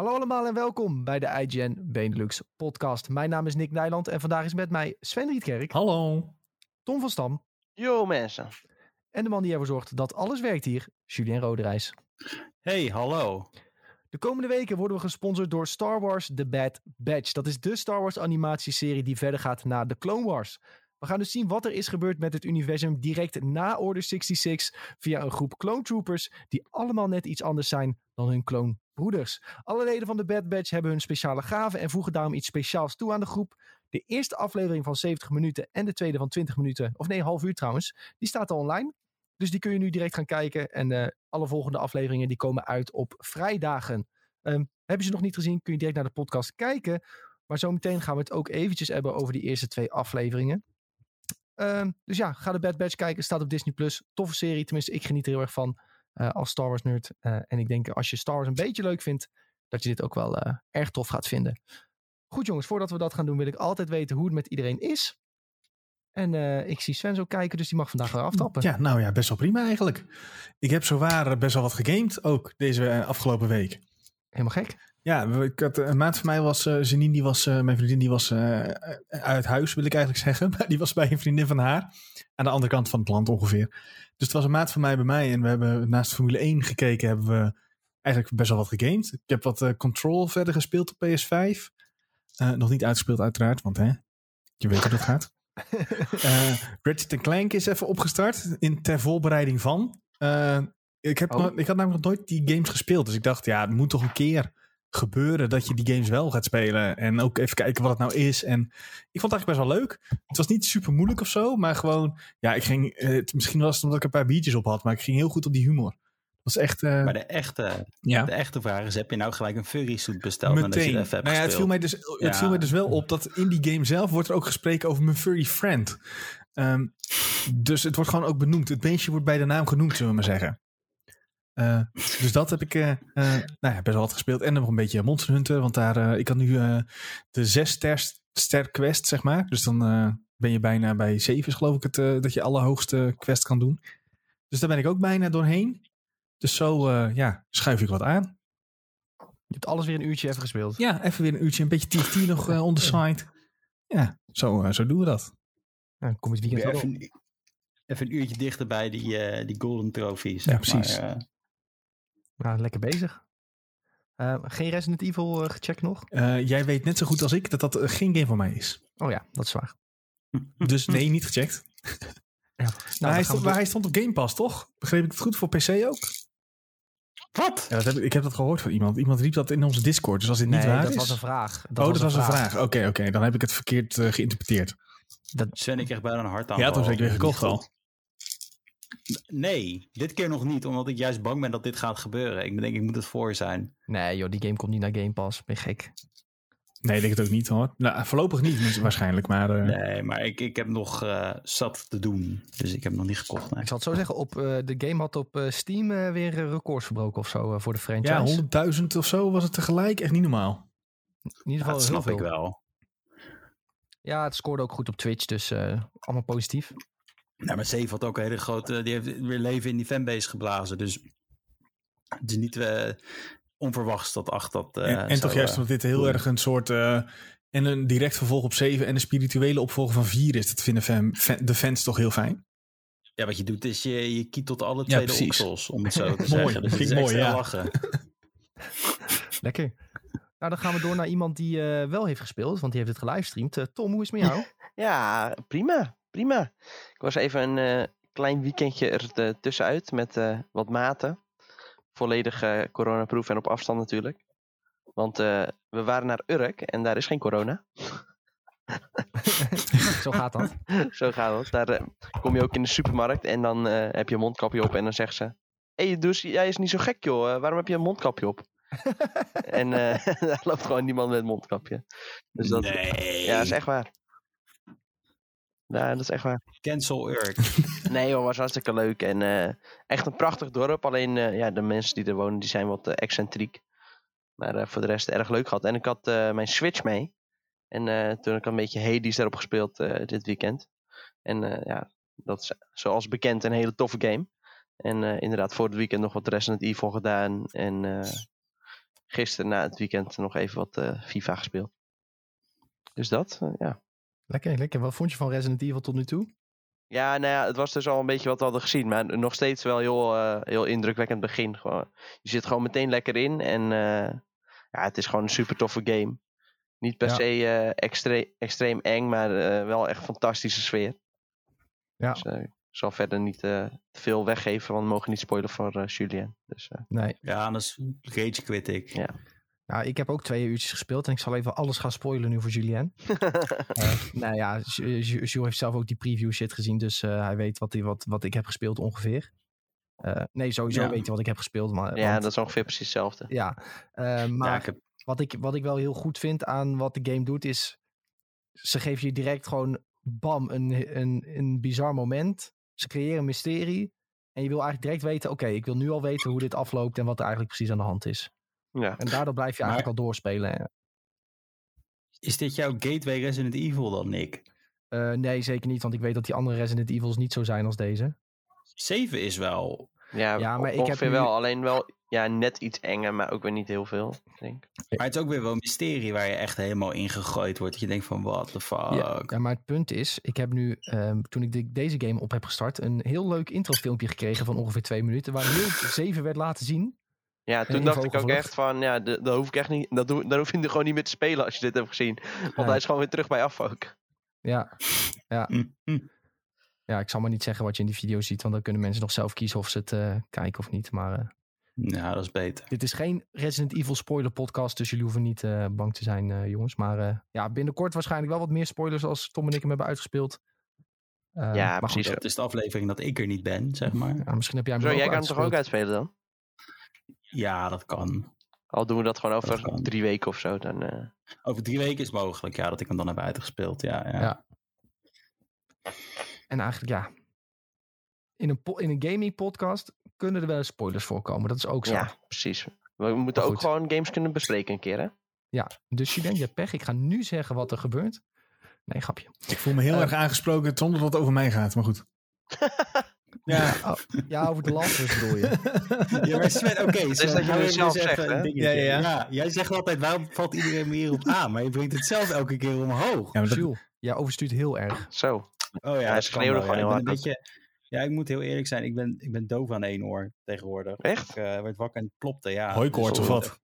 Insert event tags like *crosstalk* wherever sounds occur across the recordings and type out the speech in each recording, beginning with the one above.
Hallo allemaal en welkom bij de IGN Benelux podcast. Mijn naam is Nick Nijland en vandaag is met mij Sven Rietkerk. Hallo. Tom van Stam. Yo mensen. En de man die ervoor zorgt dat alles werkt hier, Julien Roderijs. Hey, hallo. De komende weken worden we gesponsord door Star Wars The Bad Batch. Dat is de Star Wars animatieserie die verder gaat na de Clone Wars. We gaan dus zien wat er is gebeurd met het universum direct na Order 66 via een groep clone troopers die allemaal net iets anders zijn dan hun clone broeders. Alle leden van de Bad Batch hebben hun speciale gaven en voegen daarom iets speciaals toe aan de groep. De eerste aflevering van 70 minuten en de tweede van 20 minuten, of nee, half uur trouwens, die staat al online. Dus die kun je nu direct gaan kijken. En uh, alle volgende afleveringen die komen uit op vrijdagen. Um, heb je ze nog niet gezien, kun je direct naar de podcast kijken. Maar zometeen gaan we het ook eventjes hebben over die eerste twee afleveringen. Um, dus ja, ga de Bad Batch kijken. Staat op Disney+. Plus. Toffe serie. Tenminste, ik geniet er heel erg van uh, als Star Wars nerd. Uh, en ik denk als je Star Wars een beetje leuk vindt, dat je dit ook wel uh, erg tof gaat vinden. Goed jongens, voordat we dat gaan doen wil ik altijd weten hoe het met iedereen is. En uh, ik zie Sven zo kijken, dus die mag vandaag weer aftappen. Ja, nou ja, best wel prima eigenlijk. Ik heb zowaar best wel wat gegamed, ook deze afgelopen week. Helemaal gek. Ja, ik had, een maand van mij was, uh, Janine, die was, uh, mijn vriendin, die was uh, uit huis, wil ik eigenlijk zeggen. *laughs* Maar die was bij een vriendin van haar, aan de andere kant van het land ongeveer. Dus het was een maand van mij bij mij en we hebben naast Formule 1 gekeken, hebben we eigenlijk best wel wat gegamed. Ik heb wat Control verder gespeeld op PS5. nog niet uitgespeeld uiteraard, want hè, je weet hoe dat gaat. *laughs* Ratchet Clank is even opgestart in, ter voorbereiding van. Ik, heb oh. ik had namelijk nog nooit die games gespeeld. Dus ik dacht, ja, het moet toch een keer gebeuren dat je die games wel gaat spelen. En ook even kijken wat het nou is. En ik vond het eigenlijk best wel leuk. Het was niet super moeilijk of zo. Maar gewoon, ja, ik ging. Het, misschien was het omdat ik een paar biertjes op had. Maar ik ging heel goed op die humor. Dat was echt. Uh, maar de echte, ja. de echte vraag is: heb je nou gelijk een furry suit besteld? Meteen. Je nou ja, het viel, mij dus, het ja. viel mij dus wel op dat in die game zelf wordt er ook gesproken over mijn furry friend. Um, dus het wordt gewoon ook benoemd. Het beestje wordt bij de naam genoemd, zullen we maar zeggen. Uh, dus dat heb ik uh, uh, nou ja, best wel wat gespeeld. En nog een beetje Monster Hunter. Want daar, ik had nu de zes ster, ster quest, zeg maar. Dus dan ben je bijna bij zeven, geloof ik, het, dat je allerhoogste quest kan doen. Dus daar ben ik ook bijna doorheen. Dus zo ja, schuif ik wat aan. Je hebt alles weer een uurtje even gespeeld. Ja, even weer een uurtje. Een beetje TFT nog uh, on the side. Ja, zo, uh, zo doen we dat. Ja, kom het weekend even, een, even een uurtje dichter bij die, uh, die golden trophies. Ja, precies. Maar, nou, lekker bezig. geen Resident Evil gecheckt nog? jij weet net zo goed als ik dat dat geen game van mij is. Oh ja, dat is waar. *laughs* dus nee, niet gecheckt. Ja. Nou, maar, hij stond, maar hij stond op Game Pass, toch? Begreep ik het goed voor PC ook? Wat? Ja, dat heb, ik heb dat gehoord van iemand. Iemand riep dat in onze Discord. Dus als dit nee, niet waar dat is... was een vraag. Dat oh, was dat was een vraag. Oké, oké. Okay, okay. Dan heb ik het verkeerd uh, geïnterpreteerd. Dat Sven, ik echt bijna een hart aan. Ja, toen zeker weer gekocht al. Nee, dit keer nog niet. Omdat ik juist bang ben dat dit gaat gebeuren. Ik denk, ik moet het voor zijn. Nee joh, die game komt niet naar Game Pass. Ben je gek? Nee, ik denk het ook niet hoor. Nou, voorlopig niet waarschijnlijk, maar... Uh... Nee, maar ik, ik heb nog uh, zat te doen. Dus ik heb nog niet gekocht. Nee. Ik zal het zo zeggen, op, uh, de game had op Steam weer records verbroken of zo voor de franchise. Ja, 100.000 of zo was het tegelijk. Echt niet normaal. In ieder geval ja, dat snap veel. ik wel. Ja, het scoorde ook goed op Twitch, dus allemaal positief. Nou, maar Save had ook een hele grote... Die heeft weer leven in die fanbase geblazen. Dus het is niet onverwachts dat acht dat. Uh, en, toch juist omdat dit heel erg een soort. Uh, en een direct vervolg op 7 en een spirituele opvolger van 4 is. Dat vinden fan, fan, de fans toch heel fijn. Ja, wat je doet is je, je kiet tot alle tweede ja, oksels, om het zo *laughs* te mooi, zeggen. Dus vind ik mooi, ja. lachen. *laughs* Lekker. Nou, dan gaan we door naar iemand die uh, wel heeft gespeeld, want die heeft het gelivestreamd. Uh, Tom, hoe is het met jou? *laughs* Ja, prima. Prima. Ik was even een uh, klein weekendje er tussenuit met wat maten volledig uh, coronaproof en op afstand natuurlijk. Want uh, we waren naar Urk en daar is geen corona. *laughs* Zo gaat dat. *laughs* Zo gaat dat. Daar uh, kom je ook in de supermarkt en dan heb je een mondkapje op en dan zegt ze... Hé, hey, dus jij is niet zo gek joh, waarom heb je een mondkapje op? *laughs* en daar loopt gewoon niemand met een mondkapje. Dus dat, nee. Ja, dat is echt waar. Ja, dat is echt waar. Cancel Urk. *laughs* nee joh, was hartstikke leuk. En uh, echt een prachtig dorp. Alleen uh, ja, de mensen die er wonen, die zijn wat uh, excentriek. Maar voor de rest erg leuk gehad. En ik had mijn Switch mee. En toen heb ik een beetje Hades daarop gespeeld dit weekend. En ja, dat is zoals bekend een hele toffe game. En inderdaad voor het weekend nog wat Resident Evil gedaan. En gisteren na het weekend nog even wat eh, FIFA gespeeld. Dus dat, eh, ja. Lekker, lekker. Wat vond je van Resident Evil tot nu toe? Ja, nou ja, het was dus al een beetje wat we hadden gezien. Maar nog steeds wel heel, eh, heel indrukwekkend begin. Gewoon. Je zit gewoon meteen lekker in. En eh, ja, het is gewoon een super toffe game. Niet per Ja. se eh, extre- extreem eng, maar eh, wel echt fantastische sfeer. Ja. Dus, ik zal verder niet eh, te veel weggeven, want we mogen niet spoilen voor eh, Julien. Dus, eh, Nee. Ja, anders rage quit ik. Ja. Nou, ik heb ook twee uurtjes gespeeld en ik zal even alles gaan spoilen nu voor Julien. *laughs* Eh, nou ja, Ju- Ju- Jules heeft zelf ook die preview shit gezien, dus eh, hij weet wat, wat, wat ik heb gespeeld ongeveer. Eh, nee, sowieso Ja. weet hij wat ik heb gespeeld. Maar, ja, want- dat is ongeveer precies hetzelfde. ja. Maar Ja, ik heb, wat, ik, wat ik wel heel goed vind aan wat de game doet, is ze geven je direct gewoon bam, een, een, een bizar moment. Ze creëren een mysterie. En je wil eigenlijk direct weten, oké, ik wil nu al weten hoe dit afloopt en wat er eigenlijk precies aan de hand is. Ja. En daardoor blijf je Maar- eigenlijk al doorspelen. is dit jouw gateway Resident Evil dan, Nick? Eh, nee, zeker niet, want ik weet dat die andere Resident Evils niet zo zijn als deze. 7 is wel... Ja, Ja, maar ik heb ongeveer nu- wel. Alleen wel ja, net iets enger, maar ook weer niet heel veel, ik denk. Maar het is ook weer wel een mysterie waar je echt helemaal in gegooid wordt. Dat je denkt van, what the fuck? Ja, ja, maar het punt is, ik heb nu, ehm, toen ik de- deze game op heb gestart, een heel leuk introfilmpje gekregen van ongeveer twee minuten, waar heel *laughs* zeven werd laten zien. Ja, toen dacht ik ook echt van, ja, de- dat hoef ik echt niet, dat doe, daar hoef je er gewoon niet meer te spelen als je dit hebt gezien. Want hij is gewoon weer terug bij af ook. Ja, Hm, *laughs* hm. ja, ik zal maar niet zeggen wat je in die video ziet, want dan kunnen mensen nog zelf kiezen of ze het eh, kijken of niet. Maar eh, Ja, dat is beter. dit is geen Resident Evil spoiler podcast, dus jullie hoeven niet eh, bang te zijn, eh, jongens. Maar eh, ja, binnenkort waarschijnlijk wel wat meer spoilers als Tom en ik hem hebben uitgespeeld. Eh, Ja, maar goed, precies. Dat is de aflevering dat ik er niet ben, zeg maar. ja, misschien heb jij hem Zo, jij kan hem toch ook uitspelen dan? Ja, dat kan. Al doen we dat gewoon over drie weken of zo. Dan, eh, Over drie weken is het mogelijk, ja, dat ik hem dan heb uitgespeeld. Ja, ja. Ja. En eigenlijk ja, in een, in een gaming podcast kunnen er wel eens spoilers voorkomen. Dat is ook zo. ja, precies. We moeten ook gewoon games kunnen bespreken een keer, hè? Ja, dus Julien, je hebt pech. Ik ga nu zeggen wat er gebeurt. Nee, grapje. Ik voel me heel Eh. erg aangesproken zonder dat het over mij gaat, maar goed. *laughs* Ja, Oh, ja, over de Last bedoel je. *laughs* ja maar Sven, oké. is Sven, dat je zelf zegt, hè? Ja, ja, ja. jij zegt altijd, waarom valt iedereen me hierop aan? Maar je brengt het zelf elke keer omhoog. Ja, maar dat, Jules, jij overstuurt heel erg. Zo. Oh ja, hij schreeuwde gewoon ja. heel Ik ben hard een beetje, Ja, ik moet heel eerlijk zijn. Ik ben, ik ben doof aan één oor tegenwoordig. Echt? Ik eh, werd wakker en het plopte, ja. Hooikoorts Dus- of wat?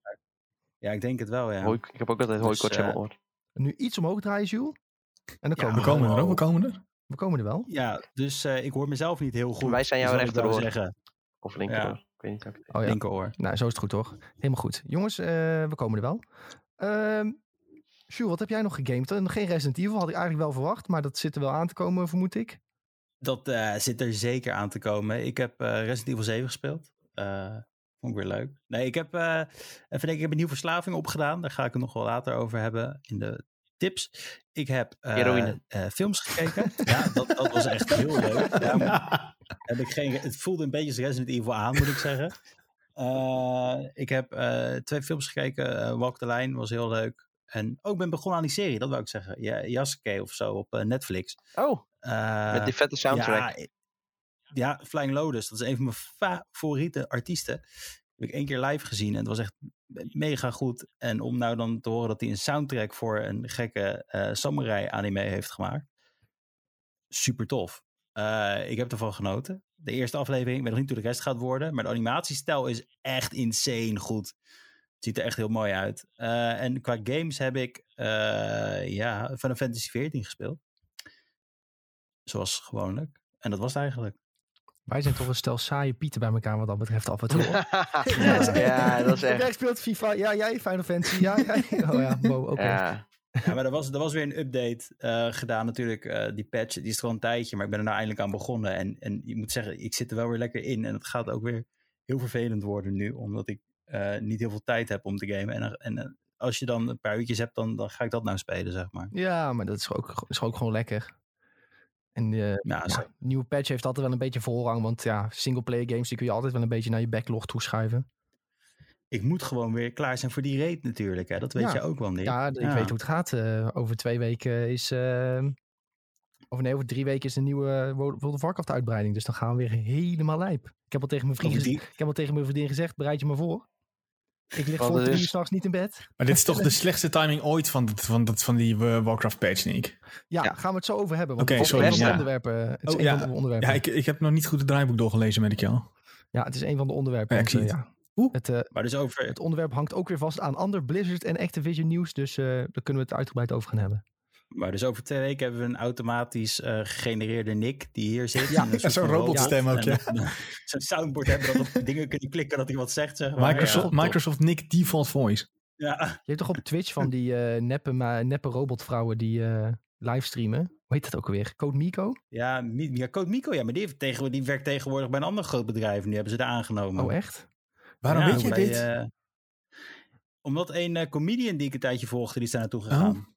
Ja, ik denk het wel, ja. Hooi- ik heb ook altijd Dus, hooikoorts in mijn eh, oor. Nu iets omhoog draaien, Jules. En dan Ja, komen we we, komen er we komen er. We komen er wel. Ja, dus eh, ik hoor mezelf niet heel goed. Wij zijn jouw nou rechteroor. zeggen. Of linkeroor. Ik weet niet. Oh ja, Linkeroor. nou zo is het goed toch? Helemaal goed. Jongens, eh, we komen er wel. Ehm Jules, wat heb jij nog gegamed? Eh, Geen Resident Evil, had ik eigenlijk wel verwacht. Maar dat zit er wel aan te komen, vermoed ik. Dat eh, zit er zeker aan te komen. Ik heb eh, Resident Evil 7 gespeeld. Eh, vond ik weer leuk. Nee, ik heb eh, even denken, ik heb een nieuwe verslaving opgedaan. Daar ga ik het nog wel later over hebben in de tips. Ik heb eh, eh, films gekeken. *laughs* ja, dat, dat was echt heel leuk. *laughs* Ja, maar *laughs* heb ik geen, het voelde een beetje Resident Evil aan, moet ik zeggen. Eh, ik heb eh, twee films gekeken. Walk the Line was heel leuk. En ook ben begonnen aan die serie, dat wou ik zeggen. Ja, Yasuke of zo op Netflix. Oh, Eh, met die vette soundtrack. ja, ja, Flying Lotus. Dat is een van mijn favoriete artiesten. Heb ik één keer live gezien en het was echt mega goed. En om nou dan te horen dat hij een soundtrack voor een gekke eh, samurai anime heeft gemaakt. Super tof. Eh, ik heb ervan genoten. De eerste aflevering, ik weet nog niet hoe de rest gaat worden. Maar de animatiestijl is echt insane goed. Het ziet er echt heel mooi uit. Eh, en qua games heb ik ja, Final Fantasy XIV gespeeld. Zoals gewoonlijk. En dat was het eigenlijk. Wij zijn toch een stel saaie pieten bij elkaar wat dat betreft af en toe. ja, dat is Jij echt. speelt FIFA, ja jij Final Fantasy, ja jij. *laughs* Oh ja, wow, oké. Ja, Ja, maar er was, er was weer een update eh, gedaan natuurlijk. eh, die patch, die is er al een tijdje, maar ik ben er nou eindelijk aan begonnen. En, en je moet zeggen, ik zit er wel weer lekker in. En het gaat ook weer heel vervelend worden nu, omdat ik eh, niet heel veel tijd heb om te gamen. En, en als je dan een paar uurtjes hebt, dan, dan ga ik dat nou spelen, zeg maar. Ja, maar dat is ook, is ook gewoon lekker. En eh, Ja, ja, nieuwe patch heeft altijd wel een beetje voorrang. Want ja, singleplayer games die kun je altijd wel een beetje naar je backlog toeschuiven. ik moet gewoon weer klaar zijn voor die raid natuurlijk. Hè? Dat weet Ja. je ook wel niet. Ja, ik weet hoe het gaat. Eh, over twee weken is... eh, of nee, over drie weken is de nieuwe World of Warcraft uitbreiding. Dus dan gaan we weer helemaal lijp. Ik heb al tegen mijn vriend, Over die- ik heb al tegen mijn vriendin gezegd, bereid je maar voor. Ik lig voor het drie uur s'nachts niet in bed. Maar dit is toch *laughs* de slechtste timing ooit van, dat- van, dat, van die eh, Warcraft page, Nick. Ja, Ja. gaan we het zo over hebben. Want Oké, het is sorry, een van de ja. onderwerpen. Het is Oh, een ja. van de onderwerpen. Ja, ik, ik heb nog niet goed het draaiboek doorgelezen, merk je al. Ja, het is een van de onderwerpen. Ja, ik zie eh, het. ja. Oeh. Het, eh, Maar dus over, het onderwerp hangt ook weer vast aan ander Blizzard en Activision nieuws. Dus eh, daar kunnen we het uitgebreid over gaan hebben. Maar dus over twee weken hebben we een automatisch eh, gegenereerde Nick die hier zit. Ja, *laughs* zo'n robotstem robot. ook, ja. Eh, *laughs* Zo'n soundboard hebben dat op *laughs* dingen kunnen klikken dat hij wat zegt. Zeg maar. Microsoft, Ja, Microsoft Nick Default Voice. Ja. Je hebt toch op Twitch van die eh, neppe, ma- neppe robotvrouwen die eh livestreamen. Hoe heet dat ook alweer? Code Miko? Ja, Mi- ja, Code Mico, ja, maar die, heeft tegen, die werkt tegenwoordig bij een ander groot bedrijf. Die hebben ze daar aangenomen. Oh, echt? Waarom Ja, weet je bij, dit? omdat een eh, comedian die ik een tijdje volgde, die is daar naartoe gegaan.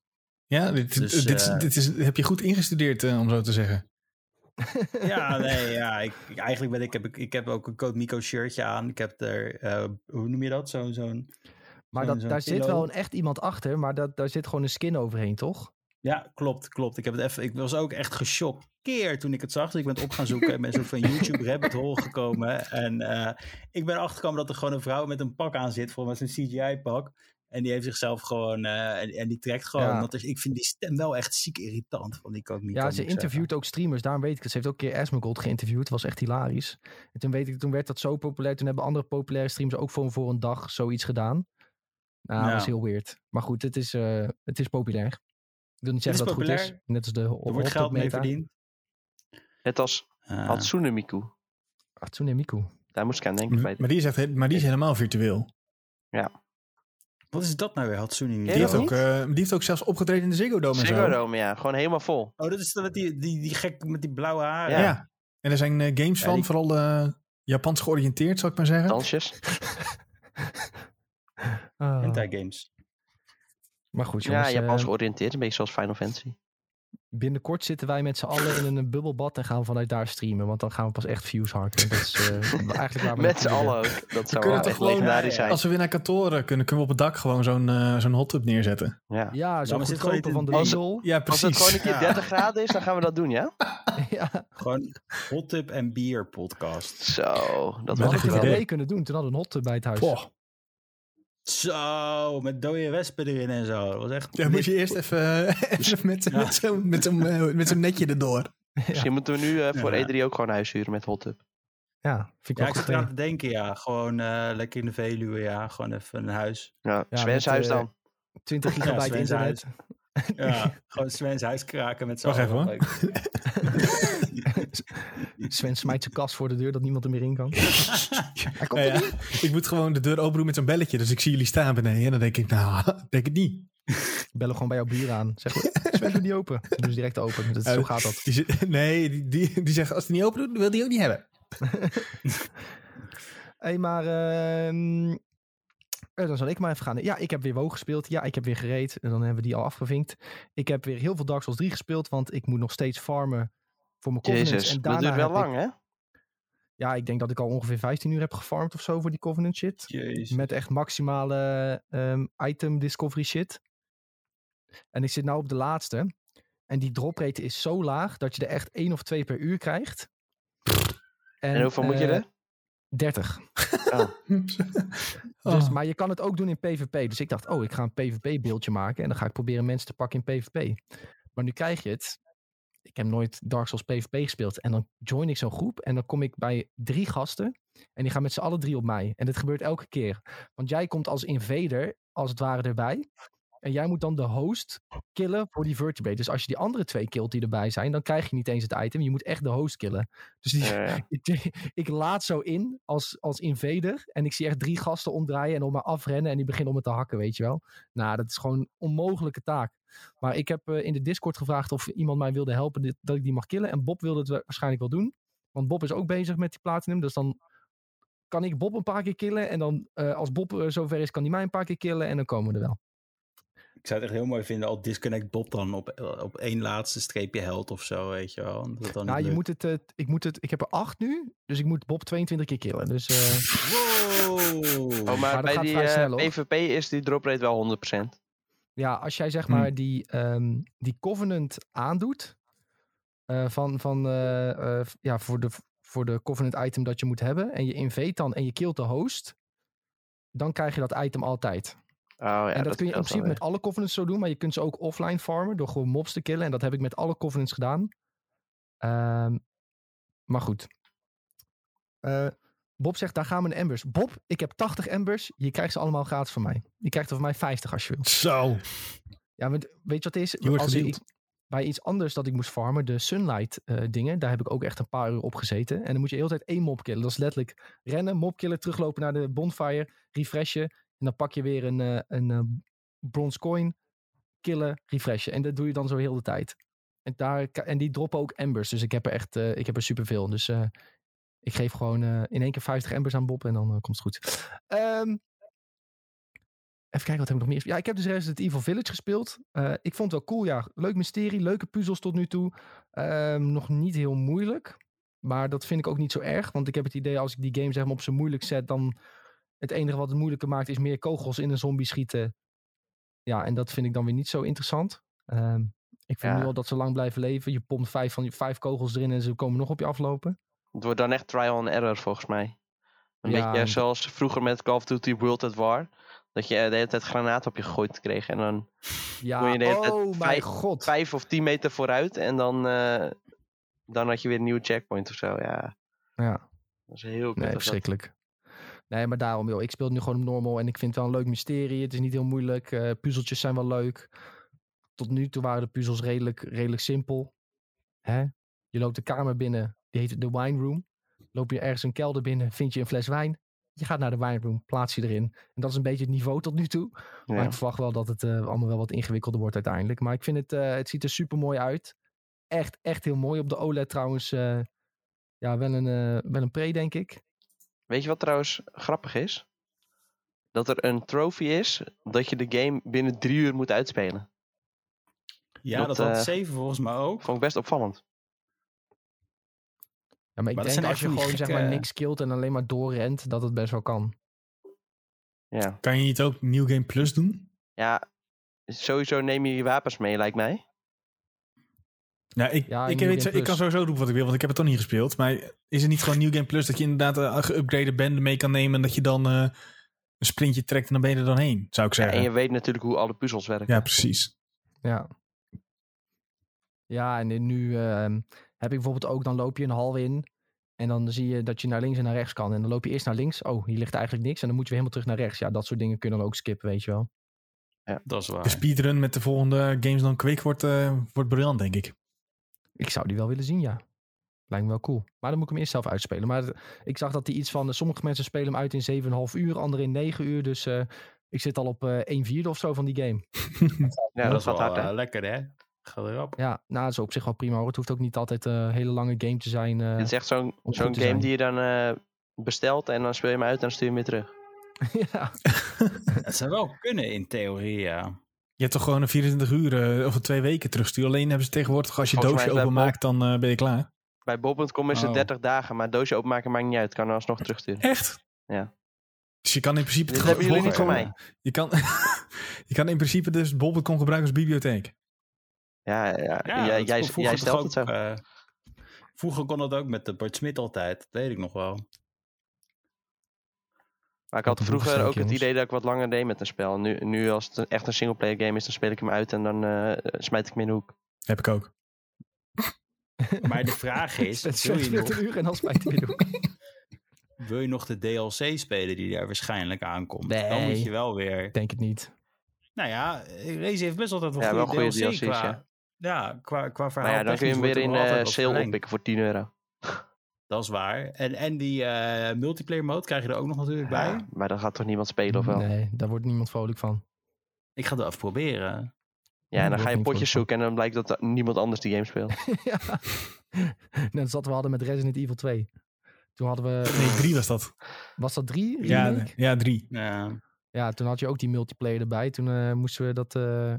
Ja, dit, dus, dit, is- eh, dit is, heb je goed ingestudeerd, eh, om zo te zeggen. *laughs* Ja, nee, ja. Ik, ik- eigenlijk ben ik, heb ik, ik heb ook een Code Mico shirtje aan. Ik heb er, eh, hoe noem je dat? Zo'n, zo'n, Maar dat, daar zit wel een echt iemand achter, maar dat, daar zit gewoon een skin overheen, toch? ja, klopt, klopt. Ik heb het even, ik was ook echt gechoqueerd toen ik het zag. Dus ik ben het op gaan zoeken en ben een soort van YouTube rabbit hole gekomen. En eh, ik ben achtergekomen dat er gewoon een vrouw met een pak aan zit, volgens mij zo'n CGI-pak. En die heeft zichzelf gewoon, eh, en, en die trekt gewoon. Ja. Want ik vind die stem wel echt ziek irritant van die Code Mico. Ja, ze zeggen. interviewt ook streamers, daarom weet ik het. Ze heeft ook een keer Asmongold geïnterviewd, het was echt hilarisch. En toen weet ik, toen werd dat zo populair, toen hebben andere populaire streamers ook voor, voor een dag zoiets gedaan. Nou, dat Ja. was heel weird. Maar goed, het is, eh, het is populair. Ik wil niet Het zeggen is dat het goed is. populair. Net als de Er wordt geld mee verdiend. Net als Ah. Hatsune Miku. Hatsune Miku. Daar moest ik aan denken. bij Maar die is, echt, maar die is helemaal virtueel. Wat is dat nou weer, Hatsune Miku? Die heeft, ook, niet? eh, die heeft ook zelfs opgetreden in de Ziggo Dome en zo. Ziggo Dome, ja. Gewoon helemaal vol. Oh, dat is dat met die, die, die gek met die blauwe haren. Ja. Ja. En er zijn eh, games Ja, van, die- vooral eh, Japans georiënteerd, zou ik maar zeggen. Dansjes. *laughs* Ah, Hentai games. maar goed, Ja, jongens. Japans eh, georiënteerd. Een beetje zoals Final Fantasy. Binnenkort zitten wij met z'n allen in een bubbelbad en gaan we vanuit daar streamen. Want dan gaan we pas echt views harken. Dat is eh, *laughs* eigenlijk waar we Met z'n allen ook. Dat zou kunnen wel toch echt gewoon- legendarisch ja. zijn. Als we weer naar kantoor eh, kunnen, kunnen we op het dak gewoon zo'n eh, zo'n hot tub neerzetten. Ja. Ja, zo maar zit gewoon goedkoper van de. Ja, Als het gewoon precies. een keer Ja. 30 graden is, dan gaan we dat doen, ja? *laughs* ja, Gewoon hot tub en bier podcast. Zo, dat een het goed wel idee. mee kunnen doen. Toen hadden we een hot tub bij het huis. Poh. Zo, met dode wespen erin en zo. Dat was echt... Ja, moet je eerst even, *laughs* even met, Ja. met zo'n met zo'n eh, met zo'n netje erdoor. Misschien moeten we nu eh, voor Ja. E3 ook gewoon huis huren met hot tub. Ja, vind ik Ja, wel ik zit eraan te denken, ja. Gewoon eh, lekker in de Veluwe, ja. Gewoon even een huis. Ja, Ja, Sven's huis eh, dan. 20 *laughs* Ja, gigabyte internet. Ja, gewoon Sven's huis kraken met z'n Wacht allen. even, hoor. *laughs* Sven smijt zijn kast voor de deur dat niemand er meer in kan. *laughs* Hij komt Nou er ja, ik moet gewoon de deur open doen met zo'n belletje. Dus ik zie jullie staan beneden. En dan denk ik, nou, *laughs* denk het niet. Bellen gewoon bij jouw buren aan. Zeg, Sven doe die open. Dan doen ze direct open. Dat, zo gaat dat. Die, *laughs* nee, die, die, die zegt als hij niet open doet, wil die ook niet hebben. Hé, maar... ehm, eh, dan zal ik maar even gaan. Ja, ik heb weer WoW gespeeld. Ja, ik heb weer gereed. En dan hebben we die al afgevinkt. Ik heb weer heel veel Dark Souls 3 gespeeld. Want ik moet nog steeds farmen voor mijn Covenants. Jezus, en dat duurt wel ik- lang, hè? ja, ik denk dat ik al ongeveer 15 uur heb gefarmd of zo voor die Covenant shit. Jezus. Met echt maximale ehm, item discovery shit. En ik zit nou op de laatste. En die drop rate is zo laag dat je er echt één of twee per uur krijgt. En, hoeveel moet je eh, er? 30. Oh. *laughs* Dus, Oh. maar je kan het ook doen in PvP. Dus ik dacht, oh, ik ga een PvP-beeldje maken. En dan ga ik proberen mensen te pakken in PvP. Maar nu krijg je het. Ik heb nooit Dark Souls PvP gespeeld. En dan join ik zo'n groep. En dan kom ik bij drie gasten. En die gaan met z'n allen drie op mij. En dit gebeurt elke keer. Want jij komt als invader, als het ware, erbij. En jij moet dan de host killen voor die vertebrate. Dus als je die andere twee killt die erbij zijn, dan krijg je niet eens het item. Je moet echt de host killen. Dus die, *laughs* ik, ik laat zo in als, als invader. En ik zie echt drie gasten omdraaien en op me afrennen. En die beginnen om me te hakken, weet je wel. Nou, dat is gewoon een onmogelijke taak. Maar ik heb eh, in de Discord gevraagd of iemand mij wilde helpen dit, dat ik die mag killen. En Bob wilde het wa- waarschijnlijk wel doen. Want Bob is ook bezig met die platinum. Dus dan kan ik Bob een paar keer killen. En dan eh, als Bob eh, zover is, kan hij mij een paar keer killen. En dan komen we er wel. Ik zou het echt heel mooi vinden al disconnect Bob dan op, op één laatste streepje held of zo, weet je wel. Dat dan Nou, je moet het, ik, moet het, ik heb er acht nu. Dus ik moet Bob 22 keer killen. Dus eh, Wow! Oh, maar, bij die snel. PvP is die drop rate wel 100%. Ja, als jij zeg Hmm. maar die, ehm, die Covenant aandoet. eh, van, van, eh, eh, ja, voor, de, voor de Covenant item dat je moet hebben. En je invade dan en je killt de host. dan krijg je dat item altijd. Oh, ja, en dat, kun je in principe met alle covenants zo doen, maar je kunt ze ook offline farmen door gewoon mobs te killen. En dat heb ik met alle covenants gedaan. Ehm, maar goed. Bob zegt, daar gaan mijn embers. Bob, ik heb 80 embers. Je krijgt ze allemaal gratis van mij. Je krijgt er van mij 50 als je wil. Zo. Ja, weet je wat het is? Je wordt Als ik- bij iets anders dat ik moest farmen, de Sunlight eh, dingen, daar heb ik ook echt een paar uur op gezeten. En dan moet je de hele tijd één mob killen. Dat is letterlijk rennen, mob killen, teruglopen naar de bonfire, refreshen. En dan pak je weer een, eh, een eh, bronze coin, killen, refreshen. En dat doe je dan zo heel de tijd. En, daar, en die droppen ook embers. Dus ik heb er echt ik heb er superveel. Dus ik geef gewoon eh, in één keer 50 embers aan Bob en dan eh, komt het goed. Ehm, Even kijken, wat heb ik nog meer? Ja, ik heb dus Resident Evil Village gespeeld. Eh, ik vond het wel cool, ja. Leuk mysterie, leuke puzzels tot nu toe. Ehm, nog niet heel moeilijk. Maar dat vind ik ook niet zo erg. Want ik heb het idee, als ik die game zeg maar op zijn moeilijk zet, dan het enige wat het moeilijker maakt, is meer kogels in een zombie schieten. Ja, en dat vind ik dan weer niet zo interessant. Ehm, ik vind Ja. nu al dat ze lang blijven leven. Je pompt vijf, van, je- vijf kogels erin en ze komen nog op je aflopen. Het wordt dan echt trial and error volgens mij. Een Ja. beetje zoals vroeger met Call of Duty World at War. Dat je de hele tijd granaten op je gegooid kreeg. En dan Ja, Kon je de hele tijd oh mijn vijf- god. vijf of tien meter vooruit. En dan, eh, dan had je weer een nieuwe checkpoint of zo. Ja, Ja. dat is heel Nee, verschrikkelijk. Nee, maar daarom, joh. Ik speel nu gewoon op normal en ik vind het wel een leuk mysterie. Het is niet heel moeilijk. eh, puzzeltjes zijn wel leuk. Tot nu toe waren de puzzels redelijk, redelijk simpel. Hè? Je loopt de kamer binnen, die heet de wine room. Loop je ergens een kelder binnen, vind je een fles wijn. Je gaat naar de wine room, plaats je erin. En dat is een beetje het niveau tot nu toe. Maar Ja. ik verwacht wel dat het eh, allemaal wel wat ingewikkelder wordt uiteindelijk. Maar ik vind het, eh, het ziet er super mooi uit. Echt, echt heel mooi. Op de OLED trouwens, eh, ja, wel een, eh, wel een pre, denk ik. Weet je wat trouwens grappig is? Dat er een trophy is dat je de game binnen drie uur moet uitspelen. Ja, Dat, dat, had 7 volgens mij ook. Vond ik best opvallend. Ja, maar ik Maar dat denk zijn als je gewoon zeg maar niks killt en alleen maar doorrent, dat het best wel kan. Ja. Kan je niet ook New Game Plus doen? ja, sowieso neem je je wapens mee, lijkt mij. Ja, ik, Ja, ik, weet, ik kan sowieso doen wat ik wil, want ik heb het toch niet gespeeld. Maar is het niet gewoon New Game Plus dat je inderdaad een geüpgrade bende mee kan nemen en dat je dan eh, een sprintje trekt en dan ben je er dan heen, zou ik Ja, zeggen. en Ja, je weet natuurlijk hoe alle puzzels werken. precies. Ja. Ja, en nu ehm, heb ik bijvoorbeeld ook, dan loop je een hal in. En dan zie je dat je naar links en naar rechts kan. En dan loop je eerst naar links. Oh, hier ligt eigenlijk niks. En dan moet je weer helemaal terug naar rechts. Ja, dat soort dingen kun je dan ook skippen, weet je wel. Dat is De waar. speedrun met de volgende games dan quick wordt, eh, wordt briljant, denk ik. Ik zou die wel willen zien, ja. Lijkt me wel cool. Maar dan moet ik hem eerst zelf uitspelen. Maar ik zag dat die iets van... Sommige mensen spelen hem uit in 7,5 uur. Anderen in 9 uur. Dus eh, ik zit al op eh 1 vierde of zo van die game. *laughs* Ja, dat is wel hard, hè? eh, lekker, hè? Gaat. Ja, nou, dat is op zich wel prima hoor. Het hoeft ook niet altijd eh, een hele lange game te zijn. eh. Het is echt zo'n zo'n game zijn. die je dan eh, bestelt en dan speel je hem uit en dan stuur je hem weer terug. *laughs* ja. *laughs* Het zou wel kunnen in theorie, ja. Je hebt toch gewoon een 24 uur eh, of een twee weken terugsturen. Alleen hebben ze tegenwoordig, als je Volgens doosje openmaakt, dan eh, ben je klaar. Bij Bob.com is het Oh. 30 dagen, maar doosje openmaken maakt niet uit. Kan er alsnog terugsturen. Echt? Ja. Dus je kan in principe... Dit het hebben jullie niet van *laughs* mij. Je kan, je kan in principe dus bol.com gebruiken als bibliotheek. Ja, ja, Ja, jij, jij, stelt het zo. eh, vroeger kon dat ook met de Bart Smit altijd. Dat weet ik nog wel. Maar ik had vroeger ook het idee dat ik wat langer deed met een spel. Nu, nu als het een- echt een singleplayer game is, dan speel ik hem uit en dan eh, smijt ik hem in de hoek. Heb ik ook. *laughs* Maar de vraag *laughs* is, Het wil je, nog, een uur en dan spijt hij weer *laughs* wil je nog de DLC spelen die daar waarschijnlijk aankomt? Dan Nee. moet je wel weer... Ik denk het niet. Nou ja, Race heeft best altijd wel Ja, wel goede goede DLC DLC's, qua... ja. Ja, qua, qua verhaal. Maar ja, dan kun je hem weer in eh, sale oppikken voor 10 euro. *laughs* Dat is waar. En, en die eh, multiplayer mode krijg je er ook nog natuurlijk bij. Maar dan gaat toch niemand spelen of wel? Nee, daar wordt niemand vrolijk van. Ik ga het even proberen. Ja, en dan ga je potjes zoeken en dan blijkt dat niemand anders die game speelt. *laughs* ja. Net als dat we hadden met Resident Evil 2. Toen hadden we... Nee, drie was dat. Was dat drie? Ja, remake? ja, drie. Ja. Ja, toen had je ook die multiplayer erbij. Toen eh, moesten, we dat, eh,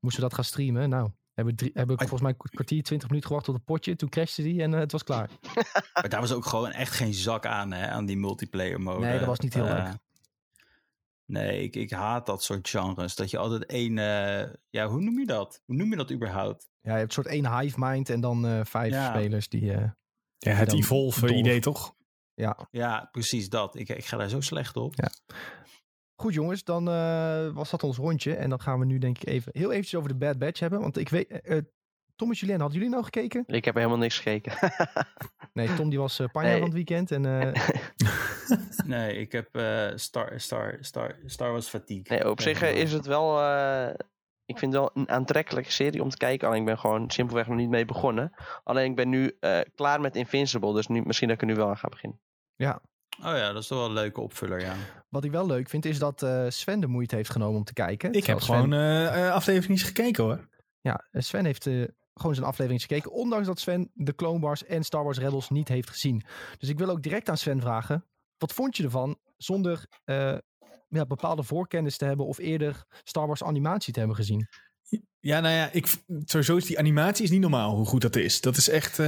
moesten we dat gaan streamen. Nou, hebben we drie, hebben Maar- volgens mij een kwartier, twintig minuten gewacht tot een potje. Toen crashte die en eh, het was klaar. *laughs* Maar daar was ook gewoon echt geen zak aan, hè, aan die multiplayer mode. Nee, dat was niet heel Eh, leuk. Nee, ik, ik haat dat soort genres. Dat je altijd één... eh, ja, hoe noem je dat? Hoe noem je dat überhaupt? Ja, je hebt een soort één hive mind en dan eh, vijf Ja. spelers die... eh, Ja, het Evolve idee toch? Ja, Ja, precies dat. Ik, ik ga daar zo slecht op. Ja. Goed jongens, dan eh, was dat ons rondje. En dan gaan we nu denk ik even heel eventjes over de Bad Batch hebben. Want ik weet, eh, eh, Tom en Julien, hadden jullie nou gekeken? Ik heb helemaal niks gekeken. *laughs* Nee, Tom die was uh, panja Nee. van het weekend. En eh, *laughs* Nee, ik heb eh, Star, Star, Star, Star Wars fatigue. nee, op zich is het wel... eh, ik vind het wel een aantrekkelijke serie om te kijken. Alleen ik ben gewoon simpelweg nog niet mee begonnen. Alleen ik ben nu eh, klaar met Invincible. Dus nu, misschien dat ik er nu wel aan ga beginnen. ja, Oh ja, dat is toch wel een leuke opvuller, ja. wat ik wel leuk vind is dat eh, Sven de moeite heeft genomen om te kijken. Ik heb Sven- gewoon eh eh, afleveringen gekeken hoor. Ja, Sven heeft eh, gewoon zijn aflevering gekeken. Ondanks dat Sven de Clone Wars en Star Wars Rebels niet heeft gezien. Dus ik wil ook direct aan Sven vragen. Wat vond je ervan zonder eh, ja, bepaalde voorkennis te hebben of eerder Star Wars animatie te hebben gezien? Ja, nou ja, ik, sowieso is die animatie is niet normaal hoe goed dat is. Dat is echt... eh,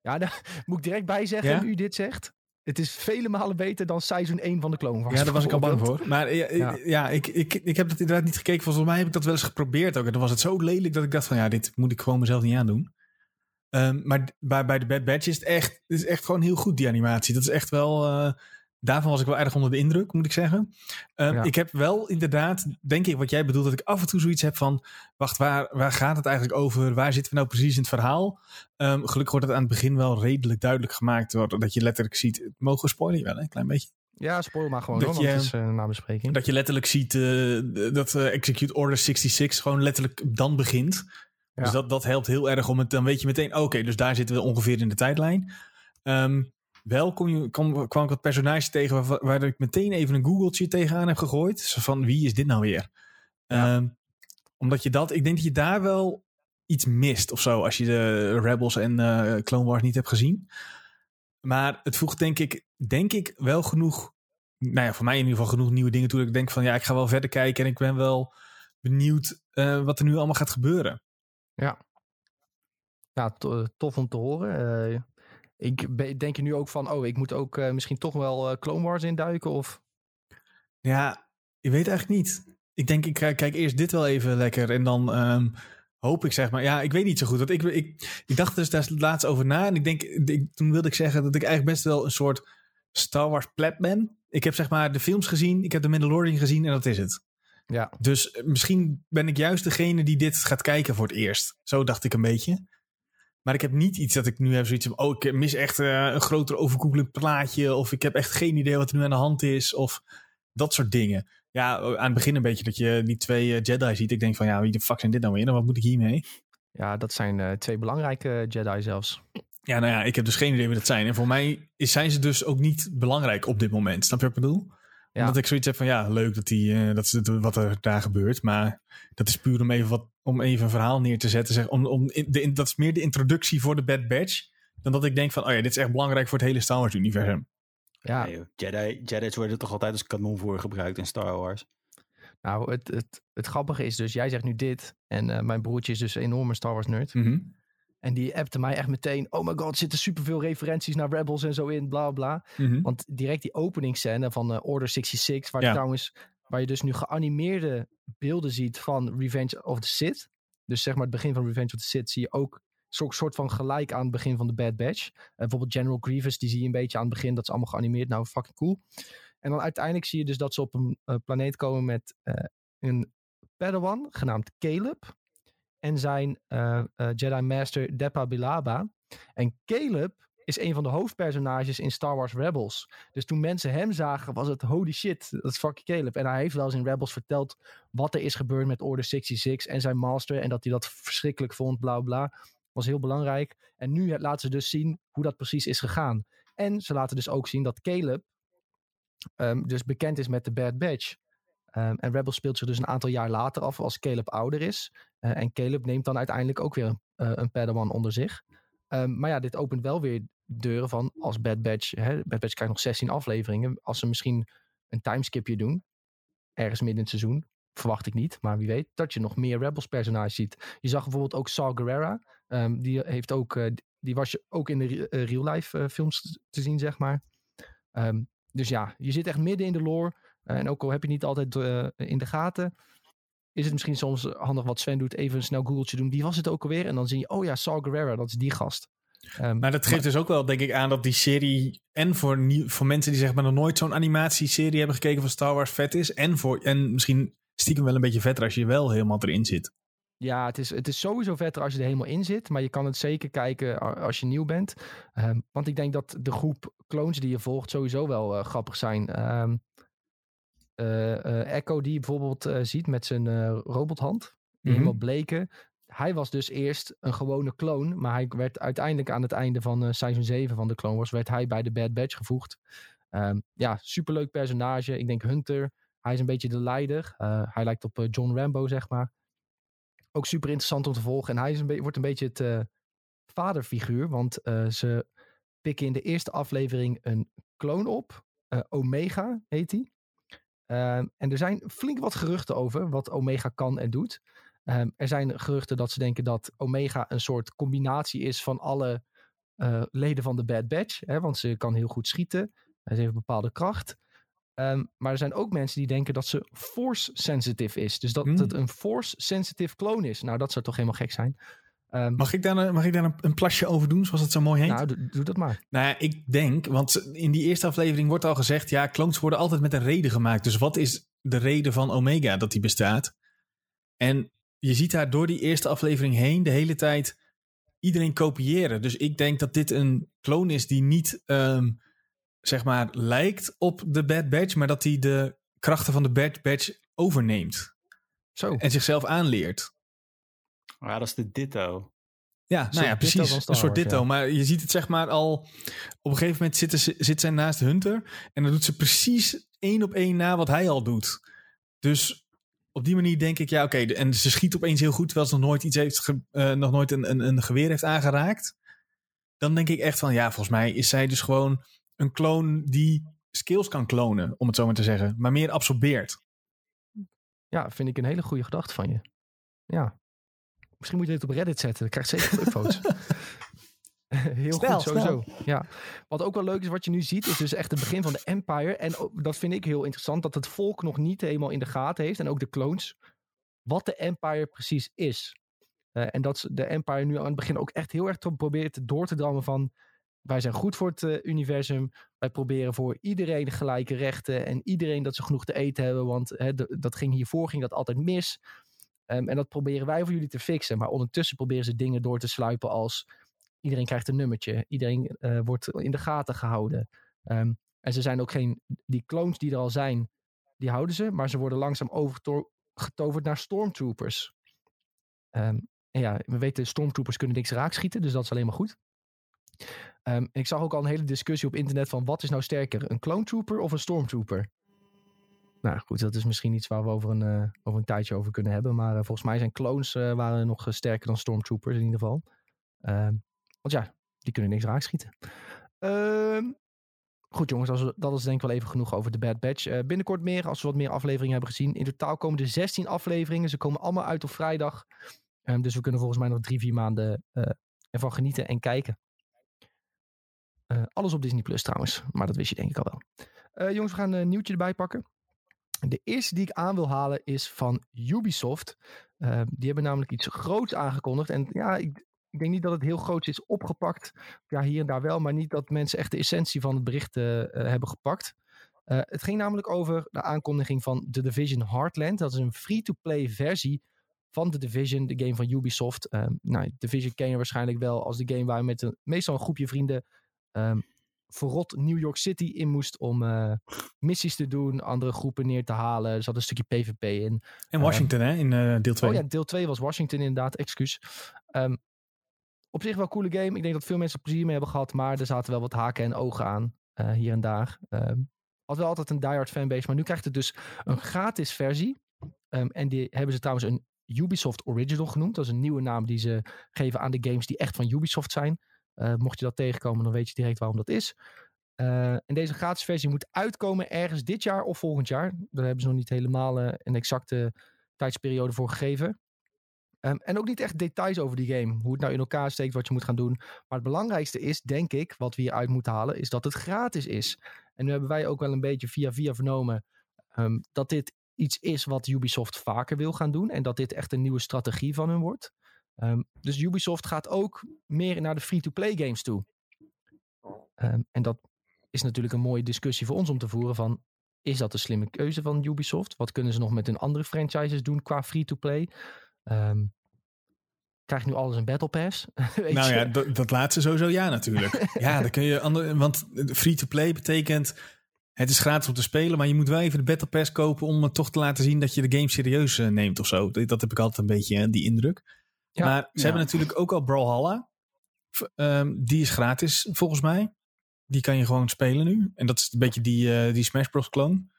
Ja, *laughs* daar moet ik direct bij zeggen, Ja? u dit zegt. Het is vele malen beter dan seizoen 1 van de Clone Wars. Ja, daar was ik al bang voor. Maar eh, ja, Ja. ja. ik, ik, ik heb dat inderdaad niet gekeken. Volgens mij heb ik dat wel eens geprobeerd ook. En dan was het zo lelijk dat ik dacht van ja, dit moet ik gewoon mezelf niet aandoen. Ehm, maar bij, bij de Bad Batch is het echt, het is echt gewoon heel goed, die animatie. Dat is echt wel... eh, daarvan was ik wel erg onder de indruk, moet ik zeggen. Ehm, Ja. Ik heb wel inderdaad, denk ik, wat jij bedoelt... dat ik af en toe zoiets heb van... wacht, waar, waar gaat het eigenlijk over? Waar zitten we nou precies in het verhaal? Ehm, gelukkig wordt het aan het begin wel redelijk duidelijk gemaakt... dat je letterlijk ziet... Mogen we spoilen? Wel, een klein beetje. Ja, spoil maar gewoon Dat hoor, want je- het is uh, na bespreking. Dat je letterlijk ziet eh, dat eh, Execute Order 66 gewoon letterlijk dan begint. Ja. Dus dat, dat helpt heel erg om het. Dan weet je meteen, oké, dus daar zitten we ongeveer in de tijdlijn. Ehm, wel kom je, kwam, kwam ik wat personages tegen waar, waar ik meteen even een googeltje tegenaan heb gegooid. Van, wie is dit nou weer? Ja. Ehm, omdat je dat, ik denk dat je daar wel iets mist of zo. Als je de Rebels en eh, Clone Wars niet hebt gezien. Maar het voegt denk ik, denk ik wel genoeg nou ja, voor mij in ieder geval genoeg nieuwe dingen toe. Dat ik denk van ja, ik ga wel verder kijken en ik ben wel benieuwd eh, wat er nu allemaal gaat gebeuren. Ja, to- tof om te horen. Eh, ik denk je nu ook van, oh, ik moet ook eh, misschien toch wel eh, Clone Wars induiken? Of Ja, ik weet eigenlijk niet. Ik denk, ik kijk kijk eerst dit wel even lekker en dan ehm, hoop ik zeg maar. Ja, ik weet niet zo goed. Want ik, ik, ik dacht dus daar laatst over na en ik denk, ik, toen wilde ik zeggen dat ik eigenlijk best wel een soort Star Wars pleb ben. Ik heb zeg maar de films gezien, ik heb de Mandalorian gezien en dat is het. ja, Dus eh, misschien ben ik juist degene die dit gaat kijken voor het eerst. Zo dacht ik een beetje. Maar ik heb niet iets dat ik nu heb zoiets van... oh, ik mis echt eh, een groter overkoepelend plaatje... of ik heb echt geen idee wat er nu aan de hand is... of dat soort dingen. Ja, aan het begin een beetje dat je die twee eh, Jedi ziet. Ik denk van, ja, wie de fuck zijn dit nou weer? En wat moet ik hiermee? ja, dat zijn eh, twee belangrijke Jedi zelfs. Ja, nou ja, ik heb dus geen idee wie dat zijn. En voor mij zijn ze dus ook niet belangrijk op dit moment. Snap je wat ik bedoel? Ja. Omdat ik zoiets heb van, ja, leuk dat, die, eh, dat is het, wat er daar gebeurt. Maar dat is puur om even, wat, om even een verhaal neer te zetten. Zeg, om, om in, de, in- dat is meer de introductie voor de Bad Batch. Dan dat ik denk van, oh ja, dit is echt belangrijk voor het hele Star Wars universum. Ja, Nee. Jedi, Jedi's worden toch altijd als kanonvoer gebruikt in Star Wars. nou, het, het, het grappige is dus, jij zegt nu dit. En eh, mijn broertje is dus een enorme Star Wars nerd. Mhm. En die appte mij echt meteen, oh my god, zitten superveel referenties naar Rebels en zo in, bla bla. Mhm. Want direct die openingsscène van eh, Order 66, waar, Ja. trouwens, waar je dus nu geanimeerde beelden ziet van Revenge of the Sith. Dus zeg maar het begin van Revenge of the Sith zie je ook zo'n soort van gelijk aan het begin van de Bad Batch. Eh, bijvoorbeeld General Grievous, die zie je een beetje aan het begin. Dat is allemaal geanimeerd. Nou, fucking cool. En dan uiteindelijk zie je dus dat ze op een eh, planeet komen met een Padawan genaamd Caleb. En zijn eh, eh, Jedi Master Depa Bilaba. En Caleb is een van de hoofdpersonages in Star Wars Rebels. Dus toen mensen hem zagen, was het holy shit, dat is fucking Caleb. En hij heeft wel eens in Rebels verteld wat er is gebeurd met Order 66 en zijn master. En dat hij dat verschrikkelijk vond, bla bla. Was heel belangrijk. En nu laten ze dus zien hoe dat precies is gegaan. En ze laten dus ook zien dat Caleb ehm, dus bekend is met de Bad Batch. Ehm, en Rebels speelt zich dus een aantal jaar later af als Caleb ouder is. Eh, en Caleb neemt dan uiteindelijk ook weer een, eh, Padawan onder zich. Ehm, maar ja, dit opent wel weer deuren van als Bad Batch. Hè, Bad Batch krijgt nog 16 afleveringen. Als ze misschien een timeskipje doen, ergens midden in het seizoen, verwacht ik niet, maar wie weet, dat je nog meer Rebels personages ziet. Je zag bijvoorbeeld ook Saw Gerrera. Ehm, die, heeft ook, eh, die was je ook in de re- real-life eh, films te zien, zeg maar. Ehm, dus ja, je zit echt midden in de lore. En ook al heb je niet altijd in de gaten, is het misschien soms handig wat Sven doet, even een snel googeltje doen. Wie was het ook alweer? En dan zie je, oh ja, Saw Gerrera, dat is die gast. Ehm, Maar dat geeft dus ook wel, denk ik, aan dat die serie... en voor, voor mensen die zeg maar nog nooit zo'n animatieserie hebben gekeken van Star Wars vet is... en, voor, en misschien stiekem wel een beetje vetter als je wel helemaal erin zit. Ja, het is, het is sowieso vetter als je er helemaal in zit. Maar je kan het zeker kijken als je nieuw bent. Ehm, want ik denk dat de groep clones die je volgt sowieso wel eh, grappig zijn. Eh, Echo die je bijvoorbeeld eh, ziet met zijn eh, robothand. Die Mhm. helemaal bleken. Hij was dus eerst een gewone clone. Maar hij werd uiteindelijk aan het einde van eh, seizoen 7 van de Clone Wars... werd hij bij de Bad Batch gevoegd. Ehm, ja, superleuk personage. Ik denk Hunter. Hij is een beetje de leider. Eh, hij lijkt op eh, John Rambo, zeg maar ook super interessant om te volgen. En hij is een wordt een beetje het eh, vaderfiguur. Want eh, ze pikken in de eerste aflevering een kloon op. Eh, Omega heet hij. Ehm, en er zijn flink wat geruchten over wat Omega kan en doet. Ehm, er zijn geruchten dat ze denken dat Omega een soort combinatie is van alle eh, leden van de Bad Batch. Hè, want ze kan heel goed schieten. Ze heeft een bepaalde kracht. Ehm, maar er zijn ook mensen die denken dat ze force sensitive is. Dus dat Hmm. het een force sensitive clone is. Nou, dat zou toch helemaal gek zijn. Ehm, Mag ik daar, een- mag ik daar een, een plasje over doen, zoals het zo mooi heet? nou, doe, doe dat maar. Nou ja, ik denk, want in die eerste aflevering wordt al gezegd, ja, clones worden altijd met een reden gemaakt. Dus wat is de reden van Omega dat die bestaat? En je ziet daar door die eerste aflevering heen de hele tijd iedereen kopiëren. Dus ik denk dat dit een clone is die niet, ehm, zeg maar, lijkt op de Bad Batch, maar dat hij de krachten van de Bad Batch overneemt Zo. en zichzelf aanleert. Ja, dat is de ditto. Ja, nou ja, precies. Een soort ditto. ja. Maar je ziet het zeg maar al... Op een gegeven moment zitten ze, zit zij naast Hunter. En dan doet ze precies één op één na wat hij al doet. Dus op die manier denk ik, ja oké. en ze schiet opeens heel goed, terwijl ze nog nooit iets heeft... ge- eh, nog nooit een, een, een geweer heeft aangeraakt. Dan denk ik echt van, ja, volgens mij is zij dus gewoon een kloon die skills kan klonen, om het zo maar te zeggen. Maar meer absorbeert. Ja, vind ik een hele goede gedachte van je. Ja. Misschien moet je dit op Reddit zetten. Dan krijg je zeker upvotes. *laughs* Heel Snel, goed, sowieso. Ja. Wat ook wel leuk is, wat je nu ziet, is dus echt het begin van de Empire. En dat vind ik heel interessant, dat het volk nog niet helemaal in de gaten heeft. En ook de clones. Wat de Empire precies is. Eh, en dat de Empire nu aan het begin ook echt heel erg probeert door te drammen van... Wij zijn goed voor het eh, universum. Wij proberen voor iedereen gelijke rechten. En iedereen dat ze genoeg te eten hebben. Want hè, de- dat ging hiervoor ging dat altijd mis. Ehm, en dat proberen wij voor jullie te fixen. Maar ondertussen proberen ze dingen door te sluipen als... Iedereen krijgt een nummertje. Iedereen eh, wordt in de gaten gehouden. Ehm, en ze zijn ook geen... Die clones die er al zijn, die houden ze. Maar ze worden langzaam overgetoverd naar stormtroopers. Ehm, ja, we weten, stormtroopers kunnen niks raak schieten. Dus dat is alleen maar goed. Ik zag ook al een hele discussie op internet van wat is nou sterker, een clone trooper of een stormtrooper? Nou goed, dat is misschien iets waar we over een, eh, over een tijdje over kunnen hebben. Maar eh, volgens mij zijn clones eh, waren nog sterker dan stormtroopers in ieder geval. Ehm, want ja, die kunnen niks raakschieten. Ehm goed jongens, dat is, denk ik wel even genoeg over de Bad Batch. Binnenkort meer, als we wat meer afleveringen hebben gezien. In totaal komen er 16 afleveringen. Ze komen allemaal uit op vrijdag. Ehm, dus we kunnen volgens mij nog drie, vier maanden ervan genieten en kijken. Alles op Disney Plus trouwens, maar dat wist je denk ik al wel. Jongens, we gaan een nieuwtje erbij pakken. De eerste die ik aan wil halen is van Ubisoft. Eh, die hebben namelijk iets groots aangekondigd. En ja, ik, ik denk niet dat het heel groot is opgepakt. Ja, hier en daar wel, maar niet dat mensen echt de essentie van het bericht eh, eh, hebben gepakt. Eh, het ging namelijk over de aankondiging van The Division Heartland. Dat is een free-to-play versie van The Division, de game van Ubisoft. Eh, nou, Division ken je waarschijnlijk wel als de game waar je met een, meestal een groepje vrienden ehm verrot New York City in moest om eh, missies te doen, andere groepen neer te halen. Er zat een stukje PvP in. En Washington, hè, in eh, deel 2. Oh ja, deel 2 was Washington inderdaad, excuus. Ehm, op zich wel een coole game. Ik denk dat veel mensen er plezier mee hebben gehad, maar er zaten wel wat haken en ogen aan, eh, hier en daar. Ehm had wel altijd een diehard fanbase, maar nu krijgt het dus een gratis versie. Ehm, en die hebben ze trouwens een Ubisoft Original genoemd. Dat is een nieuwe naam die ze geven aan de games die echt van Ubisoft zijn. Eh, mocht je dat tegenkomen, dan weet je direct waarom dat is. Eh, en deze gratis versie moet uitkomen ergens dit jaar of volgend jaar. Daar hebben ze nog niet helemaal eh, een exacte tijdsperiode voor gegeven. Ehm, en ook niet echt details over die game. Hoe het nou in elkaar steekt, wat je moet gaan doen. Maar het belangrijkste is, denk ik, wat we hieruit moeten halen, is dat het gratis is. En nu hebben wij ook wel een beetje via via vernomen ehm, dat dit iets is wat Ubisoft vaker wil gaan doen. En dat dit echt een nieuwe strategie van hun wordt. Ehm, dus Ubisoft gaat ook meer naar de free-to-play games toe. Ehm, en dat is natuurlijk een mooie discussie voor ons om te voeren van... Is dat een slimme keuze van Ubisoft? Wat kunnen ze nog met hun andere franchises doen qua free-to-play? Ehm krijg je nu alles een Battle Pass? *laughs* Weet Nou je? ja, dat, dat laatste sowieso ja natuurlijk. *laughs* ja, dan kun je want free-to-play betekent het is gratis om te spelen, maar je moet wel even de Battle Pass kopen om het toch te laten zien dat je de game serieus eh, neemt of zo. Dat, dat heb ik altijd een beetje eh, die indruk. Ja, maar ze ja. hebben natuurlijk ook al Brawlhalla. Ehm, die is gratis volgens mij. Die kan je gewoon spelen nu. En dat is een beetje die, eh, die Smash Bros. clone.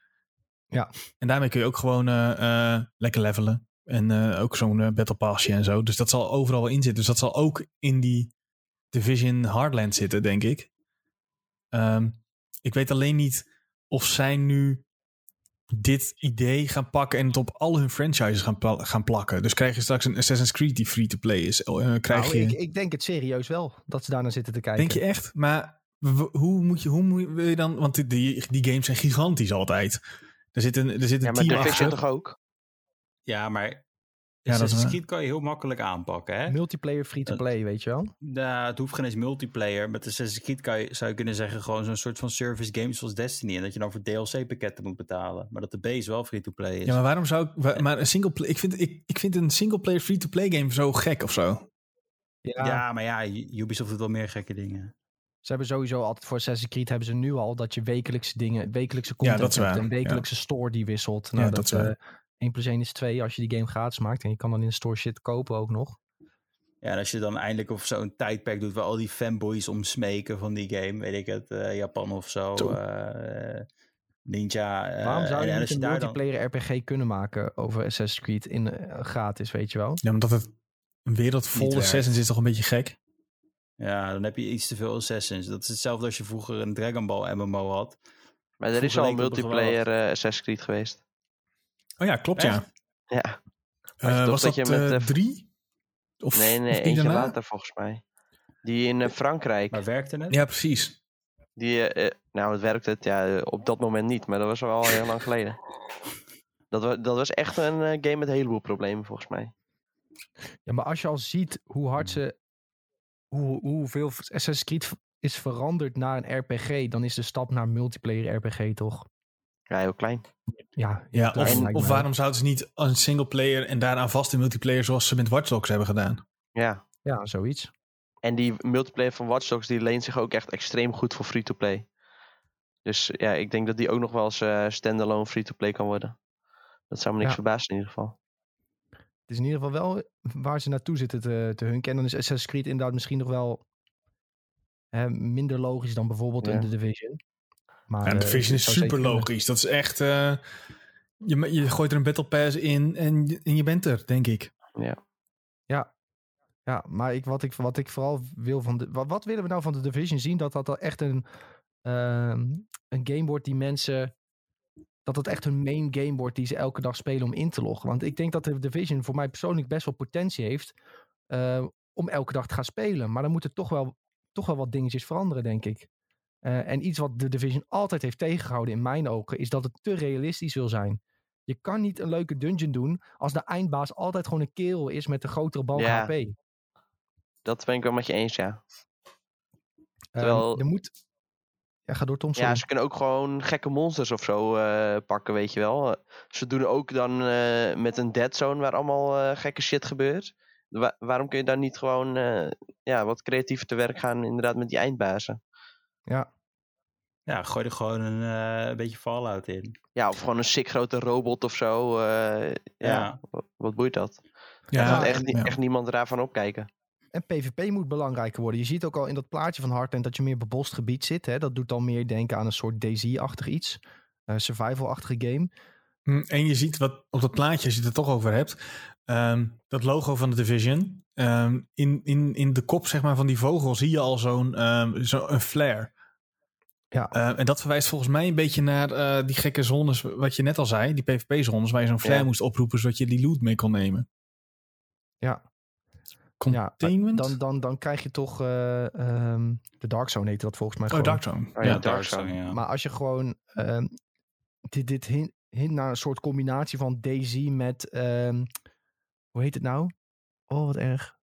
Ja. En daarmee kun je ook gewoon eh, eh, lekker levelen. En eh, ook zo'n Battle Passje en zo. Dus dat zal overal wel in zitten. Dus dat zal ook in die Division Hardland zitten, denk ik. Ehm, ik weet alleen niet of zij nu dit idee gaan pakken en het op al hun franchises gaan, gaan plakken. Dus krijg je straks een Assassin's Creed die free-to-play is. Eh, krijg Nou, je, ik, ik denk het serieus wel, dat ze daar naar zitten te kijken. denk je echt? Maar hoe moet je, hoe moet je, wil je dan, want die, die, die games zijn gigantisch altijd. Er zit een, er zit een Ja, maar team achter. toch ook? Ja, maar dat is Assassin's waar. Creed kan je heel makkelijk aanpakken. Hè? Multiplayer free-to-play, weet je wel? Nou, het hoeft geen eens multiplayer. Met Assassin's Creed kan je, zou je kunnen zeggen gewoon zo'n soort van service games zoals Destiny. En dat je dan voor DLC-pakketten moet betalen. Maar dat de base wel free-to-play is. Ja, maar waarom zou ik, maar een single play, ik vind, ik, ik vind een single player free-to-play game zo gek of zo. ja. maar ja, Ubisoft doet wel meer gekke dingen. Ze hebben sowieso altijd voor Assassin's Creed hebben ze nu al dat je wekelijkse dingen, wekelijkse content dat is hebt. waar, Een wekelijkse store die wisselt. Nou, Ja, dat, dat is waar. eh 1 plus 1 is 2 als je die game gratis maakt. En je kan dan in de store shit kopen ook nog. Ja, en als je dan eindelijk of zo'n tijdperk doet waar al die fanboys om smeken van die game, weet ik het, eh, Japan of zo, eh, Ninja. eh, Waarom zou en- je en niet een dan- multiplayer RPG kunnen maken over Assassin's Creed in gratis, weet je wel? Ja, omdat het een wereld vol. Assassins is toch een beetje gek. Ja, dan heb je iets te veel Assassins. Dat is hetzelfde als je vroeger een Dragon Ball MMO had. Maar er is al een multiplayer Assassin's Creed geweest. Oh ja, klopt Echt? ja. Ja. Eh, je toch was dat dat, je met, eh, eh, drie? Of, nee, of nee, die eentje daarna? later volgens mij. Die in Frankrijk. Maar werkte het? Ja, precies. Die, nou, het werkte het ja, op dat moment niet, maar dat was wel heel lang geleden. Dat, wa dat was echt een game met een heleboel problemen volgens mij. Ja, maar als je al ziet hoe hard ze, hoe, hoeveel Assassin's Creed is veranderd naar een RPG, dan is de stap naar multiplayer RPG toch? Ja, heel klein. Ja, Ja, klein of, waarom zouden ze niet een single player en daaraan vast een multiplayer zoals ze met Watch Dogs hebben gedaan? Ja. Ja, zoiets. En die multiplayer van Watch Dogs die leent zich ook echt extreem goed voor free-to-play. Dus ja, ik denk dat die ook nog wel eens eh, standalone free-to-play kan worden. Dat zou me niks Ja. verbazen in ieder geval. Het is in ieder geval wel waar ze naartoe zitten te, te hunken. En dan is Assassin's Creed inderdaad misschien nog wel hè, minder logisch dan bijvoorbeeld Ja. in The Division. Maar, Ja, de eh, Division het is super logisch. Dat is echt... eh, je, je gooit er een Battle Pass in en, je- en je bent er, denk ik. Ja, maar ik, wat, ik, wat ik vooral wil van de. Wat, wat willen we nou van de Division zien? Dat dat al echt een, ehm, een game wordt die mensen. Dat het echt hun main game wordt die ze elke dag spelen om in te loggen. Want ik denk dat de Division voor mij persoonlijk best wel potentie heeft. eh, om elke dag te gaan spelen. Maar dan moeten toch wel, toch wel wat dingetjes veranderen, denk ik. Eh, en iets wat de Division altijd heeft tegengehouden in mijn ogen. Is dat het te realistisch wil zijn. Je kan niet een leuke dungeon doen. als de eindbaas altijd gewoon een kerel is met een grotere balk Ja. HP. Dat ben ik wel met je eens, ja. Ehm, Terwijl- er moet... Ja, ga door Tom. sorry. Ja, ze kunnen ook gewoon gekke monsters of zo eh, pakken, weet je wel. Ze doen ook dan eh, met een dead zone waar allemaal gekke shit gebeurt. Wa- waarom kun je dan niet gewoon ja, wat creatiever te werk gaan inderdaad met die eindbazen? Ja. Ja, gooi er gewoon een eh, beetje Fallout in. Ja, of gewoon een sick grote robot of zo. eh, ja, Ja. Wat, wat boeit dat? Ja, Er gaat echt, ja. echt niemand daarvan opkijken. En PvP moet belangrijker worden. Je ziet ook al in dat plaatje van Heartland dat je meer bebost gebied zit. Hè? Dat doet dan meer denken aan een soort DayZ-achtig iets. Eh, Survival-achtige game. Hm, En je ziet wat op dat plaatje, als je het er toch over hebt, ehm, dat logo van de Division. ehm, in, in, in de kop zeg maar, van die vogel zie je al zo'n ehm, zo een flare. Ja. Ehm, en dat verwijst volgens mij een beetje naar eh, die gekke zones, wat je net al zei, die PvP-zones, waar je zo'n flare Ja. moest oproepen zodat je die loot mee kon nemen. Ja. Containment? Dan, dan, dan krijg je toch... eh, ehm, de Dark Zone heette dat volgens mij oh, gewoon. Dark Zone. Oh, ja. ja, Dark Zone. ja. Maar als je gewoon... ehm, dit, dit hint, hint naar een soort combinatie van DayZ met... ehm, hoe heet het nou? Oh, wat erg.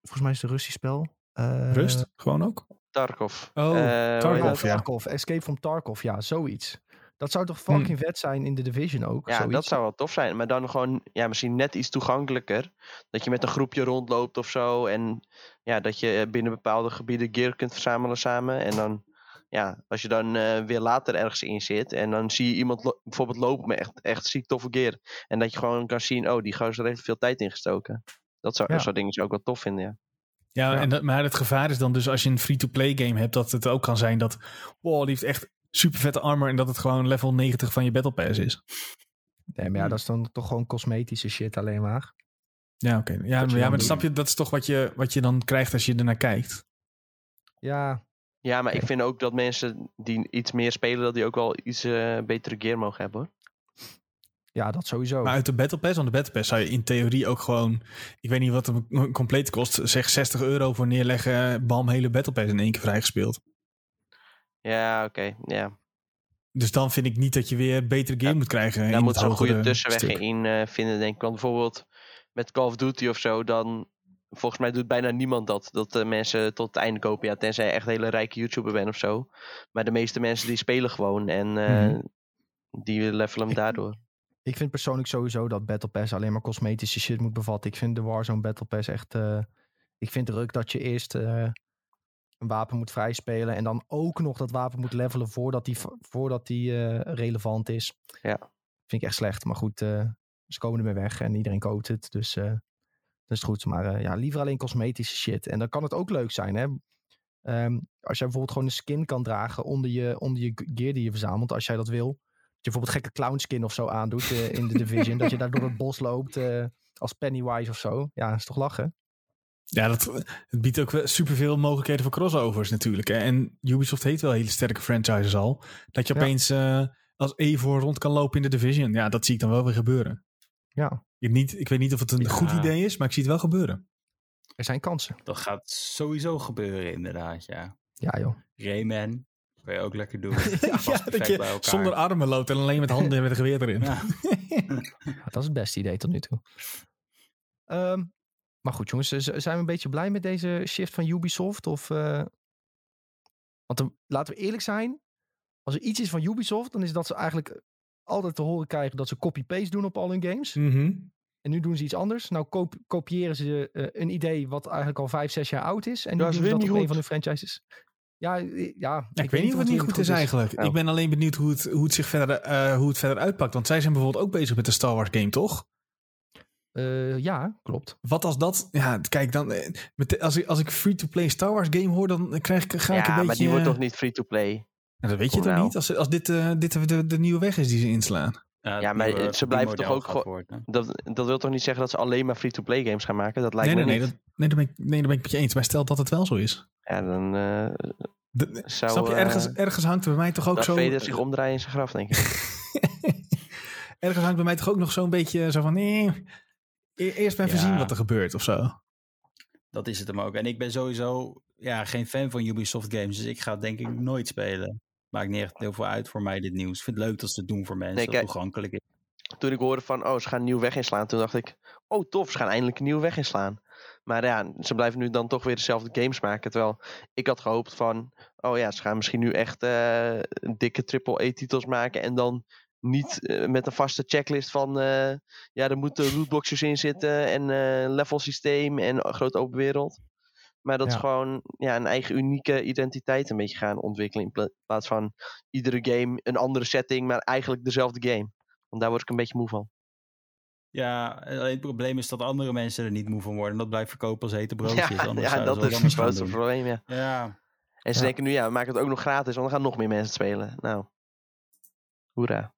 volgens mij is het een Russisch spel. Eh, Rust, gewoon ook. Tarkov. Oh, Eh, Tarkov, ja. Tarkov, Escape from Tarkov, ja, zoiets. Dat zou toch fucking vet zijn in de Division ook? Ja, zoiets? dat zou wel tof zijn. Maar dan gewoon, ja, misschien net iets toegankelijker. Dat je met een groepje rondloopt of zo. En ja, dat je eh, binnen bepaalde gebieden gear kunt verzamelen samen. En dan, ja, als je dan eh, weer later ergens in zit. En dan zie je iemand lo- bijvoorbeeld lopen met echt, echt ziek toffe gear. En dat je gewoon kan zien, oh, die gozer heeft er veel tijd in gestoken. Dat zou, Ja. dat soort dingen zou ik wel tof vinden, ja. Ja, Ja. En dat, maar het gevaar is dan dus als je een free-to-play game hebt, dat het ook kan zijn dat, wow, die heeft echt super vette armor en dat het gewoon level 90 van je Battle Pass is. Nee, maar ja, Hmm. dat is dan toch gewoon cosmetische shit alleen maar. Ja, oké. Ja, maar, ja, maar snap je, dat is toch wat je, wat je dan krijgt als je ernaar kijkt. Ja, Ja, maar ik vind ook dat mensen die iets meer spelen, dat die ook wel iets eh, betere gear mogen hebben, hoor. Ja, dat sowieso. Maar uit de Battle Pass, want de Battle Pass zou je in theorie ook gewoon, ik weet niet wat een compleet kost, zeg 60 euro voor neerleggen, bam, hele Battle Pass in één keer vrijgespeeld. Ja, oké, ja. Dus dan vind ik niet dat je weer betere game Ja, moet krijgen. in Daar moet een goede tussenweg stuk. in eh, vinden, denk ik. Want bijvoorbeeld met Call of Duty of zo, dan... Volgens mij doet bijna niemand dat. Dat de mensen tot het einde kopen. Ja, tenzij je echt een hele rijke YouTuber bent of zo. Maar de meeste mensen die spelen gewoon. En eh, Mhm. die levelen hem daardoor. Ik vind persoonlijk sowieso dat Battle Pass alleen maar cosmetische shit moet bevatten. Ik vind de Warzone Battle Pass echt... eh, ik vind ruk dat je eerst eh, een wapen moet vrijspelen... en dan ook nog dat wapen moet levelen voordat die, voordat die eh, relevant is. Ja. Vind ik echt slecht. Maar goed, ze komen ermee weg en iedereen koopt het. Dus dat is goed. Maar ja, liever alleen cosmetische shit. En dan kan het ook leuk zijn, hè. Ehm, als jij bijvoorbeeld gewoon een skin kan dragen onder je, onder je gear die je verzamelt, als jij dat wil. Dat je bijvoorbeeld gekke clown skin of zo aandoet eh, in de Division. dat je daar door het bos loopt eh, als Pennywise of zo. Ja, is toch lachen? Ja, dat, het biedt ook wel superveel mogelijkheden voor crossovers natuurlijk. Hè. En Ubisoft heeft wel hele sterke franchises al. Dat je Ja. opeens eh, als Eivor rond kan lopen in de Division. Ja, dat zie ik dan wel weer gebeuren. Ja, Ik, niet, ik weet niet of het een Ja. goed idee is, maar ik zie het wel gebeuren. er zijn kansen. Dat gaat sowieso gebeuren, inderdaad, ja. Ja, joh. Rayman, kan je ook lekker doen. *laughs* ja, je zonder armen loopt en alleen met handen en met een geweer erin. Ja. *laughs* Dat is het beste idee tot nu toe. Ehm, maar goed, jongens, zijn we een beetje blij met deze shift van Ubisoft? Of, eh, Want dan, laten we eerlijk zijn, als er iets is van Ubisoft, dan is dat ze eigenlijk altijd te horen krijgen dat ze copy-paste doen op al hun games. Mhm. En nu doen ze iets anders. Nou kop- kopiëren ze eh, een idee wat eigenlijk al vijf, zes jaar oud is. En nu Ja, is doen ze weer dat niet op een van hun franchises. Ja, ja, Ja, ik, weet niet of het niet goed is eigenlijk. Nou. Ik ben alleen benieuwd hoe het, hoe, het zich verder, eh, hoe het verder uitpakt. Want zij zijn bijvoorbeeld ook bezig met de Star Wars game, toch? Eh, ja, klopt. Wat als dat... Ja, kijk, dan, eh, met, als ik, als ik free-to-play Star Wars game hoor, dan krijg ik, ga ik een Ja, beetje... maar die wordt toch niet free-to-play? Nou, dat weet je toch nou. niet? Als, als dit, eh, dit de, de, de nieuwe weg is die ze inslaan. Ja, maar ze blijven toch ook gewoon- Dat, dat wil toch niet zeggen dat ze alleen maar free-to-play games gaan maken? Dat lijkt Nee, nee, me nee, niet. dat, nee, daar ben ik, nee, daar ben ik met je eens. Maar stel dat het wel zo is. Ja, dan eh, De- zou snap je, eh, ergens, ergens hangt er bij mij toch ook zo... Vader zich omdraaien in zijn graf, denk ik. *laughs* ergens hangt bij mij toch ook nog zo'n beetje zo van... Nee, e- eerst maar even Ja. zien wat er gebeurt of zo. Dat is het hem ook. En ik ben sowieso ja, geen fan van Ubisoft games. Dus ik ga het denk ik nooit spelen. Maakt niet echt heel veel uit voor mij dit nieuws. Ik vind het leuk dat ze het doen voor mensen. Nee, dat toegankelijk is. Toen ik hoorde van, oh, ze gaan een nieuwe weg inslaan. Toen dacht ik, oh tof, ze gaan eindelijk een nieuwe weg inslaan. Maar ja, ze blijven nu dan toch weer dezelfde games maken. Terwijl ik had gehoopt van, oh ja, ze gaan misschien nu echt eh, dikke triple-A-titels maken. En dan niet eh, met een vaste checklist van, eh, ja, er moeten lootboxes in zitten. En level systeem en grote open wereld. Maar dat Ja. ze gewoon ja, een eigen unieke identiteit een beetje gaan ontwikkelen. In pla- plaats van iedere game een andere setting, maar eigenlijk dezelfde game. Want daar word ik een beetje moe van. Ja, alleen het probleem is dat andere mensen er niet moe van worden. En dat blijft verkopen als hete broodjes. *laughs* Ja, Anders ja dat is het grootste probleem, ja. Ja, En ze Ja. denken nu, ja, we maken het ook nog gratis, want dan gaan nog meer mensen het spelen. Nou, hoera.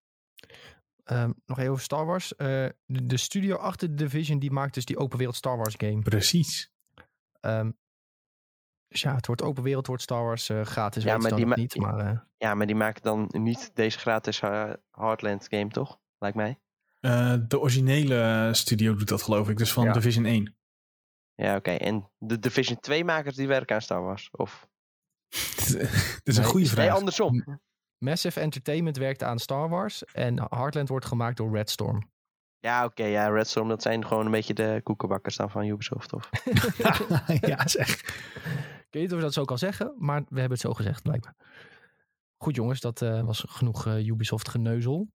Ehm, nog even over Star Wars. Eh, de, de studio achter de Division, die maakt dus die open wereld Star Wars game. Precies. Ehm, dus ja, het wordt open wereld, het wordt Star Wars eh, gratis. Ja, maar die niet. ma- Maar eh, Ja, maar die maken dan niet deze gratis eh, Heartland game, toch? Lijkt mij. Eh, de originele studio doet dat geloof ik. Dus van Ja. Division 1. Ja, oké. En de Division 2 makers die werken aan Star Wars? Of? *laughs* Dit is een Nee, goede Nee, vraag. andersom. Massive Entertainment werkt aan Star Wars. En Heartland wordt gemaakt door Red Storm. Ja, oké, ja, Red Storm, dat zijn gewoon een beetje de koekenbakkers dan van Ubisoft. Of... *laughs* *laughs* ja, zeg. Ik weet niet of je dat zo kan zeggen, maar we hebben het zo gezegd blijkbaar. Goed jongens, dat eh, was genoeg eh, Ubisoft geneuzel.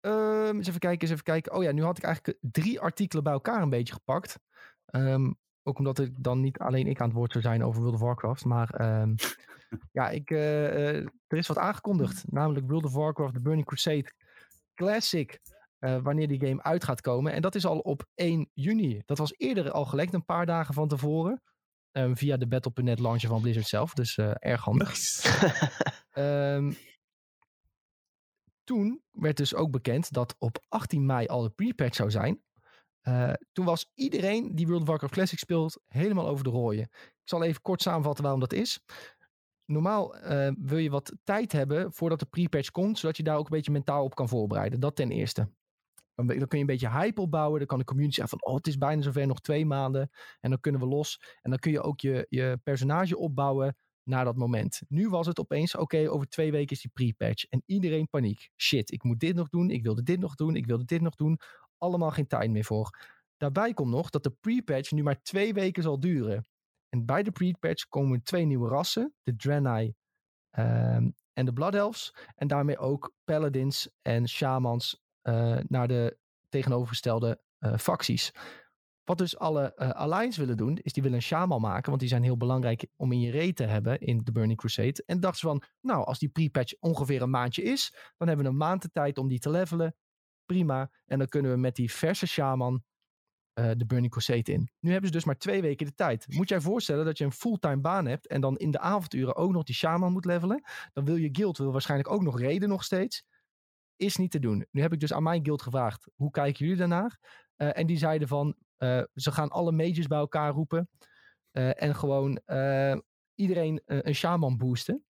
Ehm, eens even kijken, eens even kijken. Oh ja, nu had ik eigenlijk drie artikelen bij elkaar een beetje gepakt. Ehm, ook omdat ik dan niet alleen ik aan het woord zou zijn over World of Warcraft. Maar ehm, *laughs* ja, ik, eh, eh, er is wat aangekondigd. Namelijk World of Warcraft The Burning Crusade Classic. eh, wanneer die game uit gaat komen. En dat is al op 1 juni. Dat was eerder al gelekt, een paar dagen van tevoren. Ehm, via de Battle.net launcher van Blizzard zelf. Dus eh, erg handig. *laughs* Ehm, toen werd dus ook bekend dat op 18 mei al de pre-patch zou zijn. Eh, toen was iedereen die World of Warcraft Classic speelt helemaal over de rooien. Ik zal even kort samenvatten waarom dat is. Normaal eh, wil je wat tijd hebben voordat de pre-patch komt, zodat je daar ook een beetje mentaal op kan voorbereiden. Dat ten eerste. Dan, kun je een beetje hype opbouwen. Dan kan de community zeggen van, oh het is bijna zover, nog twee maanden. En dan kunnen we los. En dan kun je ook je, je personage opbouwen naar dat moment. Nu was het opeens, oké, over twee weken is die pre-patch. En iedereen paniek. Shit, ik moet dit nog doen, ik wilde dit nog doen, ik wilde dit nog doen. Allemaal geen tijd meer voor. Daarbij komt nog dat de pre-patch nu maar twee weken zal duren. En bij de pre-patch komen twee nieuwe rassen. De Draenei ehm, en de Blood Elves. En daarmee ook paladins en shamans naar de tegenovergestelde eh, facties. Wat dus alle eh, Alliance willen doen, is die willen een shaman maken. Want die zijn heel belangrijk om in je reet te hebben in de Burning Crusade. En dachten ze van, nou, als die pre-patch ongeveer een maandje is, dan hebben we een maand de tijd om die te levelen. Prima. En dan kunnen we met die verse shaman eh, de Burning Crusade in. Nu hebben ze dus maar twee weken de tijd. Moet jij voorstellen dat je een fulltime baan hebt en dan in de avonduren ook nog die shaman moet levelen. Dan wil je guild wil waarschijnlijk ook nog reden nog steeds. Is niet te doen. Nu heb ik dus aan mijn guild gevraagd, hoe kijken jullie daarnaar? Eh, en die zeiden van, eh, ze gaan alle mages bij elkaar roepen. eh, en gewoon eh, iedereen een shaman boosten.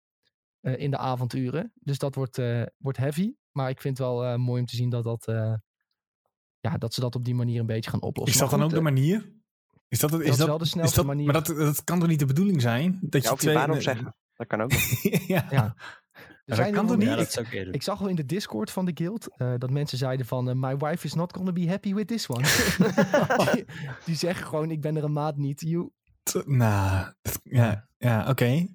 eh, in de avonduren. Dus dat wordt, eh, wordt heavy. Maar ik vind het wel eh, mooi om te zien dat, dat, eh, ja, dat ze dat op die manier een beetje gaan oplossen. Is dat dan ook de manier? Is dat, het- is is dat, wel de is snelste dat- manier. Maar dat, dat kan toch niet de bedoeling zijn? Dat Ja, je twee... baan opzeggen. Dat kan ook. nog. *laughs* ja. Ja. Er dat zijn kan toch niet? Ja, dat zou ik zag al in de Discord van de guild eh, dat mensen zeiden van... eh, My wife is not gonna be happy with this one. *laughs* *laughs* die, die zeggen gewoon, ik ben er een maand niet. You. Nou, ja, ja oké.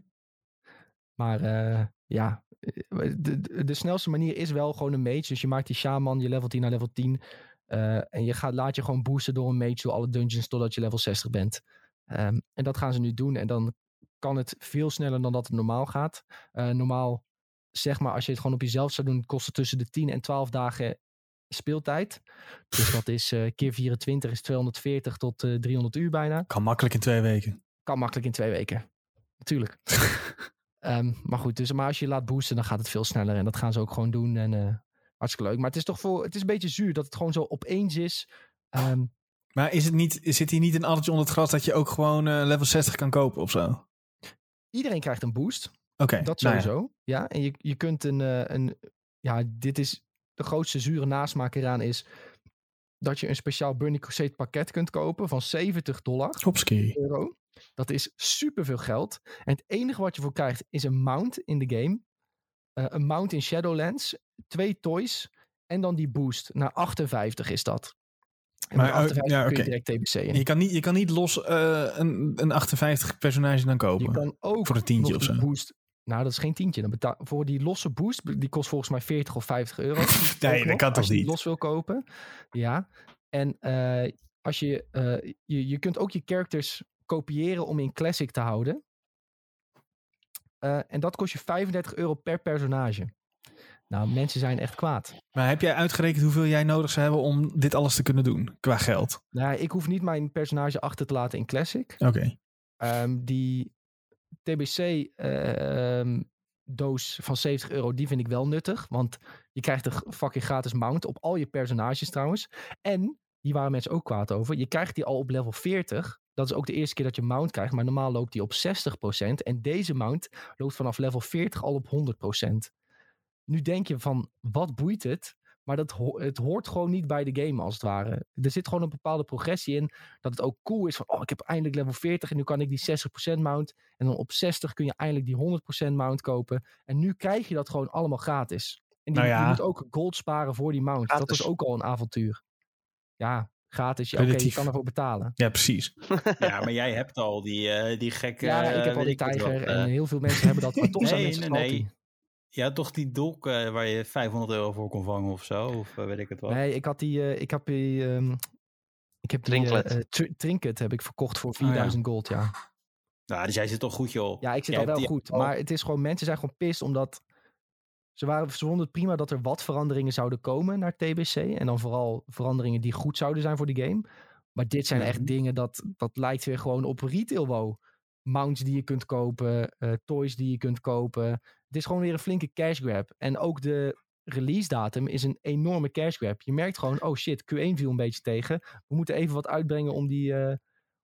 Maar eh, ja, de, de, de snelste manier is wel gewoon een mage. Dus je maakt die shaman, je level 10 naar level 10. eh, en je gaat, laat je gewoon boosten door een mage door alle dungeons totdat je level 60 bent. Ehm, en dat gaan ze nu doen. En dan kan het veel sneller dan dat het normaal gaat. Eh, normaal, zeg maar, als je het gewoon op jezelf zou doen, kost het tussen de 10 en 12 dagen speeltijd. Dus dat is eh, keer 24 is 240 tot eh, 300 uur bijna. Kan makkelijk in twee weken. Kan makkelijk in twee weken. Natuurlijk. *laughs* Ehm, maar goed, dus, maar als je je laat boosten, dan gaat het veel sneller. En dat gaan ze ook gewoon doen. En eh, hartstikke leuk. Maar het is toch voor, het is een beetje zuur dat het gewoon zo opeens is. Ehm, Maar is het niet, zit hier niet een addertje onder het gras dat je ook gewoon level 60 kan kopen of zo? Iedereen krijgt een boost. Dat nou ja. sowieso. ja. en je, je kunt een, eh, een. Ja, dit is. De grootste zure nasmaak eraan is. Dat je een speciaal Burning Crusade pakket kunt kopen van 70 dollar. Hopski. euro. Dat is superveel geld. En het enige wat je voor krijgt is een mount in de game. Eh, een mount in Shadowlands. Twee toys. En dan die boost. Naar 58 is dat. En Maar, met oh, 58 ja, kun je oké. direct TBC in. Je kan niet, je kan niet los eh, een, een 58 personage dan kopen. Je kan ook Voor een tientje of zo. boost. Nou, dat is geen tientje. Dan betaal, voor die losse boost, die kost volgens mij 40 of 50 euro. *laughs* Ook dat nog, kan als toch je die niet? los wil kopen. Ja. En eh, als je, eh, je, je kunt ook je characters kopiëren om in Classic te houden. Eh, en dat kost je 35 euro per personage. Nou, mensen zijn echt kwaad. Maar heb jij uitgerekend hoeveel jij nodig zou hebben om dit alles te kunnen doen qua geld? Nou, ik hoef niet mijn personage achter te laten in Classic. Oké. Ehm, die TBC-doos van 70 euro, die vind ik wel nuttig. Want je krijgt een fucking gratis mount op al je personages trouwens. En, hier waren mensen ook kwaad over, je krijgt die al op level 40. Dat is ook de eerste keer dat je mount krijgt, maar normaal loopt die op 60%. En deze mount loopt vanaf level 40 al op 100%. Nu denk je van, wat boeit het? Maar dat ho- het hoort gewoon niet bij de game als het ware. Er zit gewoon een bepaalde progressie in. Dat het ook cool is van, oh, ik heb eindelijk level 40 en nu kan ik die 60% mount. En dan op 60 kun je eindelijk die 100% mount kopen. En nu krijg je dat gewoon allemaal gratis. En die, Nou ja. je moet ook gold sparen voor die mount. Dat was ook al een avontuur. Ja, gratis. Ja, Oké, je kan ervoor betalen. Ja, precies. *laughs* Ja, maar jij hebt al die, eh, die gekke... Ja, ik eh, heb al weet die wat, tijger eh, en heel veel mensen hebben dat. Maar toch zijn Nee, mensen nee, had toch die dolk eh, waar je 500 euro voor kon vangen of zo? Of eh, weet ik het wel. Nee, ik had die, eh, ik heb die, ehm, ik heb die Trinket. tr- trinket heb ik verkocht voor Oh, ja. 4000 gold, ja. Nou, dus jij zit toch goed, joh. Ja, ik zit Jij al wel die goed. Maar het is gewoon, mensen zijn gewoon pist omdat ze, waren, ze vonden het prima dat er wat veranderingen zouden komen naar TBC. En dan vooral veranderingen die goed zouden zijn voor de game. Maar dit zijn echt dingen dat, dat lijkt weer gewoon op retail wow. Mounts die je kunt kopen, eh, toys die je kunt kopen. Het is gewoon weer een flinke cash grab. En ook de release datum is een enorme cash grab. Je merkt gewoon, oh shit, Q1 viel een beetje tegen. We moeten even wat uitbrengen om die, eh,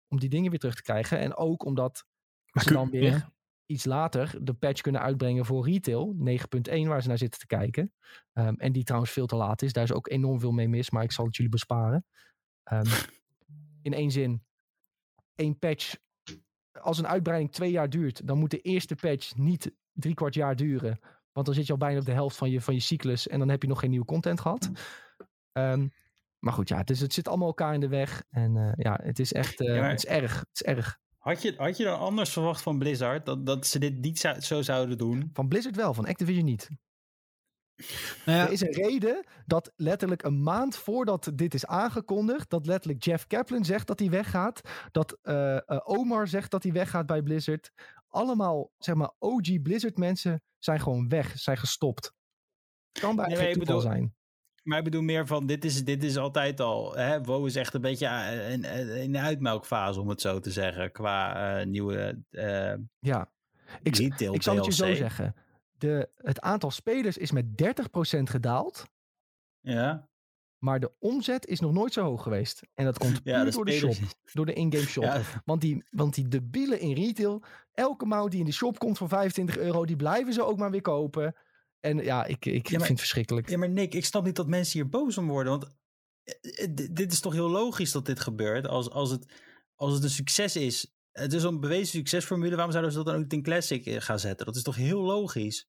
om die dingen weer terug te krijgen. En ook omdat Maar ze dan weer ja. iets later de patch kunnen uitbrengen voor retail. 9.1 waar ze naar zitten te kijken. Ehm, en die trouwens veel te laat is. Daar is ook enorm veel mee mis. Maar ik zal het jullie besparen. Ehm, *laughs* in één zin. één patch. Als een uitbreiding twee jaar duurt. Dan moet de eerste patch niet drie kwart jaar duren. Want dan zit je al bijna op de helft van je, van je cyclus. En dan heb je nog geen nieuwe content gehad. Ehm, maar goed, ja. Dus het zit allemaal elkaar in de weg. En eh, ja, het is echt... eh, Ja, maar- Het is erg. Het is erg. Had, je, had je dan anders verwacht van Blizzard? Dat, dat ze dit niet zou- zo zouden doen? Van Blizzard wel, van Activision niet. Nou ja, Er is een reden dat letterlijk een maand voordat dit is aangekondigd, dat letterlijk Jeff Kaplan zegt dat hij weggaat, dat eh, Omar zegt dat hij weggaat bij Blizzard. Allemaal, zeg maar, OG Blizzard mensen zijn gewoon weg, zijn gestopt. Kan bij Nee, geen bedoel- zijn. Maar ik bedoel meer van, dit is, dit is altijd al... Hè, WoW is echt een beetje eh, in, in de uitmelkfase, om het zo te zeggen. Qua eh, nieuwe eh Ja, ik, retail ik zal het je zo zeggen. De, het aantal spelers is met 30% gedaald, Ja, maar de omzet is nog nooit zo hoog geweest. En dat komt puur ja door de shop. Door de in-game *laughs* shop. Ja, Want die, want die debielen in retail, elke mount die in de shop komt voor 25 euro, die blijven ze ook maar weer kopen. En ja, ik, ik Ja, maar- vind het verschrikkelijk. Ja, maar Nick, ik snap niet dat mensen hier boos om worden. Want eh, eh, dit is toch heel logisch dat dit gebeurt. Als, als, het, als het een succes is. Het is een bewezen succesformule. Waarom zouden ze dat dan ook niet in Classic eh, gaan zetten? Dat is toch heel logisch?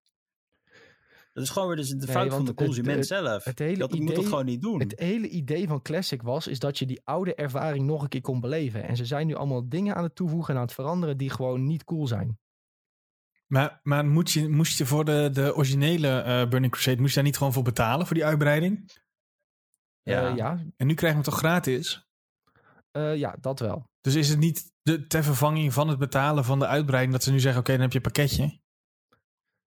Dat is gewoon weer dus de Nee, fout van de het- consument het- zelf. het hele dat moet dat gewoon niet doen. Het hele idee van Classic was, is dat je die oude ervaring nog een keer kon beleven. En ze zijn nu allemaal dingen aan het toevoegen en aan het veranderen die gewoon niet cool zijn. maar, maar moet je, moest je voor de, de originele eh, Burning Crusade, moest je daar niet gewoon voor betalen, voor die uitbreiding? Ja, Ja. ja, En nu krijg je hem toch gratis? eh, ja dat wel. Dus is het niet de, ter vervanging van het betalen van de uitbreiding dat ze nu zeggen, oké, dan heb je een pakketje?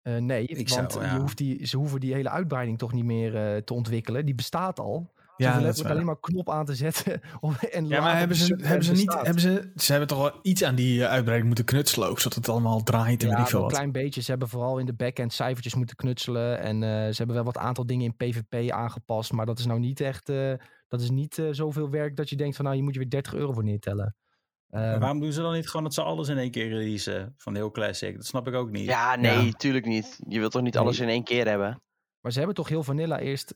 Eh, nee, Ik zou- want ja. je hoeft die, ze hoeven die hele uitbreiding toch niet meer eh, te ontwikkelen. Die bestaat al. Ze Ja, hoeven alleen maar knop aan te zetten. *laughs* en Ja, maar hebben ze, hebben ze niet, hebben ze, ze hebben toch wel iets aan die eh, uitbreiding moeten knutselen ook, zodat het allemaal draait en Ja, weet ik veel wel een wat. klein beetje. Ze hebben vooral in de backend cijfertjes moeten knutselen. En eh, ze hebben wel wat aantal dingen in PvP aangepast. Maar dat is nou niet echt... eh, dat is niet zoveel werk dat je denkt van... Nou, je moet je weer 30 euro voor neertellen. Ehm, waarom doen ze dan niet gewoon dat ze alles in één keer releasen? Van heel Classic. Dat snap ik ook niet. Ja, nee, Ja. tuurlijk niet. Je wilt toch niet Nee. alles in één keer hebben? maar ze hebben toch heel Vanilla eerst...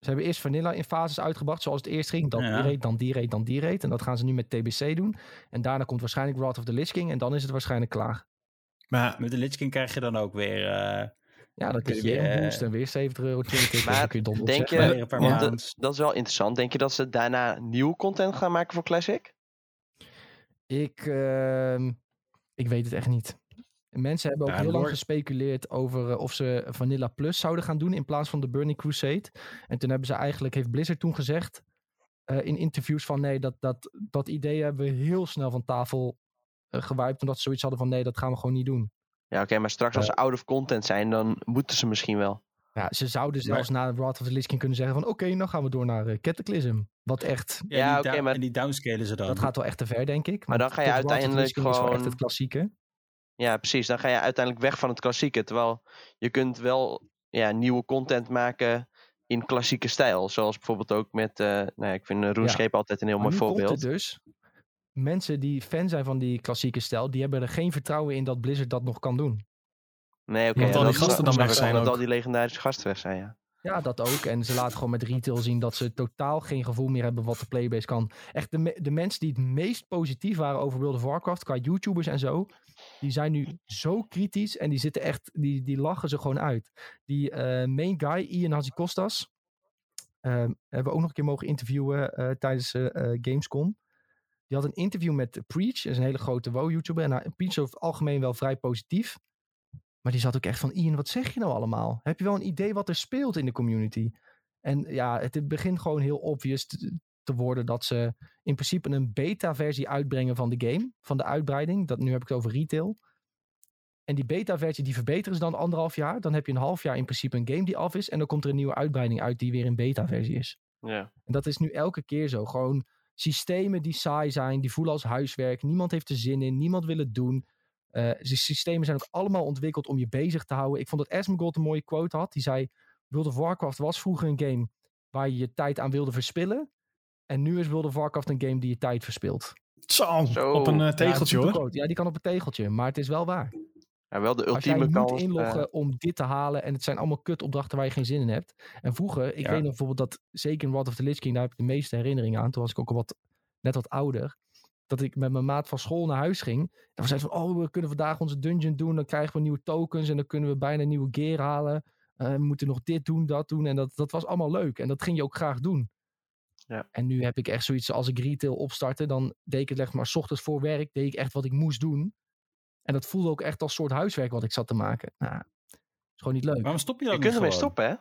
Ze hebben eerst Vanilla in fases uitgebracht zoals het eerst ging. Dan Ja. die raid, dan die raid, dan die raid. En dat gaan ze nu met TBC doen. En daarna komt waarschijnlijk Wrath of the Lich King. En dan is het waarschijnlijk klaar. Maar Met de Lich King krijg je dan ook weer... eh, Ja, dan kun je weer je, een eh, boost en weer 70 euro. 20 Maar dan kun je denk je- paar dat, dat is wel interessant. Denk je dat ze daarna nieuw content gaan maken voor Classic? Ik, ehm, ik weet het echt niet. Mensen hebben ook Ja, heel lang gespeculeerd over eh, of ze Vanilla Plus zouden gaan doen in plaats van de Burning Crusade. En toen hebben ze eigenlijk, heeft Blizzard toen gezegd eh, in interviews van nee, dat, dat, dat idee hebben we heel snel van tafel uh. Omdat ze zoiets hadden van nee, dat gaan we gewoon niet doen. Ja, oké, maar straks als ze out of content zijn, dan moeten ze misschien wel. Ja, ze zouden zelfs na Wrath of the Lich King kunnen zeggen van oké, dan gaan we door naar eh, Cataclysm. Wat echt, Ja, oké, maar- en die downscalen ze dan. dat gaat wel echt te ver denk ik. Maar dan ga je uiteindelijk King is wel echt gewoon- het klassieke. Ja, precies. Dan ga je uiteindelijk weg van het klassieke. Terwijl je kunt wel ja, nieuwe content maken in klassieke stijl. Zoals bijvoorbeeld ook met, eh nou ja, ik vind eh, RuneScape altijd een heel Maar mooi nu komt voorbeeld. het dus. Mensen die fan zijn van die klassieke stijl, die hebben er geen vertrouwen in dat Blizzard dat nog kan doen. Nee, oké. Al die gasten dan weg zijn Dat al die legendarische gasten weg zijn, ja. Ja, dat ook. En ze laten gewoon met retail zien dat ze totaal geen gevoel meer hebben wat de playbase kan. Echt de, me- de mensen die het meest positief waren over World of Warcraft, qua YouTubers en zo, die zijn nu zo kritisch en die zitten echt, die, die lachen ze gewoon uit. Die eh, main guy, Ian Hazikostas, eh, hebben we ook nog een keer mogen interviewen eh, tijdens eh, Gamescom. Die had een interview met Preach, dat is een hele grote WoW-YouTuber. En hij- Preach is over het algemeen wel vrij positief. Maar die zat ook echt van, Ian, wat zeg je nou allemaal? Heb je wel een idee wat er speelt in de community? En ja, het begint gewoon heel obvious te, te worden dat ze in principe een beta-versie uitbrengen van de game. Van de uitbreiding. Dat, nu heb ik het over retail. En die beta-versie die verbeteren ze dan anderhalf jaar. Dan heb je een half jaar in principe een game die af is. En dan komt er een nieuwe uitbreiding uit die weer een beta-versie is. Ja. En dat is nu elke keer zo. Gewoon systemen die saai zijn, die voelen als huiswerk. Niemand heeft er zin in, niemand wil het doen. Eh, de systemen zijn ook allemaal ontwikkeld om je bezig te houden. Ik vond dat Asmongold een mooie quote had. Die zei, World of Warcraft was vroeger een game waar je je tijd aan wilde verspillen. En nu is World of Warcraft een game die je tijd verspilt. Zo, Zo. op een eh, Ja, tegeltje super hoor. quote. Ja, die kan op een tegeltje, maar het is wel waar. ja, wel de Als jij ultieme moet kans. inloggen eh, om dit te halen en het zijn allemaal kutopdrachten waar je geen zin in hebt. En vroeger, ik Ja. weet nog bijvoorbeeld dat, zeker in Wrath of the Lich King, daar heb ik de meeste herinneringen aan. Toen was ik ook al wat, net wat ouder. Dat ik met mijn maat van school naar huis ging. En we zeiden van, oh, we kunnen vandaag onze dungeon doen. Dan krijgen we nieuwe tokens en dan kunnen we bijna nieuwe gear halen. Eh, we moeten nog dit doen, dat doen. En dat, dat was allemaal leuk. En dat ging je ook graag doen. Ja. En nu heb ik echt zoiets, als ik retail opstartte, dan deed ik het echt maar 's ochtends voor werk, deed ik echt wat ik moest doen. En dat voelde ook echt als soort huiswerk wat ik zat te maken. Nou, is gewoon niet leuk. Waarom stop je dan je kunt ermee stoppen, hè?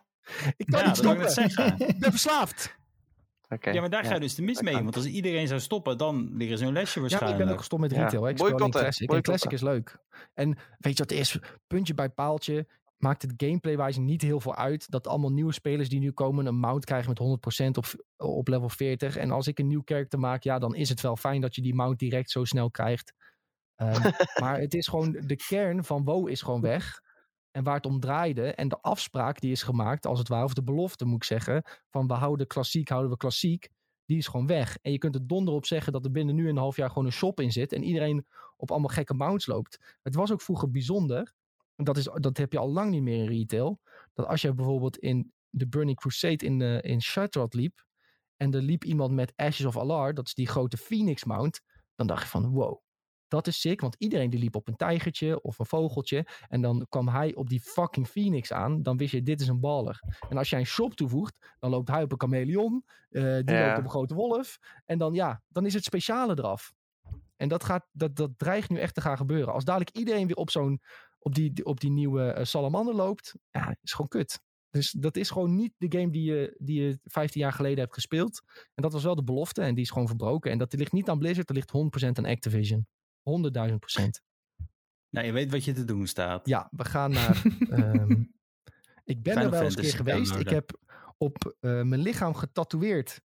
Ik kan Ja, niet stoppen. zeggen. *laughs* Ik ben verslaafd. Ja, maar daar ga je dus de mis mee. kan. Want als iedereen zou stoppen, dan liggen ze een lesje Ja, ik waarschijnlijk. ben ook gestopt met retail. Ik speel alleen Boycotten, Classic. Boycotten. Classic is leuk. En weet je wat het is? Puntje bij paaltje. Maakt het gameplay-wise niet heel veel uit. Dat allemaal nieuwe spelers die nu komen een mount krijgen met 100% op, op level 40. En als ik een nieuw character maak, ja, dan is het wel fijn dat je die mount direct zo snel krijgt. Ehm, *laughs* maar het is gewoon, de kern van WoW is gewoon weg. En waar het om draaide en de afspraak die is gemaakt, als het ware, of de belofte moet ik zeggen, van we houden klassiek, houden we klassiek, die is gewoon weg. En je kunt er donder op zeggen dat er binnen nu een half jaar gewoon een shop in zit en iedereen op allemaal gekke mounts loopt. Het was ook vroeger bijzonder, en dat, is, dat heb je al lang niet meer in retail, dat als je bijvoorbeeld in de Burning Crusade in, uh, in Shutrad liep, en er liep iemand met Ashes of Alar, dat is die grote Phoenix mount, dan dacht je van wow, dat is sick, want iedereen die liep op een tijgertje of een vogeltje. En dan kwam hij op die fucking Phoenix aan. Dan wist je, dit is een baller. En als jij een shop toevoegt, dan loopt hij op een chameleon. eh, die Ja. loopt op een grote wolf. En dan ja, dan is het speciale eraf. En dat, gaat, dat, dat dreigt nu echt te gaan gebeuren. Als dadelijk iedereen weer op zo'n op die, op die nieuwe eh, salamander loopt, ja, is gewoon kut. Dus dat is gewoon niet de game die je, die je 15 jaar geleden hebt gespeeld. En dat was wel de belofte en die is gewoon verbroken. En dat ligt niet aan Blizzard, dat ligt 100% aan Activision. 100.000 procent. Nou, je weet wat je te doen staat. Ja, we gaan naar. *laughs* ehm, ik ben Final er wel eens een keer geweest. Ik heb op eh, mijn lichaam getatoeëerd.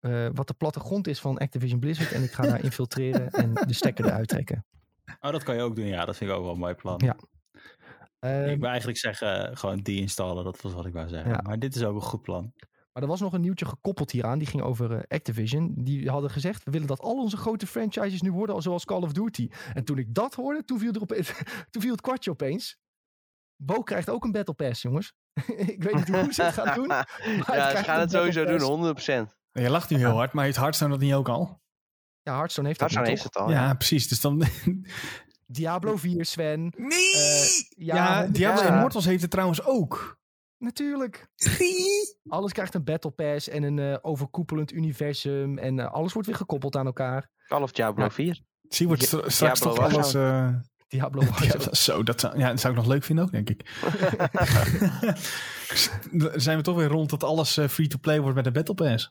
eh, wat de plattegrond is van Activision Blizzard. En ik ga daar *laughs* infiltreren en de stekker eruit trekken. Oh, dat kan je ook doen. Ja, dat vind ik ook wel een mooi plan. Ja. Ehm, ik wil eigenlijk zeggen, gewoon deinstallen. Dat was wat ik wou zeggen. Ja. Maar dit is ook een goed plan. Maar er was nog een nieuwtje gekoppeld hieraan. Die ging over eh, Activision. Die hadden gezegd: we willen dat al onze grote franchises nu worden zoals Call of Duty. En toen ik dat hoorde, toen viel, er op, *laughs* toen viel het kwartje opeens. Bo krijgt ook een Battle Pass, jongens. *laughs* ik weet niet hoe ze het gaan doen. *laughs* maar ja, ze gaan het sowieso doen, Pass. 100%. Je lacht nu heel hard, maar heeft Hearthstone dat niet ook al? Ja, Hearthstone heeft Hearthstone heeft toch? het al. ja, Ja. precies. Dus dan... Diablo 4, Sven. Nee! Eh, ja, honderd- Diablo ja, Immortals heeft het trouwens ook. Natuurlijk. *laughs* Alles krijgt een Battle Pass en een eh, overkoepelend universum. En eh, alles wordt weer gekoppeld aan elkaar. Call of Diablo Ja. 4. Zie, wordt Ja, stra- straks Diablo toch alles... Eh, Diablo ja, Warzone. zo, dat zou, ja, dat zou ik nog leuk vinden ook, denk ik. *laughs* *laughs* Zijn we toch weer rond dat alles eh, free-to-play wordt met een Battle Pass.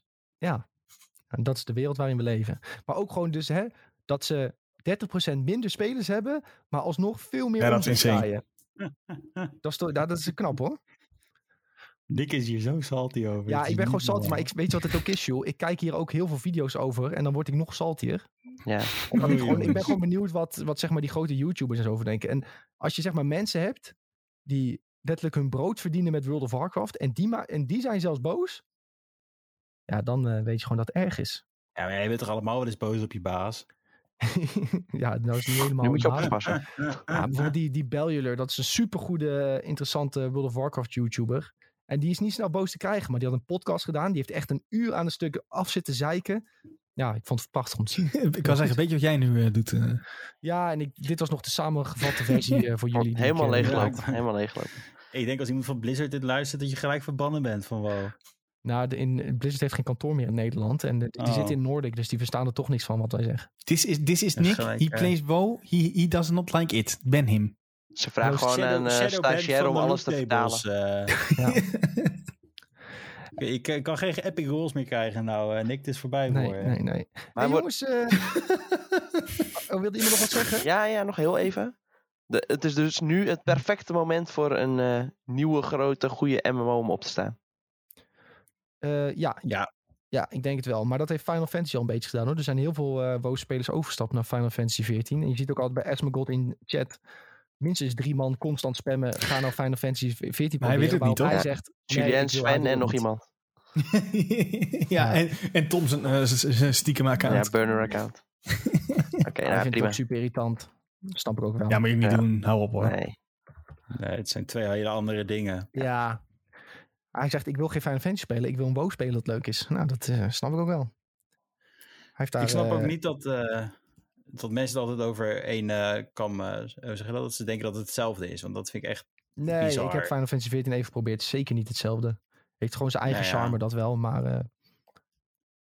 En dat is de wereld waarin we leven. Maar ook gewoon dus hè, dat ze 30% minder spelers hebben, maar alsnog veel meer Ja, dat is draaien. Dat is, toch- dat is knap hoor. Nick is hier zo salty over. Ja, ik ben gewoon salty, maar ik weet je wat het ook is, joh. Ik kijk hier ook heel veel video's over en dan word ik nog saltier. Ja. Omdat ik, gewoon, ik ben gewoon benieuwd wat, wat zeg maar die grote YouTubers en zo over denken. En als je zeg maar mensen hebt die letterlijk hun brood verdienen met World of Warcraft en die, ma- en die zijn zelfs boos, ja, dan eh, weet je gewoon dat het erg is. Ja, maar jij bent toch allemaal wel eens boos op je baas? *laughs* ja, nou is het niet helemaal Nu moet je oppassen. Ja, bijvoorbeeld die, die Bellular, dat is een supergoede, interessante World of Warcraft YouTuber. En die is niet snel boos te krijgen, maar die had een podcast gedaan. Die heeft echt een uur aan een stuk af zitten zeiken. Ja, ik vond het prachtig om te zien. *laughs* ik kan zeggen, weet je wat jij nu eh, doet? eh? Ja, en ik, dit was nog de samengevatte versie eh, voor *laughs* jullie. Helemaal ja. *laughs* Helemaal leeggelopen. Ik denk als iemand van Blizzard dit luistert, dat je gelijk verbannen bent van wow. Nou, de, in, Blizzard heeft geen kantoor meer in Nederland. En de- die Oh. zitten in Nordic, dus die verstaan er toch niks van wat wij zeggen. This is, this is Nick. gelijk, he plays WoW. He, he does not like it. Ben him. Ze vragen gewoon Shadow- een eh, stagiair om alles te vertalen. eh. *laughs* ik, ik kan geen epic rolls meer krijgen nou. eh Nick, het is voorbij Nee, voor je. nee, nee. Maar Hey, jongens, eh, *laughs* oh, wilde iemand nog wat zeggen? Ja, ja, nog heel even. De, het is dus nu het perfecte moment voor een eh, nieuwe, grote, goede MMO om op te staan. Eh, ja, Ja. ja, ik denk het wel. Maar dat heeft Final Fantasy al een beetje gedaan hoor. Er zijn heel veel eh WoW-spelers overgestapt naar Final Fantasy 14. En je ziet ook altijd bij Asmongold in chat minstens drie man constant spammen. Ga nou Final Fantasy 14 Maar hij weet proberen, het niet, toch? Hij zegt, nee, Julien, Sven en nog iemand. *laughs* ja, Ja. En, en Tom zijn, eh, z- z- stiekem account. Ja, burner account. *laughs* Oké, Hij nou vindt het prima. super irritant. Snap ik ook wel. Ja, moet je niet Ja. doen. Hou op hoor. Nee. Nee, het zijn twee hele andere dingen. Ja. Hij zegt, ik wil geen Final Fantasy spelen. Ik wil een WoW spelen dat leuk is. Nou, dat eh, snap ik ook wel. Hij heeft daar, ik snap ook eh, niet dat, eh, dat mensen het altijd over één eh kam eh, zeggen. Dat ze denken dat het hetzelfde is. Want dat vind ik echt... Nee, bizar. ik heb Final Fantasy 14 even geprobeerd. Zeker niet hetzelfde. Heeft gewoon zijn eigen Nou ja. charme, dat wel. Maar eh,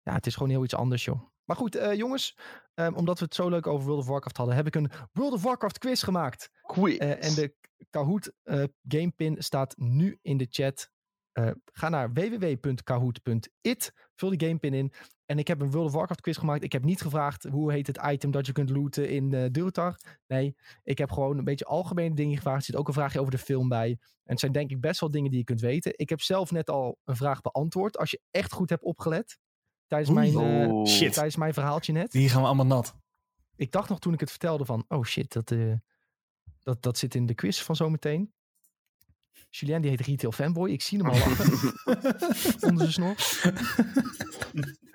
ja, het is gewoon heel iets anders, joh. Maar goed, jongens. ehm, omdat we het zo leuk over World of Warcraft hadden, heb ik een World of Warcraft quiz gemaakt. Quiz. En de Kahoot eh, gamepin staat nu in de chat. Eh, ga naar www.kahoot.it. Vul die gamepin in. En ik heb een World of Warcraft quiz gemaakt. Ik heb niet gevraagd hoe heet het item dat je kunt looten in eh Durotar. Nee, ik heb gewoon een beetje algemene dingen gevraagd. Er zit ook een vraagje over de film bij. En het zijn denk ik best wel dingen die je kunt weten. Ik heb zelf net al een vraag beantwoord. Als je echt goed hebt opgelet. Tijdens, mijn, eh, shit. tijdens mijn verhaaltje net. Hier gaan we allemaal nat. Ik dacht nog toen ik het vertelde van... Oh shit, dat, eh, dat, dat zit in de quiz van zometeen. Julien die heet Retail Fanboy. Ik zie hem al lachen. onder zijn snor.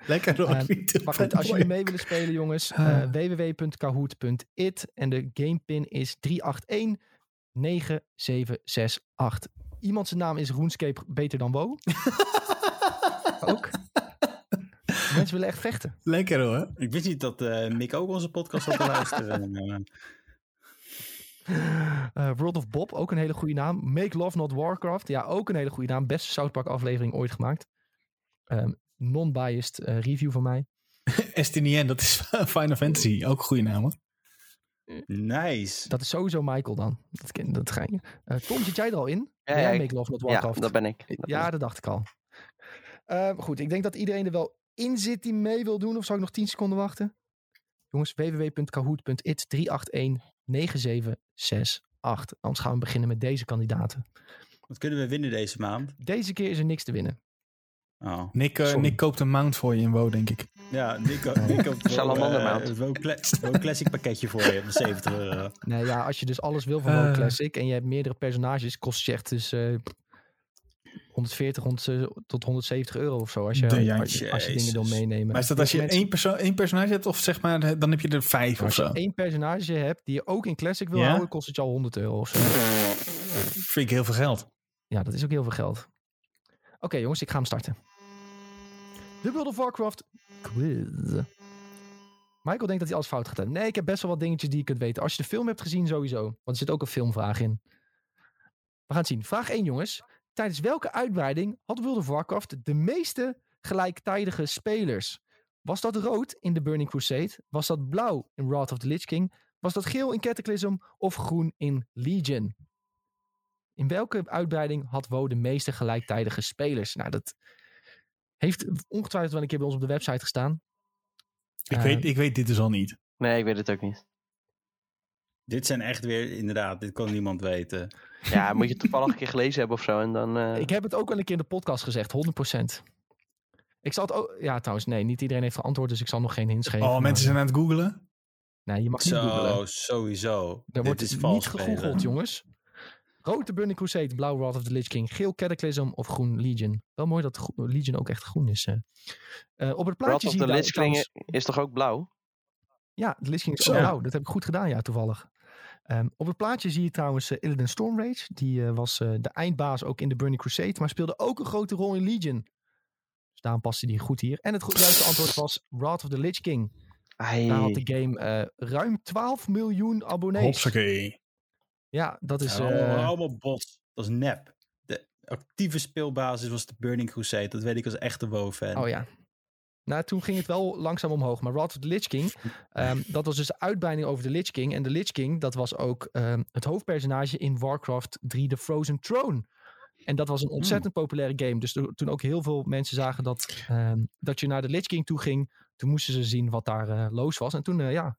Lekker hoor. Eh, Maar goed, als jullie mee willen spelen jongens. eh, Ah. www.kahoot.it. En de gamepin is 3819768. Iemand zijn naam is RuneScape beter dan WoW. *laughs* ook. Mensen willen echt vechten. Lekker hoor. Ik wist niet dat eh, Mick ook onze podcast had te luisteren. *laughs* Eh, World of Bob, ook een hele goede naam. Make Love Not Warcraft, ja, ook een hele goede naam. Beste South Park aflevering ooit gemaakt. Ehm, Non-biased eh, review van mij. *laughs* STNN, dat is *laughs* Final Fantasy. Ook een goede naam hoor. nice. Dat is sowieso Michael dan. Dat, ken- dat ga je. Eh, Tom, zit jij er al in? Ja, Ben jij ja, ik- Make Love Not Ja, Warcraft? dat ben ik. Dat ben ja, ik. dat dacht ik al. Eh, goed, ik denk dat iedereen er wel in zit die mee wil doen. Of zou ik nog 10 seconden wachten? Jongens, www.kahoot.it 3819768. Anders gaan we beginnen met deze kandidaten. Wat kunnen we winnen deze maand? Deze keer is er niks te winnen. Oh. Nick, eh. Nick koopt een mount voor je in WoW, denk ik. Ja, Nick, Nick op *laughs* Salamander mount. Het Wow Cla- Wow Classic pakketje voor je op 70 euro. Nee, ja, als je dus alles wil van WoW Eh. Classic en je hebt meerdere personages, kost je echt dus eh, 140 hond- eh, tot 170 euro of zo. Als je, De als, je- als je dingen wil meenemen. Maar is dat als je Mensen- één, perso één personage hebt, of zeg maar, dan heb je er vijf of als zo? je één personage hebt die je ook in Classic wil Ja? houden, kost het je al 100 euro of zo. Vind ik heel veel geld. Ja, dat is ook heel veel geld. Oké jongens, ik ga hem starten. De World of Warcraft quiz. Michael denkt dat hij alles fout gaat hebben. Nee, ik heb best wel wat dingetjes die je kunt weten. Als je de film hebt gezien, sowieso. Want er zit ook een filmvraag in. We gaan het zien. Vraag 1, jongens. Tijdens welke uitbreiding had World of Warcraft de meeste gelijktijdige spelers? Was dat rood in The Burning Crusade? Was dat blauw in Wrath of the Lich King? Was dat geel in Cataclysm? Of groen in Legion? In welke uitbreiding had WoW de meeste gelijktijdige spelers? Nou, dat heeft ongetwijfeld wel een keer bij ons op de website gestaan. Ik, Eh, weet, ik weet dit dus al niet. Nee, ik weet het ook niet. Dit zijn echt weer, inderdaad, dit kan niemand weten. Ja, moet je het toevallig een keer gelezen hebben of zo. En dan, eh, Ik heb het ook wel een keer in de podcast gezegd, 100%. Ik zal het ook... Ja, trouwens, nee, niet iedereen heeft geantwoord, dus ik zal nog geen hints geven. Oh, maar- mensen zijn aan het googlen. Nee, je mag niet. Zo, sowieso. Er Dit wordt is niet gegoogeld, jongens. Rood de Burning Crusade, blauw Wrath of the Lich King, geel Cataclysm of groen Legion. Wel mooi dat Legion ook echt groen is. eh. Eh, op het Wrath plaatje of zie je the Lich King is toch ook blauw? Ja, de Lich King is Zo. ook blauw. Dat heb ik goed gedaan, ja, toevallig. Ehm, op het plaatje zie je trouwens uh, Illidan Stormrage. Die uh, was uh, de eindbaas ook in de Burning Crusade, maar speelde ook een grote rol in Legion. Dus daarom paste die goed hier. En het juiste antwoord was Wrath of the Lich King. Ai. Daar had de game eh, ruim 12 miljoen abonnees. Hopsakee. Ja, dat is... Ja, allemaal, eh, allemaal bots. Dat is nep. De actieve speelbasis was de Burning Crusade. Dat weet ik als echte WoW-fan. Oh ja. Nou, toen ging het wel langzaam omhoog. Maar Wrath of the Lich King, ehm, dat was dus de uitbreiding over de Lich King. En de Lich King, dat was ook ehm, het hoofdpersonage in Warcraft 3 The Frozen Throne. En dat was een ontzettend populaire game. Dus to- toen ook heel veel mensen zagen dat, ehm, dat je naar de Lich King toe ging, toen moesten ze zien wat daar eh, los was. En toen, eh, ja.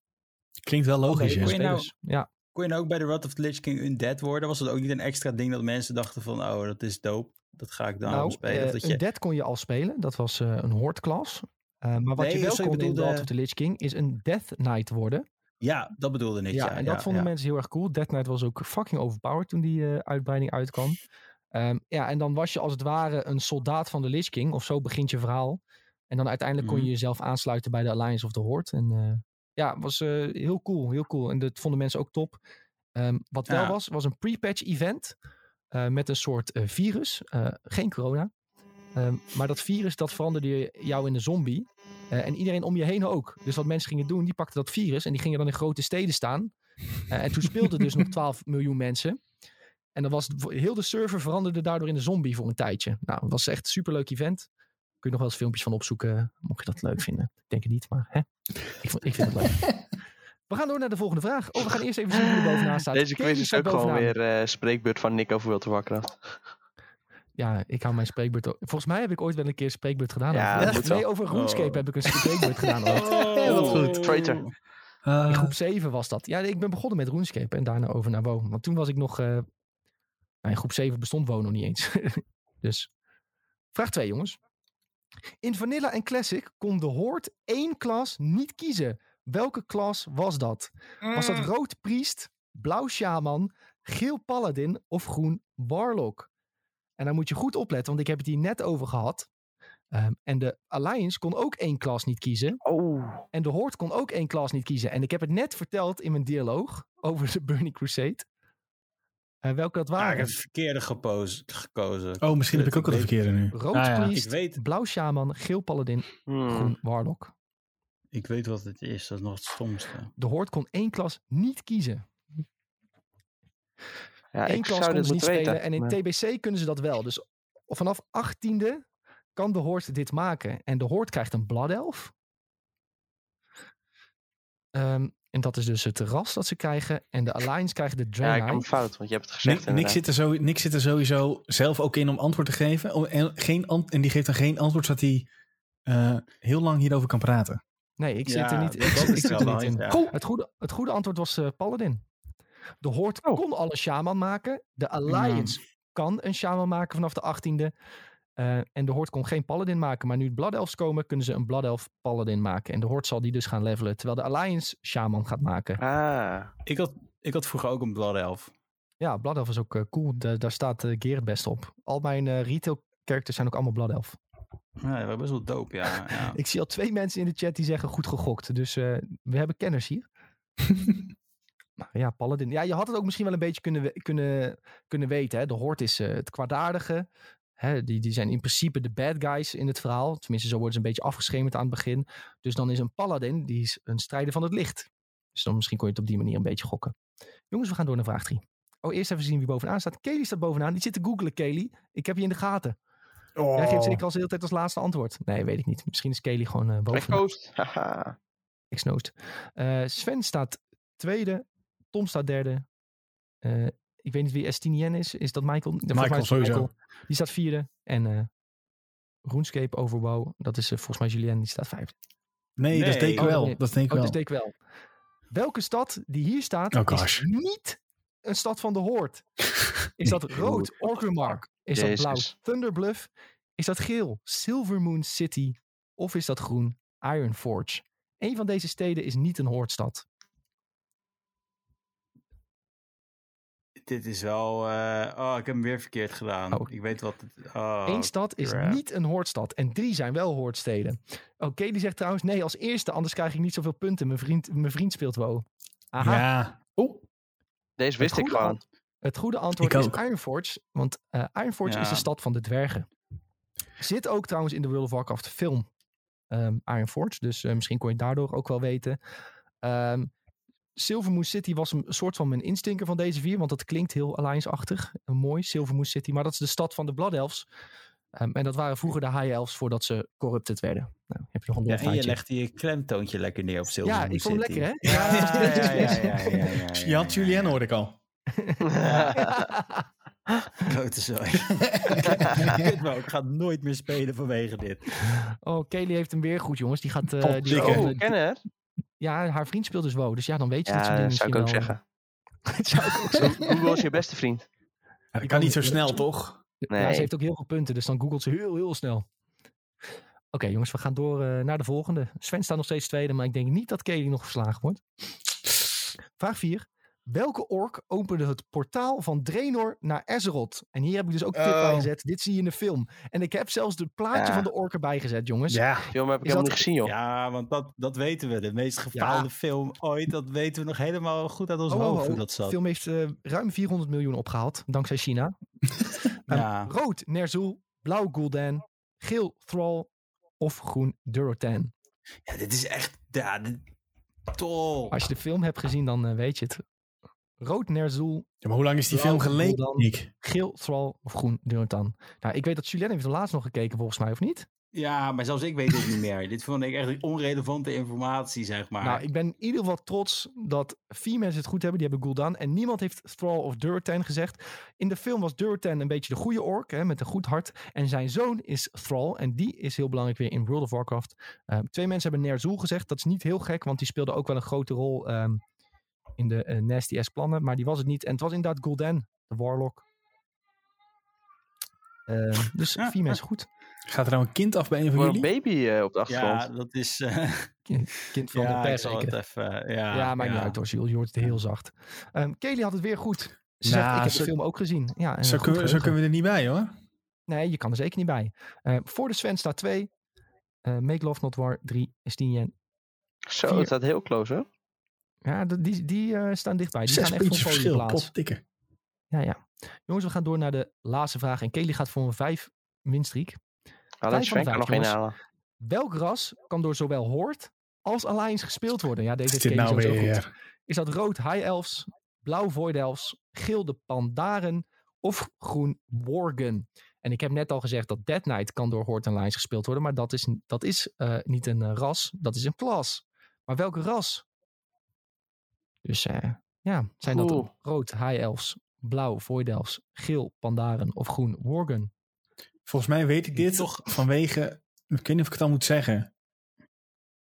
Klinkt wel logisch, de Kon je nou- ja. Kon je nou ook bij de Wrath of the Lich King undead worden? Was dat ook niet een extra ding dat mensen dachten van... Oh, dat is dope. Dat ga ik dan Nou, spelen. eh, Of dat je... een dead kon je al spelen. Dat was eh, een hoordklas. Eh, maar wat Nee, je wel kon in bedoelde- of the Lich King is een Death Knight worden. Ja, dat bedoelde ik. Ja, Ja, en dat vonden ja. mensen heel erg cool. Death Knight was ook fucking overpowered toen die eh, uitbreiding uitkwam. Ehm, ja, en dan was je als het ware een soldaat van de Lich King. Of zo begint je verhaal. En dan uiteindelijk kon je Mhm. jezelf aansluiten bij de Alliance of the Horde. En eh, ja, was heel cool, heel cool. En dat vonden mensen ook top. Ehm, wat wel was, was een pre-patch event. met een soort virus. Geen corona. Ehm, maar dat virus, dat veranderde jou in een zombie. Eh, en iedereen om je heen ook. Dus wat mensen gingen doen, die pakten dat virus en die gingen dan in grote steden staan. Eh, en toen speelden dus *laughs* nog 12 miljoen mensen. En dan was het- heel de server veranderde daardoor in een zombie voor een tijdje. Nou, het was echt een superleuk event. Kun je nog wel eens filmpjes van opzoeken, mocht je dat leuk vinden. Ik denk het niet, maar hè? Ik, ik vind het leuk. We gaan door naar de volgende vraag. Oh, we gaan eerst even zien wie er bovenaan staat. Deze quiz is ook gewoon weer eh spreekbeurt van Nick over World of Warcraft. Ja, ik hou mijn spreekbeurt... ook- Volgens mij heb ik ooit wel een keer een spreekbeurt gedaan. Ja, over. dat moet nee, wel. over RuneScape Oh. heb ik een spreekbeurt gedaan. *laughs* Ja, wat goed. Traitor. In groep 7 was dat. Ja, ik ben begonnen met RuneScape en daarna over naar WoW. Want toen was ik nog... eh, nou, in groep 7 bestond WoW nog niet eens. *laughs* dus, vraag 2 jongens. In Vanilla en Classic kon de Horde één klas niet kiezen. Welke klas was dat? Was dat rood priest, blauw shaman, geel paladin of groen warlock? En daar moet je goed opletten, want ik heb het hier net over gehad. Ehm, en de Alliance kon ook één klas niet kiezen. Oh. En de Horde kon ook één klas niet kiezen. En ik heb het net verteld in mijn dialoog *laughs* over de Burning Crusade. Eh, welke dat Ah, ik waren. heb het verkeerde gepoos- gekozen. oh, misschien heb ik ook al de verkeerde nu. Rood Ah, ja. priest, Ik weet- blauw shaman, geel paladin, Hmm. groen warlock. Ik weet wat het is. Dat is nog het stomste. De Horde kon één klas niet kiezen. Ja, Eén ik klas konden ze niet spelen. weten. En in maar- TBC kunnen ze dat wel. Dus vanaf 18e kan de Horde dit maken. En de Horde krijgt een Blood Elf. Ehm, en dat is dus het ras dat ze krijgen. En de Alliance krijgt de Ja, ik Draenei. heb fout, want je hebt het gezegd Nick, Nick, zit er zo, Nick zit er sowieso zelf ook in om antwoord te geven. Om- En, geen ant- en die geeft dan geen antwoord zodat hij eh, heel lang hierover kan praten. Nee, ik zit Ja, *laughs* er niet, ik, zit- ik er niet in. ja. Het, goede, het goede antwoord was eh, Paladin. De Horde Oh. kon al een shaman maken. De Alliance kan een shaman maken vanaf de 18e. Eh, en de Horde kon geen Paladin maken. Maar nu Blood Elves komen, kunnen ze een Blood Elf Paladin maken. En de Horde zal die dus gaan levelen. Terwijl de Alliance shaman gaat maken. Ah, Ik had, ik had vroeger ook een Blood Elf. Ja, Blood Elf is ook eh, cool. Da- daar staat Gear het best op. Al mijn eh, retail characters zijn ook allemaal Blood Elf. Ja, dat best wel dope, ja. ja. *laughs* Ik zie al twee mensen in de chat die zeggen goed gegokt. Dus eh, we hebben kenners hier. *laughs* ja, Paladin. Ja, je had het ook misschien wel een beetje kunnen, kunnen, kunnen weten. Hè? De Horde is eh, het kwaadaardige. Hè? Die, die zijn in principe de bad guys in het verhaal. Tenminste, zo worden ze een beetje afgeschemerd aan het begin. Dus dan is een Paladin, die is een strijder van het licht. Dus dan misschien kon je het op die manier een beetje gokken. Jongens, we gaan door naar vraag 3. Oh, eerst even zien wie bovenaan staat. Kelly staat bovenaan. Die zit te googlen, Kelly. Ik heb je in de gaten. Jij geeft zeker als de hele tijd als laatste antwoord. Nee, weet ik niet. Misschien is Kelly gewoon eh bovenaan. Ik snoost. Eh, Sven staat tweede. Tom staat derde. Eh, ik weet niet wie Estinien is. Is dat Michael? Mij Michael, sowieso. Die staat vierde. En eh RuneScape Overwow. Dat is eh, volgens mij Julien. Die staat vijfde. Nee, dat is Nee. denk ik Oh, nee. Dat denk ik Oh, wel. dat is wel. Welke stad die hier staat Oh, is niet een stad van de Horde? *laughs* Is dat rood Orgrimmar? Is dat blauw. Thunderbluff? Is dat geel Silvermoon City? Of is dat groen Ironforge? Een van deze steden is niet een Hordestad. Dit is wel... eh, oh, ik heb hem weer verkeerd gedaan. Oh. Ik weet wat het... Oh, Eén stad is crap. niet een Hordestad. En drie zijn wel Hordsteden. Oké, die zegt trouwens nee als eerste. Anders krijg ik niet zoveel punten. Mijn vriend, mijn vriend speelt WoW. Aha. Ja. Oh, Deze wist ik gewoon. Het goede antwoord is. Ironforge. Want eh Ironforge is de stad van de dwergen. Zit ook trouwens in de World of Warcraft film ehm Ironforge. Dus eh, misschien kon je het daardoor ook wel weten. Silvermoon City was een soort van mijn instinker van deze vier. Want dat klinkt heel Alliance-achtig. Mooi, Silvermoon City. Maar dat is de stad van de Blood Elves. Ehm, en dat waren vroeger de High Elves voordat ze corrupted werden. Nou, heb je nog een Ja, en je legde je klemtoontje lekker neer op Silver Ja, Moon ik vond City. lekker, hè? Ja, ja, ja, ja, ja, ja, ja, ja, Je had Julien hoorde ik al. *laughs* Grote zooi. *laughs* Ik ga nooit meer spelen vanwege dit. Oh, Kelly heeft hem weer goed, jongens. Die gaat... eh, die Oh, kenner. Ja, haar vriend speelt dus WoW. Dus ja, dan weet je dat ze dingen *laughs* dat zou ik ook zeggen. wel- Dat zou ik ook zeggen. Google is je beste vriend. Ja, dat kan niet zo snel, toch? Nee. Ja, ze heeft ook heel veel punten, dus dan googelt ze heel, heel snel. Oké, jongens, we gaan door eh, naar de volgende. Sven staat nog steeds tweede, maar ik denk niet dat Kelly nog verslagen wordt. Vraag 4. Welke ork opende het portaal van Draenor naar Azeroth? En hier heb ik dus ook een tip Oh. bij gezet. Dit zie je in de film. En ik heb zelfs het plaatje Ja. van de ork erbij gezet, jongens. Ja. Film heb ik Is helemaal dat- niet gezien, joh. Ja, want dat, dat weten we. De meest gefaalde Ja. film ooit. Dat weten we nog helemaal goed uit ons Oh, oh, hoofd oh. hoe dat De zat. film heeft eh, ruim 400 miljoen opgehaald, dankzij China. *laughs* Ehm, Ja. Rood Ner'zhul, blauw Gul'dan, geel Thrall of groen Durotan. ja, dit is echt... Ja, dit, tol. Als je de film hebt gezien, dan eh, weet je het. Rood Ner'zhul, Ja, maar hoe lang is die film geleden, geel Thrall of groen Durotan. Nou, ik weet dat Julien heeft de laatst nog gekeken, volgens mij, of niet? Ja, maar zelfs ik weet het niet meer. Dit vond ik echt onrelevante informatie, zeg maar. Nou, ik ben in ieder geval trots dat vier mensen het goed hebben. Die hebben Gul'dan. En niemand heeft Thrall of Durotan gezegd. In de film was Durotan een beetje de goede ork, hè, met een goed hart. En zijn zoon is Thrall. En die is heel belangrijk weer in World of Warcraft. Ehm, twee mensen hebben Ner'zhul gezegd. Dat is niet heel gek, want die speelde ook wel een grote rol ehm, in de eh, Nasty S plannen. Maar die was het niet. En het was inderdaad Gul'dan, de Warlock. Ehm, dus Ja, vier ja. mensen goed. Gaat er nou een kind af bij een van Voor een jullie? baby eh, op de achtergrond. ja, dat is... eh, Kind van *laughs* ja, de pers zeker. even... Ja, Ja, maakt niet uit hoor, Jules. Je hoort het heel zacht. Ehm Kelly had het weer goed. Ze zegt, Nou, ik heb zo- de film ook gezien. Ja, en Zo, kunnen, we- zo geheugen. kunnen we er niet bij, hoor. Nee, je kan er zeker niet bij. Eh, voor de Sven staat 2. Make Love Not War 3. Estinian. Zo, vier. het staat heel close, hoor. Ja, die, die eh, staan dichtbij. Die Zes gaan echt voor podiumplaats. Potdikke. Ja, ja. Jongens, we gaan door naar de laatste vraag. En Kelly gaat voor een 5 winstreek. Alleen Vijf Sven kan nog vijf, geen jongens. halen. Welk ras kan door zowel Horde als Alliance gespeeld worden? Ja, deze Kelly nou sowieso goed. Is dat rood High Elves, blauw Void Elves, geel de Pandaren of groen Worgen? En ik heb net al gezegd dat Dead Knight kan door Horde en Alliance gespeeld worden, maar dat is, dat is eh, niet een eh, ras, dat is een klas. Maar welke ras? Dus eh, ja, zijn dat rood High Elves, blauw Void Elves, geel Pandaren of groen Worgen? Volgens mij weet ik dit Toch- vanwege... Ik weet niet of ik het al moet zeggen.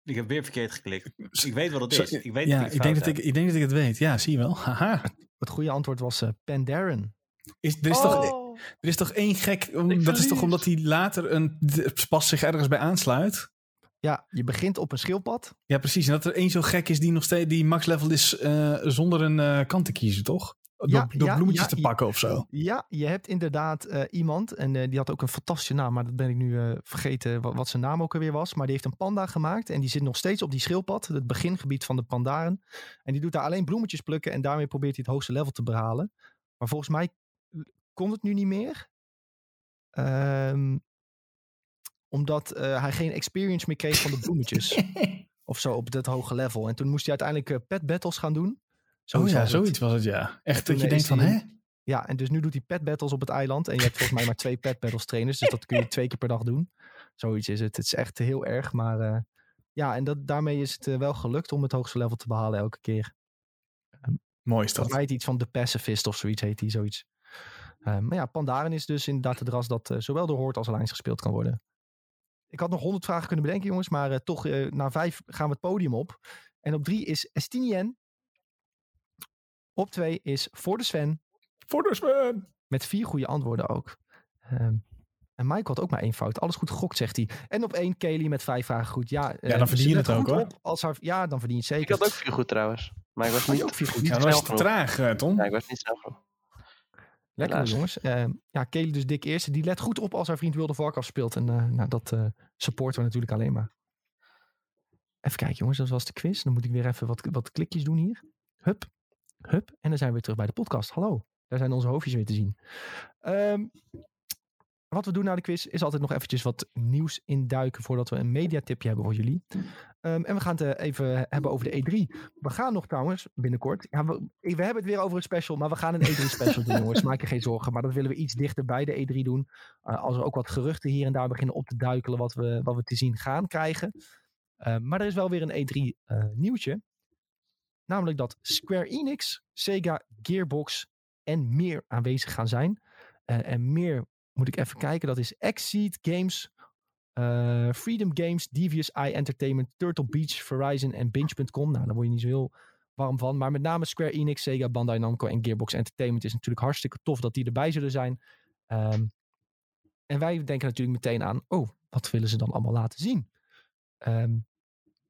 Ik heb weer verkeerd geklikt. Ik weet wat het is. Ik weet ja, dat ik denk dat ik, ik denk dat ik het weet. Ja, zie je wel. Haha. Het goede antwoord was eh Pandaren. Is, er, is toch, Oh, er is toch één gek... Ik dat is toch omdat hij later een, pas zich ergens bij aansluit? Ja, je begint op een schildpad. Ja, precies. En dat er één zo gek is die nog steeds die max level is eh, zonder een eh, kant te kiezen, toch? Door, Ja, door ja, bloemetjes ja, te pakken of zo. Ja, je hebt inderdaad eh, iemand, en die had ook een fantastische naam, maar dat ben ik nu vergeten wat, wat zijn naam ook alweer was. Maar die heeft een panda gemaakt en die zit nog steeds op die schildpad, het begingebied van de pandaren. En die doet daar alleen bloemetjes plukken en daarmee probeert hij het hoogste level te behalen. Maar volgens mij kon het nu niet meer. Ehm, omdat eh, hij geen experience meer kreeg van de bloemetjes. *laughs* of zo op dat hoge level. En toen moest hij uiteindelijk eh, pet battles gaan doen. Oh Zoiets ja, was het. zoiets was het, ja. Echt dat je eh, denkt van, hij- hè? Ja, en dus nu doet hij pet battles op het eiland. En je hebt volgens mij maar twee pet battles trainers. Dus dat kun je *laughs* twee keer per dag doen. Zoiets is het. Het is echt heel erg. Maar ja, en dat, daarmee is het wel gelukt om het hoogste level te behalen elke keer. Mooi is Volgens dat. mij heet iets van de pacifist of zoiets heet hij, zoiets. Maar ja, Pandaren is dus inderdaad het ras dat zowel door Horde als Alliance gespeeld kan worden. Ik had nog honderd vragen kunnen bedenken, jongens. Maar eh, toch, eh, na vijf gaan we het podium op. En op drie is Estinien. Op twee is Voor de Sven. Voor de Sven! Met vier goede antwoorden ook. Ehm, en Michael had ook maar één fout. Alles goed gegokt, zegt hij. En op één Kelly met vijf vragen goed. Ja, eh, dan verdien ze je het ook, hoor. als haar, ja, dan verdien je het ik zeker. had ook vier goed trouwens. Maar ik was niet, vier goed? Ja, was traag, eh, Tom. Ja, ik was niet snel. Lekker jongens. Ehm, ja, Kelly dus dik eerste. Die let goed op als haar vriend World of Warcraft speelt. En eh, nou, dat eh, supporten we natuurlijk alleen maar. Even kijken jongens, dat was de quiz. Dan moet ik weer even wat, wat klikjes doen hier. Hup. Hup, en dan zijn we weer terug bij de podcast. Hallo, daar zijn onze hoofdjes weer te zien. Ehm, wat we doen na de quiz is altijd nog eventjes wat nieuws induiken voordat we een mediatipje hebben voor jullie. Ehm, en we gaan het eh, even hebben over de E3. We gaan nog trouwens binnenkort. Ja, we, we hebben het weer over een special, maar we gaan een E3 special doen, jongens. Maak je geen zorgen. Maar dat willen we iets dichter bij de E3 doen. Uh, als er ook wat geruchten hier en daar beginnen op te duikelen wat we, wat we te zien gaan krijgen. Uh, maar er is wel weer een E3 uh, nieuwtje. Namelijk dat Square Enix, Sega, Gearbox en meer aanwezig gaan zijn. En meer moet ik even kijken. Dat is Exceed Games, uh, Freedom Games, Devious Eye Entertainment, Turtle Beach, Verizon en Binge.com. Nou, daar word je niet zo heel warm van. Maar met name Square Enix, Sega, Bandai Namco en Gearbox Entertainment is natuurlijk hartstikke tof dat die erbij zullen zijn. Um, en wij denken natuurlijk meteen aan, oh, wat willen ze dan allemaal laten zien? Um,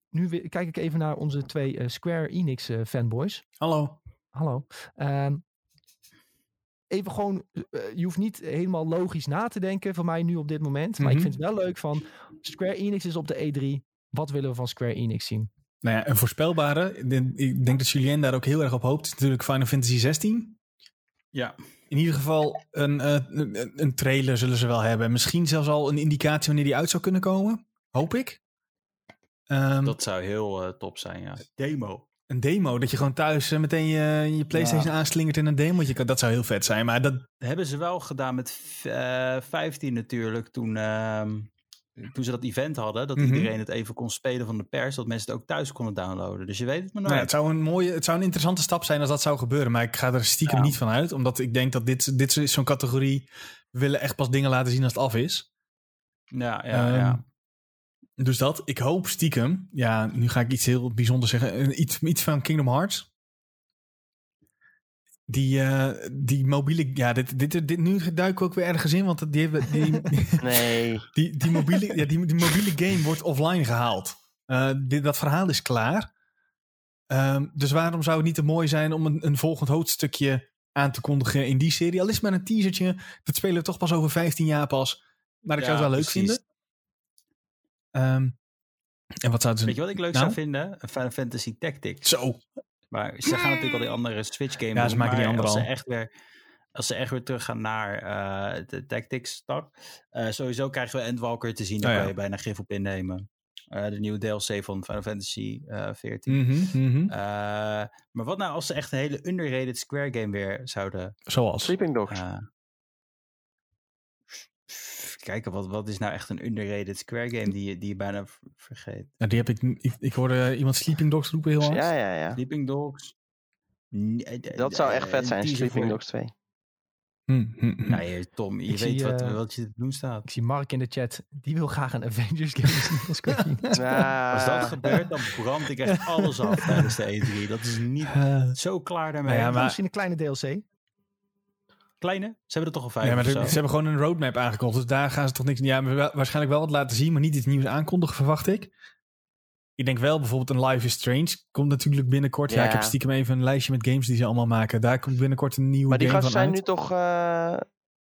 nu kijk ik even naar onze twee uh, Square Enix uh, fanboys. Hallo. Hallo. Um, even gewoon, uh, je hoeft niet helemaal logisch na te denken van mij nu op dit moment. Maar ik vind het wel leuk van, Square Enix is op de E3. Wat willen we van Square Enix zien? Nou ja, een voorspelbare. Ik denk dat Julien daar ook heel erg op hoopt. Is natuurlijk Final Fantasy 16. Ja. In ieder geval een, uh, een, een trailer zullen ze wel hebben. Misschien zelfs al een indicatie wanneer die uit zou kunnen komen. Hoop ik. Um, dat zou heel uh, top zijn, ja. Demo. Een demo, dat je gewoon thuis uh, meteen je, je PlayStation ja. aanslingert in een demootje. Dat zou heel vet zijn, maar dat... Hebben ze wel gedaan met uh, 15 natuurlijk, toen, uh, toen ze dat event hadden. Dat mm-hmm. iedereen het even kon spelen van de pers, dat mensen het ook thuis konden downloaden. Dus je weet het maar nooit. Nou ja, het, zou een mooie, het zou een interessante stap zijn als dat zou gebeuren, maar ik ga er stiekem ja. niet van uit. Omdat ik denk dat dit, dit is zo'n categorie, we willen echt pas dingen laten zien als het af is. Ja, ja, um, ja. Dus dat, ik hoop stiekem, ja, nu ga ik iets heel bijzonders zeggen, iets, iets van Kingdom Hearts. Die, uh, die mobiele, ja, dit, dit, dit, nu duiken we ook weer ergens in, want die hebben, die, *laughs* nee. die, die, mobiele, ja, die, die mobiele game wordt offline gehaald. Uh, dit, dat verhaal is klaar. Um, dus waarom zou het niet te mooi zijn om een, een volgend hoofdstukje aan te kondigen in die serie? Al is maar een teasertje, dat spelen we toch pas over 15 jaar pas. Maar ik ja, zou het wel leuk precies. vinden. Um, en wat zouden ze... Weet je wat ik leuk nou? zou vinden? Een Final Fantasy Tactics. Zo. Maar ze gaan natuurlijk al die andere Switch games Ja, ze maken die maar andere als ze al. echt weer als ze echt weer terug gaan naar uh, de Tactics tak. Uh, sowieso krijgen we Endwalker te zien. Daar Oh, ja. kan je bijna gif op innemen. Uh, de nieuwe DLC van Final Fantasy uh, 14. Mm -hmm, mm -hmm. Uh, maar wat nou als ze echt een hele underrated Square game weer zouden... Zoals? Sleeping Dogs. Kijken, wat, wat is nou echt een underrated Square game die je, die je bijna vergeet? Ja, die heb ik, ik, ik hoorde iemand Sleeping Dogs roepen heel hard. Ja, ja, ja. Sleeping Dogs. Dat zou echt vet zijn, Sleeping voor... Dogs 2. Hm, hm, hm. Nee, Tom, je Ik weet zie, wat, eh, wat je te doen staat. Ik zie Mark in de chat. Die wil graag een Avengers game. Ja. *laughs* Als dat gebeurt, dan brand ik echt *laughs* alles af tijdens de E3. Dat is niet Uh, zo klaar daarmee. Nou ja, maar- Misschien een kleine DLC. Kleine? Ze hebben er toch al vijf ja, maar of ze, zo? ze hebben gewoon een roadmap aangekondigd. Dus daar gaan ze toch niks... Ja, maar wel- waarschijnlijk wel wat laten zien, maar niet iets nieuws aankondigen, verwacht ik. Ik denk wel bijvoorbeeld een Life is Strange. Komt natuurlijk binnenkort. Ja, Ja. ik heb stiekem even een lijstje met games die ze allemaal maken. Daar komt binnenkort een nieuwe Maar die game gasten zijn uit. nu toch uh,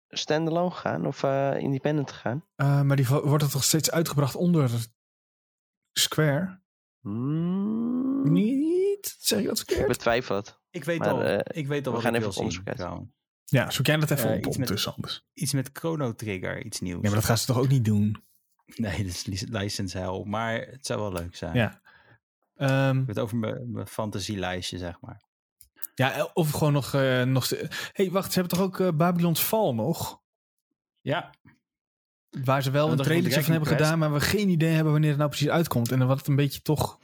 standalone gegaan of uh, independent gegaan? Uh, maar die wordt er toch steeds uitgebracht onder Square? Hmm. Niet? Zeg je dat Ik verkeerd? betwijfel het. Ik weet Maar, al, eh, ik weet al we wat gaan ik even wil op zien. Ja, zoek jij dat even Eh, op ondertussen anders. Iets met Chrono Trigger, iets nieuws. Ja, maar dat gaan ze toch ook niet doen? Nee, dat is li- license hell. Maar het zou wel leuk zijn. Ja. Ik heb het over mijn, fantasielijstje, zeg maar. ja, of gewoon nog... eh nog hey, wacht, ze hebben toch ook eh, Babylon's Fall nog? Ja, Waar ze wel een trailer van hebben gedaan, maar we geen idee hebben wanneer het nou precies uitkomt. En dan wat het een beetje toch...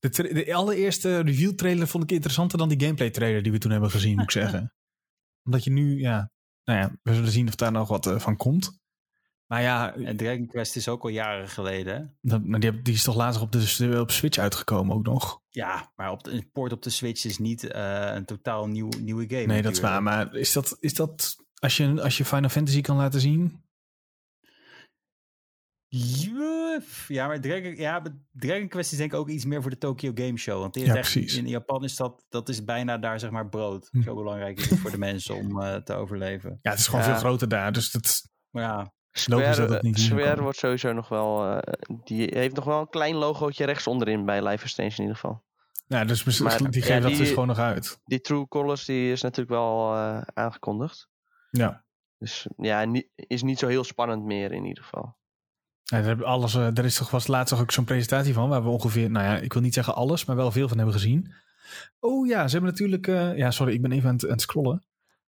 De, de allereerste review trailer vond ik interessanter dan die gameplay trailer die we toen hebben gezien, moet ik *laughs* zeggen. Omdat je nu, ja... Nou ja, we zullen zien of daar nog wat eh, van komt. Maar ja, en Dragon Quest is ook al jaren geleden. hè? dat, maar die, heb- die is toch later op, de, op Switch uitgekomen ook nog. Ja, maar op de, een port op de Switch is niet eh, een totaal nieuw, nieuwe game. Nee, dat is waar. Maar is dat, is dat als, je, als je Final Fantasy kan laten zien? Juf. Ja, maar Dragon, ja, Dragon Quest is denk ik ook iets meer voor de Tokyo Game Show. Want die is Ja, echt- precies. in Japan is dat, dat is bijna daar zeg maar brood. Hm. Zo belangrijk is het voor de mensen om eh, te overleven. Ja, het is gewoon Ja. veel groter daar. Dus dat, Maar ja, Logisch Square, wordt sowieso nog wel... eh, die heeft nog wel een klein logootje rechts onderin bij Life is Strange in ieder geval. Ja, dus misschien- Maar, die ja, geven dat die- dus gewoon nog uit. Die True Colors die is natuurlijk wel eh, aangekondigd. Ja. Dus ja, ni- is niet zo heel spannend meer in ieder geval. Ja, alles, eh, er is toch was laatst ook zo'n presentatie van, waar we ongeveer, nou ja, ik wil niet zeggen alles, maar wel veel van hebben gezien. Oh ja, ze hebben natuurlijk, eh, ja, sorry, ik ben even aan het, aan het scrollen.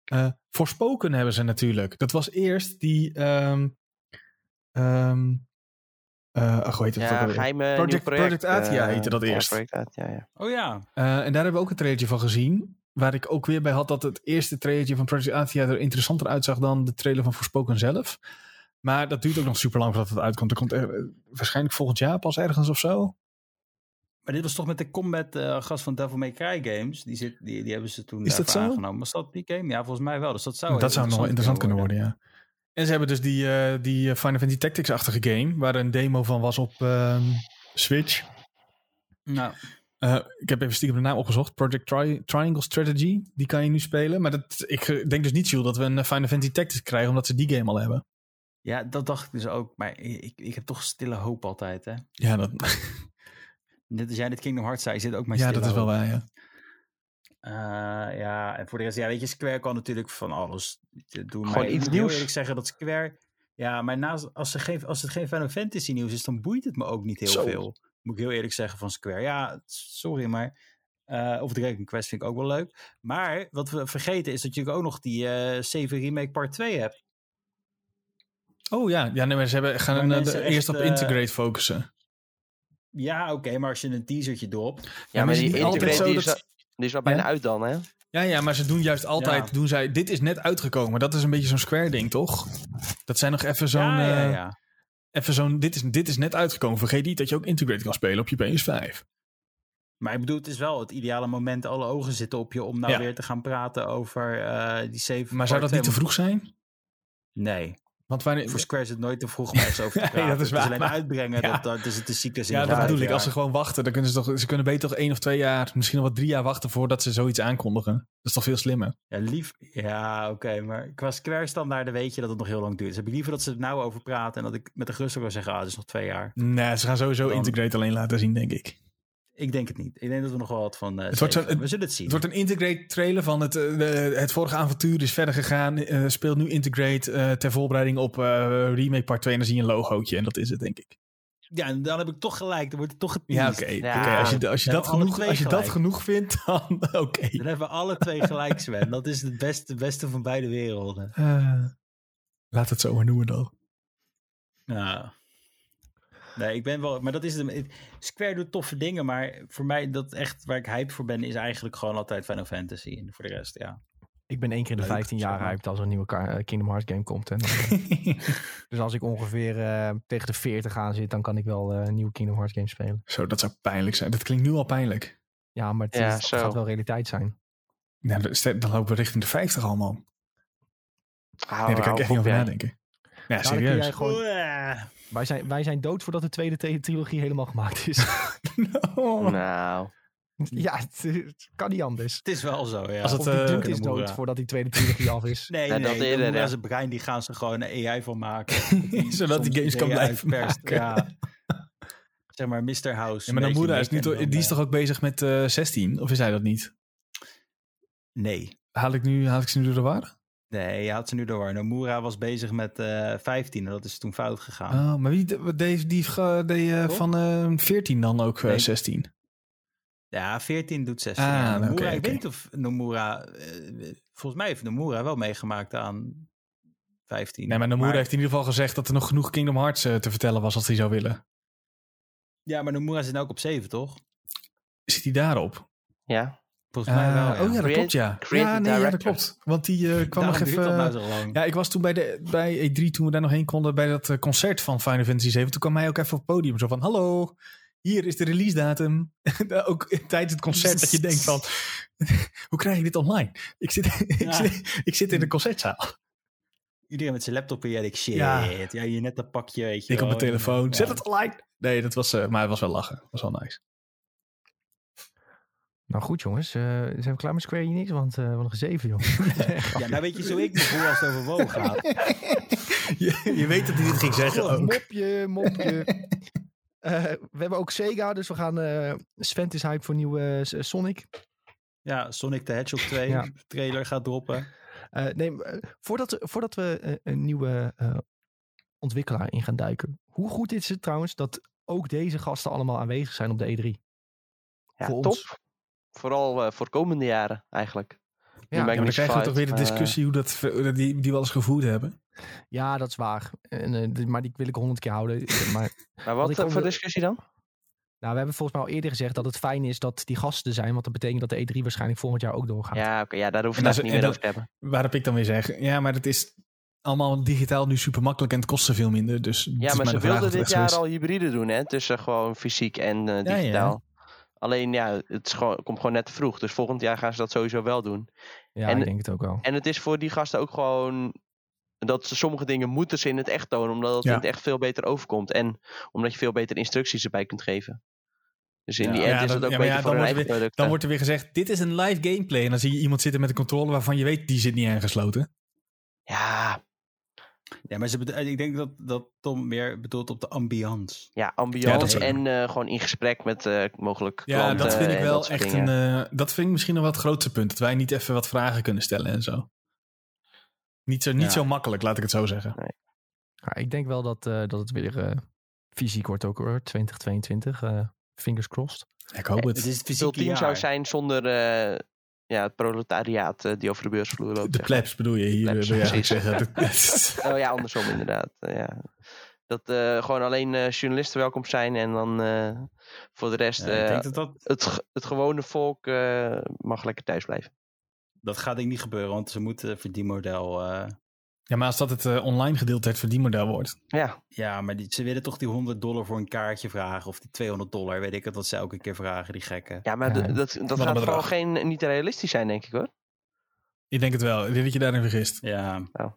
Eh Voorspoken hebben ze natuurlijk. Dat was eerst die, ehm ehm eh, ach, hoe heet het? Ja, geheime Project- project. Eh, heette dat ja, eerst. Project Athia, ja. Oh ja. Eh, en daar hebben we ook een trailertje van gezien. Waar ik ook weer bij had dat het eerste trailertje van Project Athia er interessanter uitzag dan de trailer van Voorspoken zelf. Maar dat duurt ook nog super lang voordat het uitkomt. Er komt er, eh, waarschijnlijk volgend jaar pas ergens of zo. Maar dit was toch met de combat eh, gast van Devil May Cry Games. Die, zit, die, die hebben ze toen Is dat daarvoor zo? aangenomen. Was dat die game? Ja, volgens mij wel. Dus dat zou, dat zou nog wel interessant kunnen worden, ja. En ze hebben dus die, eh, die eh, Final Fantasy Tactics-achtige game, waar een demo van was op ehm, Switch. Nou, Eh, ik heb even stiekem de naam opgezocht. Project Tri- Triangle Strategy. Die kan je nu spelen. Maar dat, ik eh, denk dus niet, Jules, dat we een eh, Final Fantasy Tactics krijgen, omdat ze die game al hebben. Ja, dat dacht ik dus ook. Maar ik, ik heb toch stille hoop altijd, hè. Ja, dat, *laughs* Net als jij dit Kingdom Hearts zei, zit ook mijn ja, stille dat is wel waar, ja. Eh, ja, en voor de rest, ja, weet je, Square kan natuurlijk van alles doen. Gewoon ik iets moet heel nieuws. eerlijk zeggen dat Square... Ja, maar naast, als, ze geen, als het geen Final Fantasy nieuws is, dan boeit het me ook niet heel Zo. veel. Moet ik heel eerlijk zeggen van Square. Ja, sorry, maar... eh of Dragon Quest vind ik ook wel leuk. Maar wat we vergeten is dat je ook nog die eh 7 Remake Part 2 hebt. Oh ja, ja nee, maar ze hebben, gaan Maar mensen de- eerst op eh, Integrate focussen. Ja, oké, maar als je een teasertje dropt... Ja, maar maar is die integrate zo die, is, al- die is al bijna Ja? uit dan, hè? Ja, ja, maar ze doen juist altijd, Ja. doen zij, dit is net uitgekomen. Dat is een beetje zo'n Square ding, toch? Dat zijn nog even zo'n, ja, ja, eh, ja. even zo'n, dit is, dit is net uitgekomen. Vergeet niet dat je ook Integrate kan spelen op je PS5. Maar ik bedoel, het is wel het ideale moment. Alle ogen zitten op je om nou Ja. weer te gaan praten over eh, die 7 Maar zou dat niet te vroeg zijn? Nee. Want wanneer, Voor Square is het nooit te vroeg om ergens over te *laughs* Nee, praten. dat is Het waar, alleen maar- uitbrengen, Ja. dat, dat is het de cyclus in ja, dat bedoel ik. Als ze gewoon wachten, dan kunnen ze toch, ze kunnen beter toch één of twee jaar, misschien nog wat drie jaar wachten voordat ze zoiets aankondigen. Dat is toch veel slimmer? Ja, lief. Ja, oké. maar qua Square standaarden weet je dat het nog heel lang duurt. Dus heb ik liever dat ze er nou over praten en dat ik met de gerust ook wel zeggen, ah, het is nog twee jaar. Nee, ze gaan sowieso Dan- Integrate alleen laten zien, denk ik. Ik denk het niet. Ik denk dat we nog wel wat van. eh, Het wordt we zullen het zien. Het wordt een Integrate trailer van het, eh, het vorige avontuur is verder gegaan. eh, speelt nu Integrate eh, ter voorbereiding op eh, Remake Part 2 en dan zie je een logootje en dat is het, denk ik. Ja, en dan heb ik toch gelijk. Dan wordt het toch Ja, oké. Ja. Oké, Als je, als je, dat, genoeg, als je dat genoeg vindt, dan *laughs* oké. Dan hebben we alle twee gelijk, Sven. Dat is het beste, beste van beide werelden. Eh, laat het zo maar noemen dan. Ja. Nee, ik ben wel. Maar dat is het. Square doet toffe dingen, maar voor mij dat echt waar ik hype voor ben, is eigenlijk gewoon altijd Final Fantasy. En voor de rest, ja. Ik ben één keer in de Leuk, 15 jaar zeg maar. hyped als er een nieuwe eh, Kingdom Hearts game komt. En dan, eh, *laughs* dus als ik ongeveer eh, tegen de 40 aan zit, dan kan ik wel eh, een nieuwe Kingdom Hearts game spelen. Zo, dat zou pijnlijk zijn. Dat klinkt nu al pijnlijk. Ja, maar het, Ja, is- gaat wel realiteit zijn. Ja, dan lopen we richting de 50 allemaal. Hou, Nee, daar kan ik echt niet over nadenken. Ja, dan kun serieus. jij gewoon-. Wij zijn, wij zijn dood voordat de tweede tri- trilogie helemaal gemaakt is. *laughs* Oh. Nou, ja, het, het kan niet anders. Het is wel zo, ja. Als het, Of die eh, dude is dood voordat die tweede trilogie af is. *laughs* Nee, Ja, nee, dat dat eerder, ja. zijn brein, die gaan ze gewoon een AI van maken. *laughs* Zodat die games kan blijven maken. Ja. Zeg maar Mr. House. Ja, maar beetje is, niet, die is dan, toch ook bezig met eh 16? Of is hij dat niet? eh, Nee. Haal ik, nu, haal ik ze nu door de war? Nee, je had ze nu door. Nomura was bezig met eh 15 en dat is toen fout gegaan. Oh, maar wie deed, die deed eh, Toch? van eh 14 dan ook eh, Nee. 16? Ja, 14 doet 16. Ah, ja. Nomura, ik weet niet of Nomura... eh, volgens mij heeft Nomura wel meegemaakt aan 15. Nee, maar Nomura heeft in ieder geval gezegd dat er nog genoeg Kingdom Hearts eh, te vertellen was als hij zou willen. Ja, maar Nomura zit nu ook op 7, toch? Zit hij daarop? ja. Volgens mij wel, Ah, Oh ja, dat klopt ja. creative Ja, nee, ja, dat klopt. Want die eh, kwam nog even... nou zo lang. Ja, ik was toen bij, de, bij E3, toen we daar nog heen konden, bij dat eh, concert van Final Fantasy 7. Toen kwam hij ook even op het podium zo van, hallo, hier is de release datum. *laughs* ook tijdens het concert dat je denkt van, *laughs* hoe krijg ik dit online? Ik zit, *laughs* ik Ja. zit, ik zit in de concertzaal. Iedereen met zijn laptop en jij denkt, shit. Ja. Ja, hier net dat pakje, weet je Ik op mijn telefoon, Ja. zet het online. Nee, dat was, eh, maar het was wel lachen. Dat was wel nice. Nou goed jongens, eh, zijn we klaar met Square Enix? Want eh, we hebben nog zeven joh. *laughs* Ja, nou weet je zo ik me voel als het over WoW *laughs* gaat. je, je weet dat hij dit ging zeggen Oh, ook. mopje, mopje. *laughs* Eh, we hebben ook Sega, dus we gaan... eh Sven is hype voor nieuwe Sonic. Ja, Sonic the Hedgehog 2 Ja. trailer gaat droppen. Eh, nee, voordat, we- voordat we een nieuwe eh, ontwikkelaar in gaan duiken. Hoe goed is het trouwens dat ook deze gasten allemaal aanwezig zijn op de E E3? Ja, Voor top. ons. Vooral eh, voor komende jaren eigenlijk. Ja, Ja, maar dan krijgen we toch weer de eh, discussie hoe dat, hoe dat die, die we al eens gevoerd hebben. Ja, dat is waar. En, eh, maar die wil ik honderd keer houden. *laughs* Maar Maar wat voor discussie dan? nou, we hebben volgens mij al eerder gezegd dat het fijn is dat die gasten zijn. Want dat betekent dat de E3 waarschijnlijk volgend jaar ook doorgaat. Ja, oké, ja, daar hoef je het niet meer over te hebben. Waarop ik dan weer zeg, ja, maar het is allemaal digitaal nu super makkelijk en het kost veel minder. Dus Ja, maar maar ze wilden dit jaar is. al hybride doen, hè? Tussen gewoon fysiek en eh, ja. digitaal. Alleen ja, het is gewoon, komt gewoon net te vroeg. Dus volgend jaar gaan ze dat sowieso wel doen. Ja, En- ik denk het ook wel. En het is voor die gasten ook gewoon dat ze sommige dingen moeten ze in het echt tonen, omdat het Ja. in het echt veel beter overkomt. En omdat je veel beter instructies erbij kunt geven. Dus in Ja. die Ja, end is dat- het ook beter ja, voor hun wordt eigen producten. Dan wordt er weer gezegd, dit is een live gameplay. En dan zie je iemand zitten met een controller waarvan je weet, die zit niet aangesloten. Ja, Ja, maar ze bedo- ik denk dat, dat Tom meer bedoelt op de ambiance. ja, Ja, ambiance en eh, gewoon in gesprek met eh, mogelijk Ja, klanten dat vind ik wel echt dingen. een... eh, dat vind ik misschien nog wel het grootste punt. Dat wij niet even wat vragen kunnen stellen en zo. Niet zo, niet Ja. zo makkelijk, laat ik het zo zeggen. Ja, ik denk wel dat, eh, dat het weer eh, fysiek wordt ook hoor. 2022. eh, fingers crossed. Ik hoop het. Het is het fysieke jaar. zou zijn zonder eh, ja, het proletariaat eh, die over de beursvloer loopt. De maar. plebs bedoel je hier, Plebs, wil eigenlijk precies. zeggen. *laughs* Oh ja, andersom inderdaad. eh, ja. Dat eh, gewoon alleen eh, journalisten welkom zijn en dan eh, voor de rest Ja, ik eh, denk dat dat, het, het gewone volk eh, mag lekker thuis blijven. dat gaat denk ik niet gebeuren, want ze moeten verdienmodel... eh ja, maar als dat het eh, online gedeelte het verdienmodel wordt. Ja, ja, maar die, ze willen toch die 100 dollar voor een kaartje vragen. Of die 200 dollar, weet ik het, wat ze elke keer vragen, die gekken. ja maar Ja, dat, dat gaat vooral geen, niet realistisch zijn, denk ik hoor. Ik denk het wel. Ik denk dat je daarin vergist. Ja. Oh.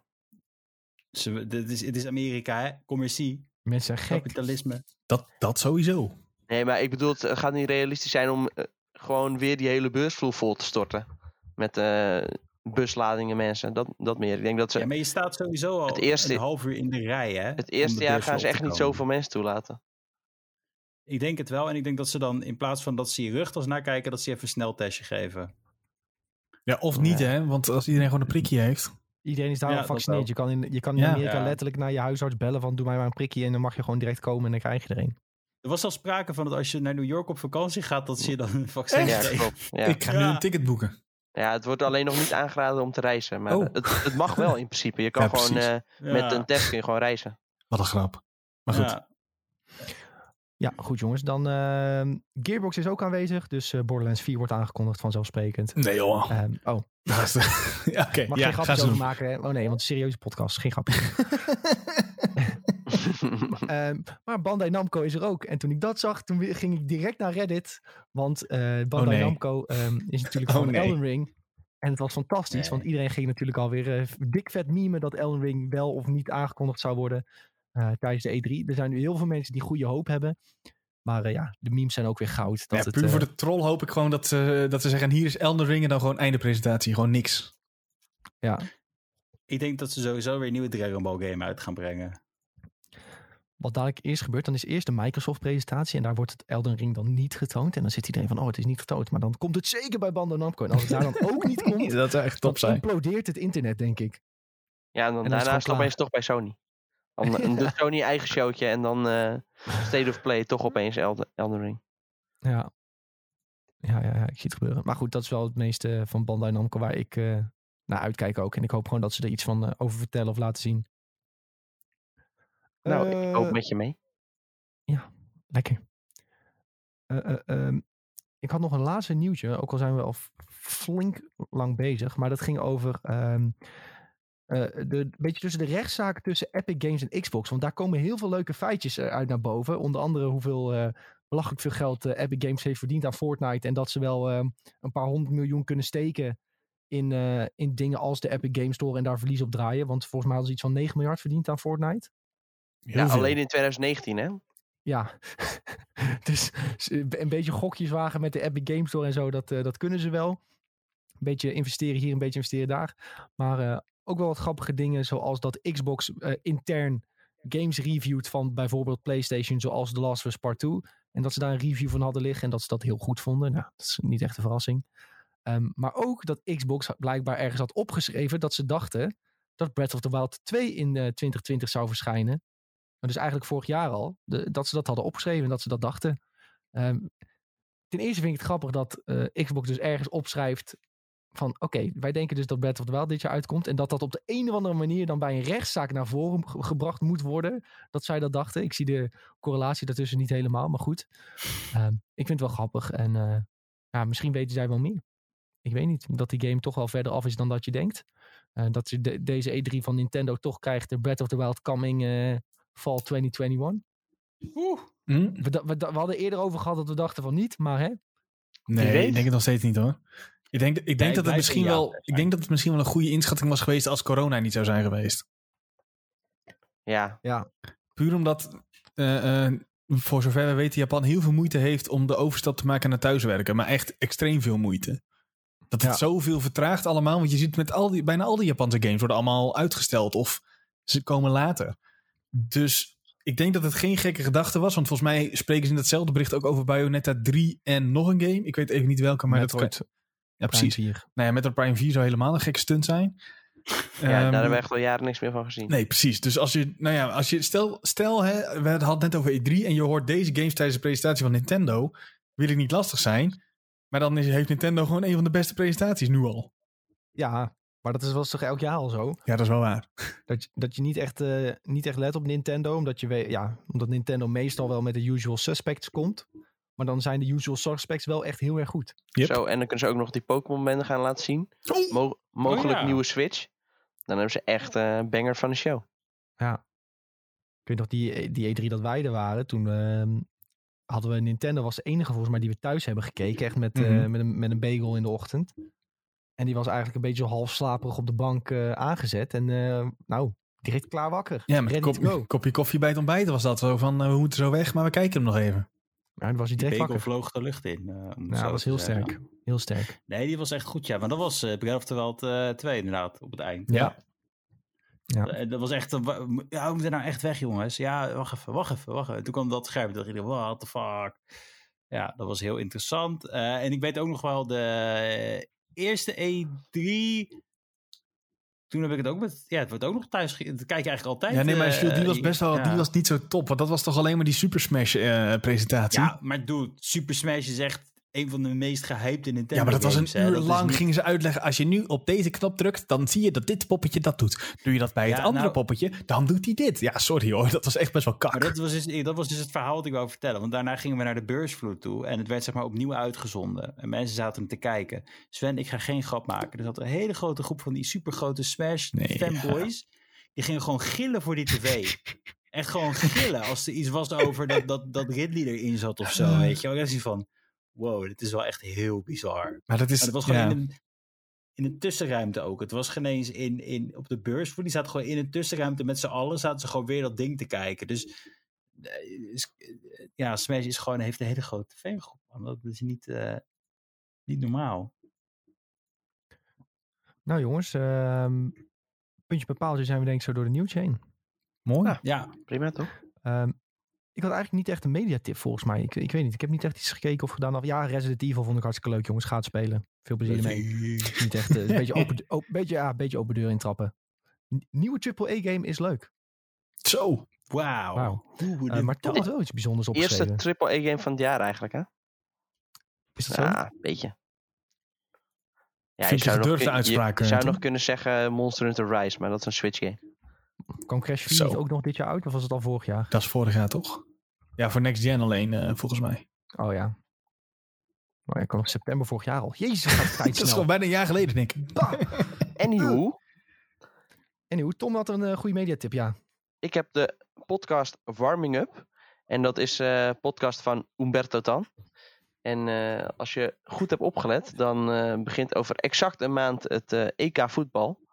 Ze, dit is, het is Amerika, hè? Commercie, Mensen zijn gek. kapitalisme. Dat, dat sowieso. Nee, maar ik bedoel, het gaat niet realistisch zijn om eh, gewoon weer die hele beursvloer vol te storten. Met eh, busladingen mensen, dat, dat meer. Ik denk dat ze Ja, maar je staat sowieso al Het eerste- een half uur in de rij, hè? het eerste jaar gaan ze echt niet zoveel mensen toelaten. Ik denk het wel. En ik denk dat ze dan, in plaats van dat ze je rugtas nakijken, dat ze even een sneltestje geven. Ja, of niet Ja. hè. Want als iedereen gewoon een prikje heeft. Iedereen is daar Ja, al gevaccineerd. Je kan in, je kan in Ja. Amerika Ja. letterlijk naar je huisarts bellen van doe mij maar een prikje en dan mag je gewoon direct komen en dan krijg je er een. Er was al sprake van dat als je naar New York op vakantie gaat, dat ze je dan een vaccin. Ja. Ik ga nu een ticket boeken. Ja, het wordt alleen nog niet aangeraden om te reizen. Maar Oh. het, het mag wel in principe. Je kan *laughs* Ja, gewoon eh, Ja. met een test kun je gewoon reizen. Wat een grap. Maar goed. Ja. Ja, goed jongens. Dan ehm, Gearbox is ook aanwezig. Dus eh, Borderlands 4 wordt aangekondigd vanzelfzelfsprekend. Nee joh. Ehm, oh, *laughs* ja, Oké, mag ja, geen grapjes over maken. Hè? Oh nee, want een serieuze podcast. Geen grapje. *laughs* *laughs* Ehm, maar Bandai Namco is er ook. En toen ik dat zag, toen ging ik direct naar Reddit. Want eh, Bandai nee. Namco ehm, is natuurlijk *laughs* Oh van nee. Elden Ring. En het was fantastisch, Nee. want iedereen ging natuurlijk alweer eh, dik vet memen dat Elden Ring wel of niet aangekondigd zou worden eh, tijdens de E3. Er zijn nu heel veel mensen die goede hoop hebben. Maar eh, ja, de memes zijn ook weer goud. Dat Ja, puur voor de troll hoop ik gewoon dat ze, dat ze zeggen... hier is Elden Ring en dan gewoon einde presentatie. Gewoon niks. ja, Ik denk dat ze sowieso weer een nieuwe Dragon Ball game uit gaan brengen. Wat dadelijk eerst gebeurt, dan is eerst de Microsoft presentatie. En daar wordt het Elden Ring dan niet getoond. En dan zit iedereen van, oh het is niet getoond. Maar dan komt het zeker bij Bandai Namco. En als het daar dan ook niet *laughs* komt, dat zou echt dan top zijn. implodeert het internet, denk ik. Ja, en dan En dan daarna toch bij Sony. Dan *laughs* dan doet Sony eigen showtje en dan eh, State of Play toch opeens Elden, Elden Ring. Ja. Ja, ja, ja, ik zie het gebeuren. Maar goed, dat is wel het meeste van Bandai Namco waar ik eh, naar uitkijk ook. En ik hoop gewoon dat ze er iets van eh, over vertellen of laten zien. Nou, Eh, ik hoop met je mee. Lekker. Eh, eh, ehm, ik had nog een laatste nieuwtje, ook al zijn we al flink lang bezig. Maar dat ging over ehm, eh, de, een beetje tussen de rechtszaak tussen Epic Games en Xbox. Want daar komen heel veel leuke feitjes eh, uit naar boven. Onder andere hoeveel eh, belachelijk veel geld eh, Epic Games heeft verdiend aan Fortnite. En dat ze wel ehm, een paar honderd miljoen kunnen steken in, eh, in dingen als de Epic Games Store en daar verlies op draaien. Want volgens mij hadden ze iets van 9 miljard verdiend aan Fortnite. Ja, veel. alleen in 2019 hè. Ja, *laughs* dus een beetje gokjes wagen met de Epic Games Store en zo, dat, eh, dat kunnen ze wel. Een beetje investeren hier, een beetje investeren daar. Maar eh, ook wel wat grappige dingen, zoals dat Xbox eh, intern games reviewed van bijvoorbeeld PlayStation, zoals The Last of Us Part 2. En dat ze daar een review van hadden liggen en dat ze dat heel goed vonden. Nou, dat is niet echt een verrassing. Ehm, maar ook dat Xbox blijkbaar ergens had opgeschreven dat ze dachten dat Breath of the Wild 2 in eh, 2020 zou verschijnen. Maar dus eigenlijk vorig jaar al. Dat ze dat hadden opgeschreven en dat ze dat dachten. Ehm, ten eerste vind ik het grappig dat eh, Xbox dus ergens opschrijft van oké, wij denken dus dat Breath of the Wild dit jaar uitkomt. En dat dat op de een of andere manier dan bij een rechtszaak naar voren ge- gebracht moet worden. Dat zij dat dachten. Ik zie de correlatie daartussen niet helemaal, maar goed. Ehm, ik vind het wel grappig. En eh, ja, misschien weten zij wel meer. Ik weet niet. Dat die game toch wel verder af is dan dat je denkt. Eh, dat de- deze E3 van Nintendo toch krijgt. De Breath of the Wild coming fall 2021. Oeh. Hm? We, hadden eerder over gehad dat we dachten van niet. Maar hè, Nee, ik denk het nog steeds niet hoor. Ik denk, ik denk, Nee, dat, het misschien ja, wel, ik denk dat het misschien wel een goede inschatting was geweest als corona niet zou zijn geweest. Ja, Puur omdat, eh, eh, voor zover we weten, Japan heel veel moeite heeft om de overstap te maken naar thuiswerken. Maar echt extreem veel moeite. Dat het Ja. zoveel vertraagt allemaal. Want je ziet met al die, bijna al die Japanse games worden allemaal uitgesteld. Of ze komen later. Dus ik denk dat het geen gekke gedachte was. Want volgens mij spreken ze in datzelfde bericht ook over Bayonetta 3 en nog een game. Ik weet even niet welke, maar dat Metroid kan, Ja, precies. Prime 4. Nou ja, Metroid Prime 4 zou helemaal een gekke stunt zijn. ja Ehm, daar hebben we echt al jaren niks meer van gezien. Nee, precies. Dus als je, nou ja, als je, stel, stel hè, we hadden het net over E3 en je hoort deze games tijdens de presentatie van Nintendo, wil ik niet lastig zijn, maar dan is, heeft Nintendo gewoon een van de beste presentaties nu al. Ja, maar dat is wel toch elk jaar al zo. Ja, dat is wel waar. *laughs* Dat, je- dat je niet echt, eh, niet echt let op Nintendo. Omdat, je weet, ja, omdat Nintendo meestal wel met de usual suspects komt. Maar dan zijn de usual suspects wel echt heel erg goed. Yep. Zo, en dan kunnen ze ook nog die Pokémon-banden gaan laten zien. Oh, Mo- mogelijk ja. nieuwe Switch. Dan hebben ze echt eh, een banger van de show. Ja. Ik weet nog, die, die E3 dat wij er waren, toen ehm, hadden we Nintendo, was de enige volgens mij die we thuis hebben gekeken. Echt met, eh, Mhm. met, een, met een bagel in de ochtend. En die was eigenlijk een beetje half slaperig op de bank eh, aangezet. En eh, nou, direct klaar wakker. ja, met een Ready to go. kop, *laughs* kopje koffie bij het ontbijten was dat zo van, eh, we moeten zo weg, maar we kijken hem nog even. Ja, dan was hij direct wakker. vloog de lucht in. eh, dat was heel zeggen. sterk. Heel sterk. Nee, die was echt goed, ja. Maar dat was eh Breath of the Wild eh 2 inderdaad, op het eind. Ja. Ja. Dat was echt, ja, we moeten nou echt weg, jongens. Ja, wacht even, wacht even, wacht even. Toen kwam dat scherm, toen dacht ik, what the fuck. Ja, dat was heel interessant. Eh, en ik weet ook nog wel, de eerste E3... Toen heb ik het ook met, ja, het wordt ook nog thuis, dat kijk je eigenlijk altijd. Ja, nee, maar eh, die was best wel, ja. die was niet zo top, want dat was toch alleen maar die Super Smash eh, presentatie. Ja, maar dude, Super Smash is echt een van de meest gehypte Nintendo Ja, maar dat was een uur lang. niet- Gingen ze uitleggen, als je nu op deze knop drukt, dan zie je dat dit poppetje dat doet. Doe je dat bij het andere nou- poppetje, dan doet hij dit. Ja, sorry hoor, dat was echt best wel kak. Maar dat was, dus, dat was dus het verhaal dat ik wou vertellen. Want daarna gingen we naar de beursvloer toe. En het werd zeg maar opnieuw uitgezonden. En mensen zaten hem te kijken. Sven, ik ga geen grap maken. Er zat een hele grote groep van die supergrote Smash Nee, fanboys. Die gingen gewoon gillen voor die tv. Echt gewoon gillen als er iets was over dat, dat, dat Ridley erin zat of zo. Weet je wel. Ik van, wow, dit is wel echt heel bizar. Maar dat is, Maar het was gewoon ja. in, een, in een tussenruimte ook. Het was geen eens in, in, op de beursvloer. Die zaten gewoon in een tussenruimte met z'n allen. Zaten ze gewoon weer dat ding te kijken. Dus eh, is- ja, Smash is gewoon, heeft een hele grote fangroep. Dat is niet, eh, niet normaal. Nou jongens, ehm, puntje bepaald zijn we denk ik zo door de nieuws heen. mooi. Ja, Prima toch? Ehm, ik had eigenlijk niet echt een mediatip volgens mij. Ik, ik weet niet, ik heb niet echt iets gekeken of gedaan. Of, ja, Resident Evil vond ik hartstikke leuk jongens. Gaat spelen. Veel plezier ermee. Niet echt, eh, een beetje *laughs* open, beetje, ja, een beetje open deur intrappen. Nieuwe AAA-game is leuk. Zo. wauw. Wauw. Hoe Eh, maar dan? had wel iets bijzonders Eerste opgeschreven. AAA-game van het jaar eigenlijk, hè? Is dat zo? Ja, een beetje. Ja, Vind je nog kun- uitspraak, Je, eh, zou nog kunnen zeggen Monster Hunter Rise, maar dat is een Switch game. Kwam Crash 4 Zo. niet ook nog dit jaar uit? Of was het al vorig jaar? Dat is vorig jaar toch? Ja, voor Next Gen alleen, eh, volgens mij. Oh ja. Oh ja, kwam september vorig jaar al. Jezus, gaat *laughs* het tijd Dat is gewoon bijna een jaar geleden, denk ik. *laughs* Anywho, En hoe Tom had een eh, goede mediatip, ja. ik heb de podcast Warming Up. En dat is een podcast van Umberto Tan. En eh, als je goed hebt opgelet, dan eh, begint over exact een maand het eh, EK voetbal.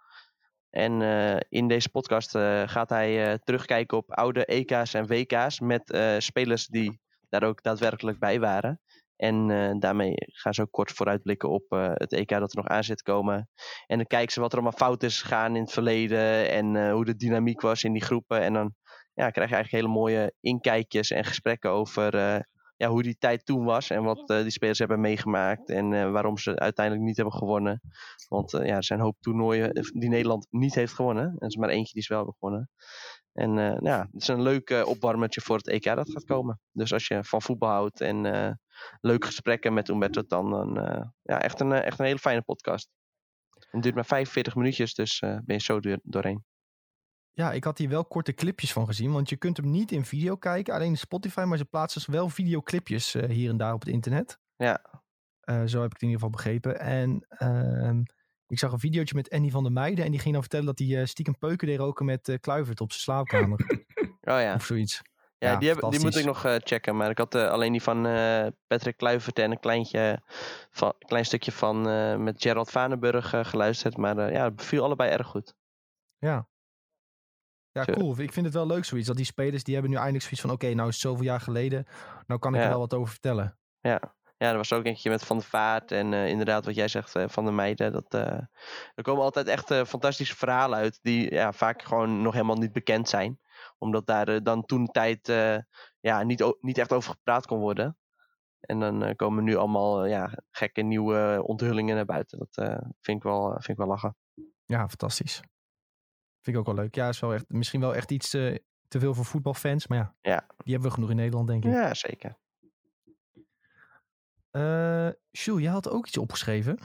En eh, in deze podcast eh, gaat hij eh, terugkijken op oude EK's en WK's met spelers die daar ook daadwerkelijk bij waren. En daarmee gaan ze ook kort vooruitblikken op het EK dat er nog aan zit komen. En dan kijken ze wat er allemaal fout is gegaan in het verleden en hoe de dynamiek was in die groepen. En dan ja, krijg je eigenlijk hele mooie inkijkjes en gesprekken over ja, hoe die tijd toen was. En wat eh, die spelers hebben meegemaakt. En eh, waarom ze uiteindelijk niet hebben gewonnen. Want ja, er zijn een hoop toernooien die Nederland niet heeft gewonnen. En er is maar eentje die ze wel gewonnen. En nou ja, het is een leuk opwarmertje voor het EK dat gaat komen. Dus als je van voetbal houdt en leuke gesprekken met Umberto, dan, dan ja, echt, een, echt een hele fijne podcast. Het duurt maar 45 minuutjes, dus ben je zo doorheen. Ja, ik had hier wel korte clipjes van gezien. Want je kunt hem niet in video kijken, alleen in Spotify. Maar ze plaatsen dus wel videoclipjes uh, hier en daar op het internet. Ja. Uh, zo heb ik het in ieder geval begrepen. En uh, ik zag een videootje met Andy van der Meijden. En die ging dan vertellen dat hij stiekem peuken deed roken met Kluivert op zijn slaapkamer. *laughs* oh ja. Of zoiets. Ja, ja die, heb, die, moet ik nog checken. Maar ik had alleen die van Patrick Kluivert en een kleintje van, klein stukje van met Gerald Vanenburg geluisterd. Maar ja, het beviel allebei erg goed. Ja, ja, cool. Ik vind het wel leuk zoiets. Dat die spelers, die hebben nu eindelijk zoiets van... Oké, nou is het zoveel jaar geleden. Nou kan ik er wel wat over vertellen. Ja. Ja, er was ook eentje met Van der Vaart. En uh, inderdaad, wat jij zegt, uh, Van de Meiden. Dat, uh, er komen altijd echt fantastische verhalen uit. Die ja, vaak gewoon nog helemaal niet bekend zijn. Omdat daar dan toen tijd ja, niet, niet echt over gepraat kon worden. En dan komen nu allemaal ja, gekke nieuwe onthullingen naar buiten. Dat vind, ik wel, vind ik wel lachen. Ja, fantastisch. Vind ik ook wel leuk. Ja, is wel echt, misschien wel echt iets te, te veel voor voetbalfans. Maar ja, ja, die hebben we genoeg in Nederland, denk ik. Ja, zeker. Uh, Jules, jij had ook iets opgeschreven.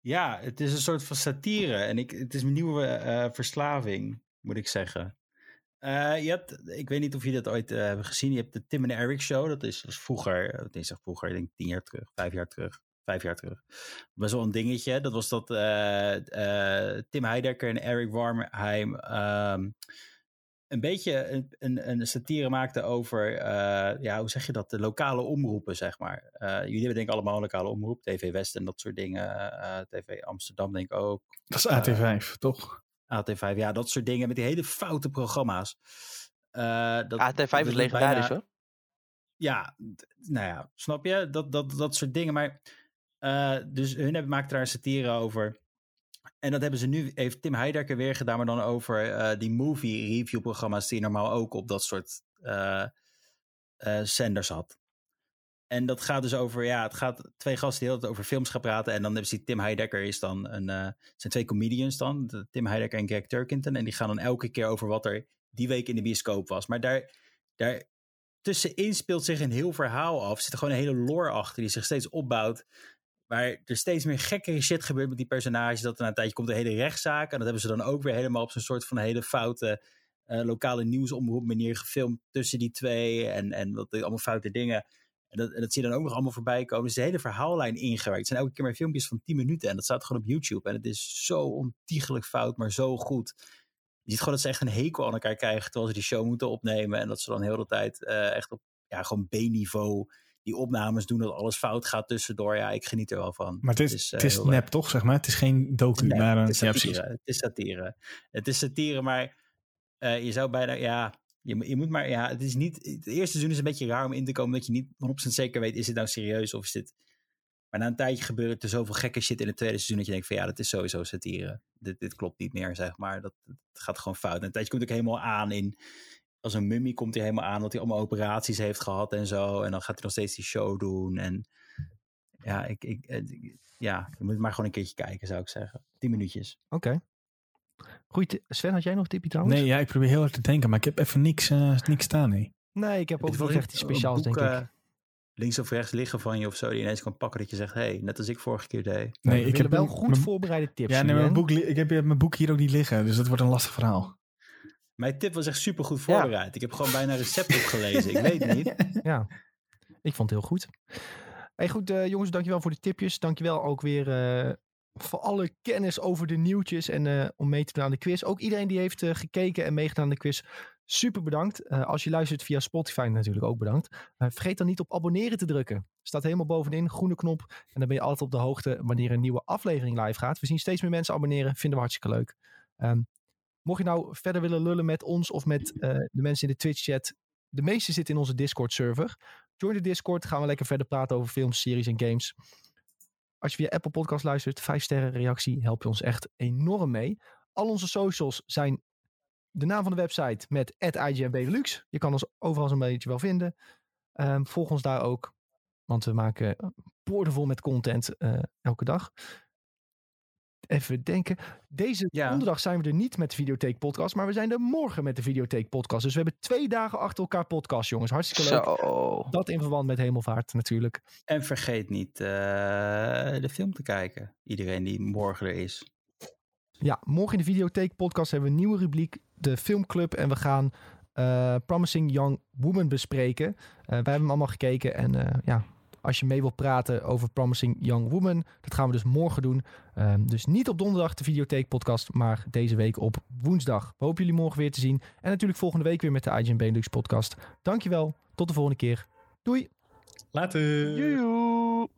Ja, het is een soort van satire. En ik, het is mijn nieuwe uh, verslaving, moet ik zeggen. Uh, je hebt, ik weet niet of je dat ooit uh, hebben gezien. Je hebt de Tim en Eric Show. Dat is, dat is vroeger, nee, zeg vroeger, ik denk tien jaar terug, vijf jaar terug vijf jaar terug. Best wel een dingetje. Dat was dat uh, uh, Tim Heidekker en Eric Warmheim um, een beetje een, een, een, satire maakten over, uh, ja, hoe zeg je dat, de lokale omroepen, zeg maar. jullie hebben denk ik allemaal een lokale omroep, TV West en dat soort dingen. TV Amsterdam denk ik ook. Dat is AT5, toch? AT5, ja, dat soort dingen met die hele foute programma's. dat, AT5 is legendarisch hoor. Ja, nou ja, snap je? Dat, dat, dat soort dingen. Maar uh, dus hun hebben, maakt daar een satire over. En dat hebben ze nu, heeft Tim Heidekker weer gedaan, maar dan over uh, die movie review programma's die je normaal ook op dat soort uh, zenders had. En dat gaat dus over, ja, het gaat twee gasten die heel over films gaan praten. En dan hebben ze Tim Heidekker is dan een, zijn twee comedians dan, Tim Heidekker en Greg Turkington. En die gaan dan elke keer over wat er die week in de bioscoop was. Maar daar, daar tussenin speelt zich een heel verhaal af. Er zit gewoon een hele lore achter die zich steeds opbouwt. Maar er steeds meer gekkere shit gebeurt met die personages. Dat er na een tijdje komt een hele rechtszaak. En dat hebben ze dan ook weer helemaal op zo'n soort van hele foute uh, lokale nieuwsomroep manier gefilmd tussen die twee. En, en wat allemaal foute dingen. En dat, dat zie je dan ook nog allemaal voorbij komen. Dus de hele verhaallijn ingewerkt. Het zijn elke keer maar filmpjes van 10 minuten. En dat staat gewoon op YouTube. En het is zo ontiegelijk fout, maar zo goed. Je ziet gewoon dat ze echt een hekel aan elkaar krijgen. Terwijl ze die show moeten opnemen. En dat ze dan heel de tijd uh, echt op ja, gewoon B-niveau die opnames doen dat alles fout gaat tussendoor. Ja, ik geniet er wel van. Maar het is, het is, het is nep toch, zeg maar? Het is geen docu, nee, maar het is satire. Ja, het is satire. Het is satire, maar uh, je zou bijna, ja, je, je, moet maar, ja, het is niet, het eerste seizoen is een beetje raar om in te komen dat je niet 100% zeker weet, is het nou serieus of is dit... Maar na een tijdje gebeurt er zoveel gekke shit in het tweede seizoen dat je denkt van ja, dat is sowieso satire. Dit, dit klopt niet meer, zeg maar. Dat, dat gaat gewoon fout. En een tijdje komt ook helemaal aan in als een mummie komt hij helemaal aan dat hij allemaal operaties heeft gehad en zo. En dan gaat hij nog steeds die show doen. En ja, ik, ik, ja je moet maar gewoon een keertje kijken, zou ik zeggen. Tien minuutjes. Oké. Okay. Goed, Sven, had jij nog een tipje trouwens? Nee, ja, ik probeer heel hard te denken, maar ik heb even niks, uh, niks staan, nee. Nee, ik heb ook wel echt iets speciaals, denk ik. Links of rechts liggen van je of zo, die ineens kan pakken dat je zegt, hey, net als ik vorige keer deed. Nee, ik heb wel goed voorbereide tips. Ja, nee, mijn boek, ik heb mijn boek hier ook niet liggen, dus dat wordt een lastig verhaal. Mijn tip was echt super goed voorbereid. Ja. Ik heb gewoon bijna recept opgelezen. Ik weet niet. *laughs* Ja, ik vond het heel goed. Hey, goed, uh, jongens, dankjewel voor de tipjes. Dankjewel ook weer uh, voor alle kennis over de nieuwtjes en uh, om mee te doen aan de quiz. Ook iedereen die heeft gekeken en meegedaan aan de quiz. Super bedankt. als je luistert via Spotify natuurlijk ook bedankt. vergeet dan niet op abonneren te drukken. Staat helemaal bovenin, groene knop. En dan ben je altijd op de hoogte wanneer een nieuwe aflevering live gaat. We zien steeds meer mensen abonneren. Vinden we hartstikke leuk. Um, Mocht je nou verder willen lullen met ons of met uh, de mensen in de Twitch-chat. De meeste zitten in onze Discord-server. Join de Discord, gaan we lekker verder praten over films, series en games. Als je via Apple Podcast luistert, 5 sterren reactie help je ons echt enorm mee. Al onze socials zijn de naam van de website met IGN Benelux. Je kan ons overal zo'n beetje wel vinden. Ehm, volg ons daar ook. Want we maken boordevol met content eh, elke dag. Even denken. Deze Ja. donderdag zijn we er niet met de Videotheek podcast. Maar we zijn er morgen met de Videotheek podcast. Dus we hebben twee dagen achter elkaar podcast, jongens. Hartstikke leuk. Zo. Dat in verband met hemelvaart natuurlijk. En vergeet niet eh, de film te kijken. Iedereen die morgen er is. Ja, morgen in de Videotheek podcast hebben we een nieuwe rubriek. De Filmclub. En we gaan eh, Promising Young Woman bespreken. Eh, wij hebben hem allemaal gekeken. En ja, als je mee wilt praten over Promising Young Woman. Dat gaan we dus morgen doen. Ehm, dus niet op donderdag de Videotheek podcast. Maar deze week op woensdag. We hopen jullie morgen weer te zien. En natuurlijk volgende week weer met de IGN Benelux podcast. Dankjewel. Tot de volgende keer. Doei. Later. Joejoe.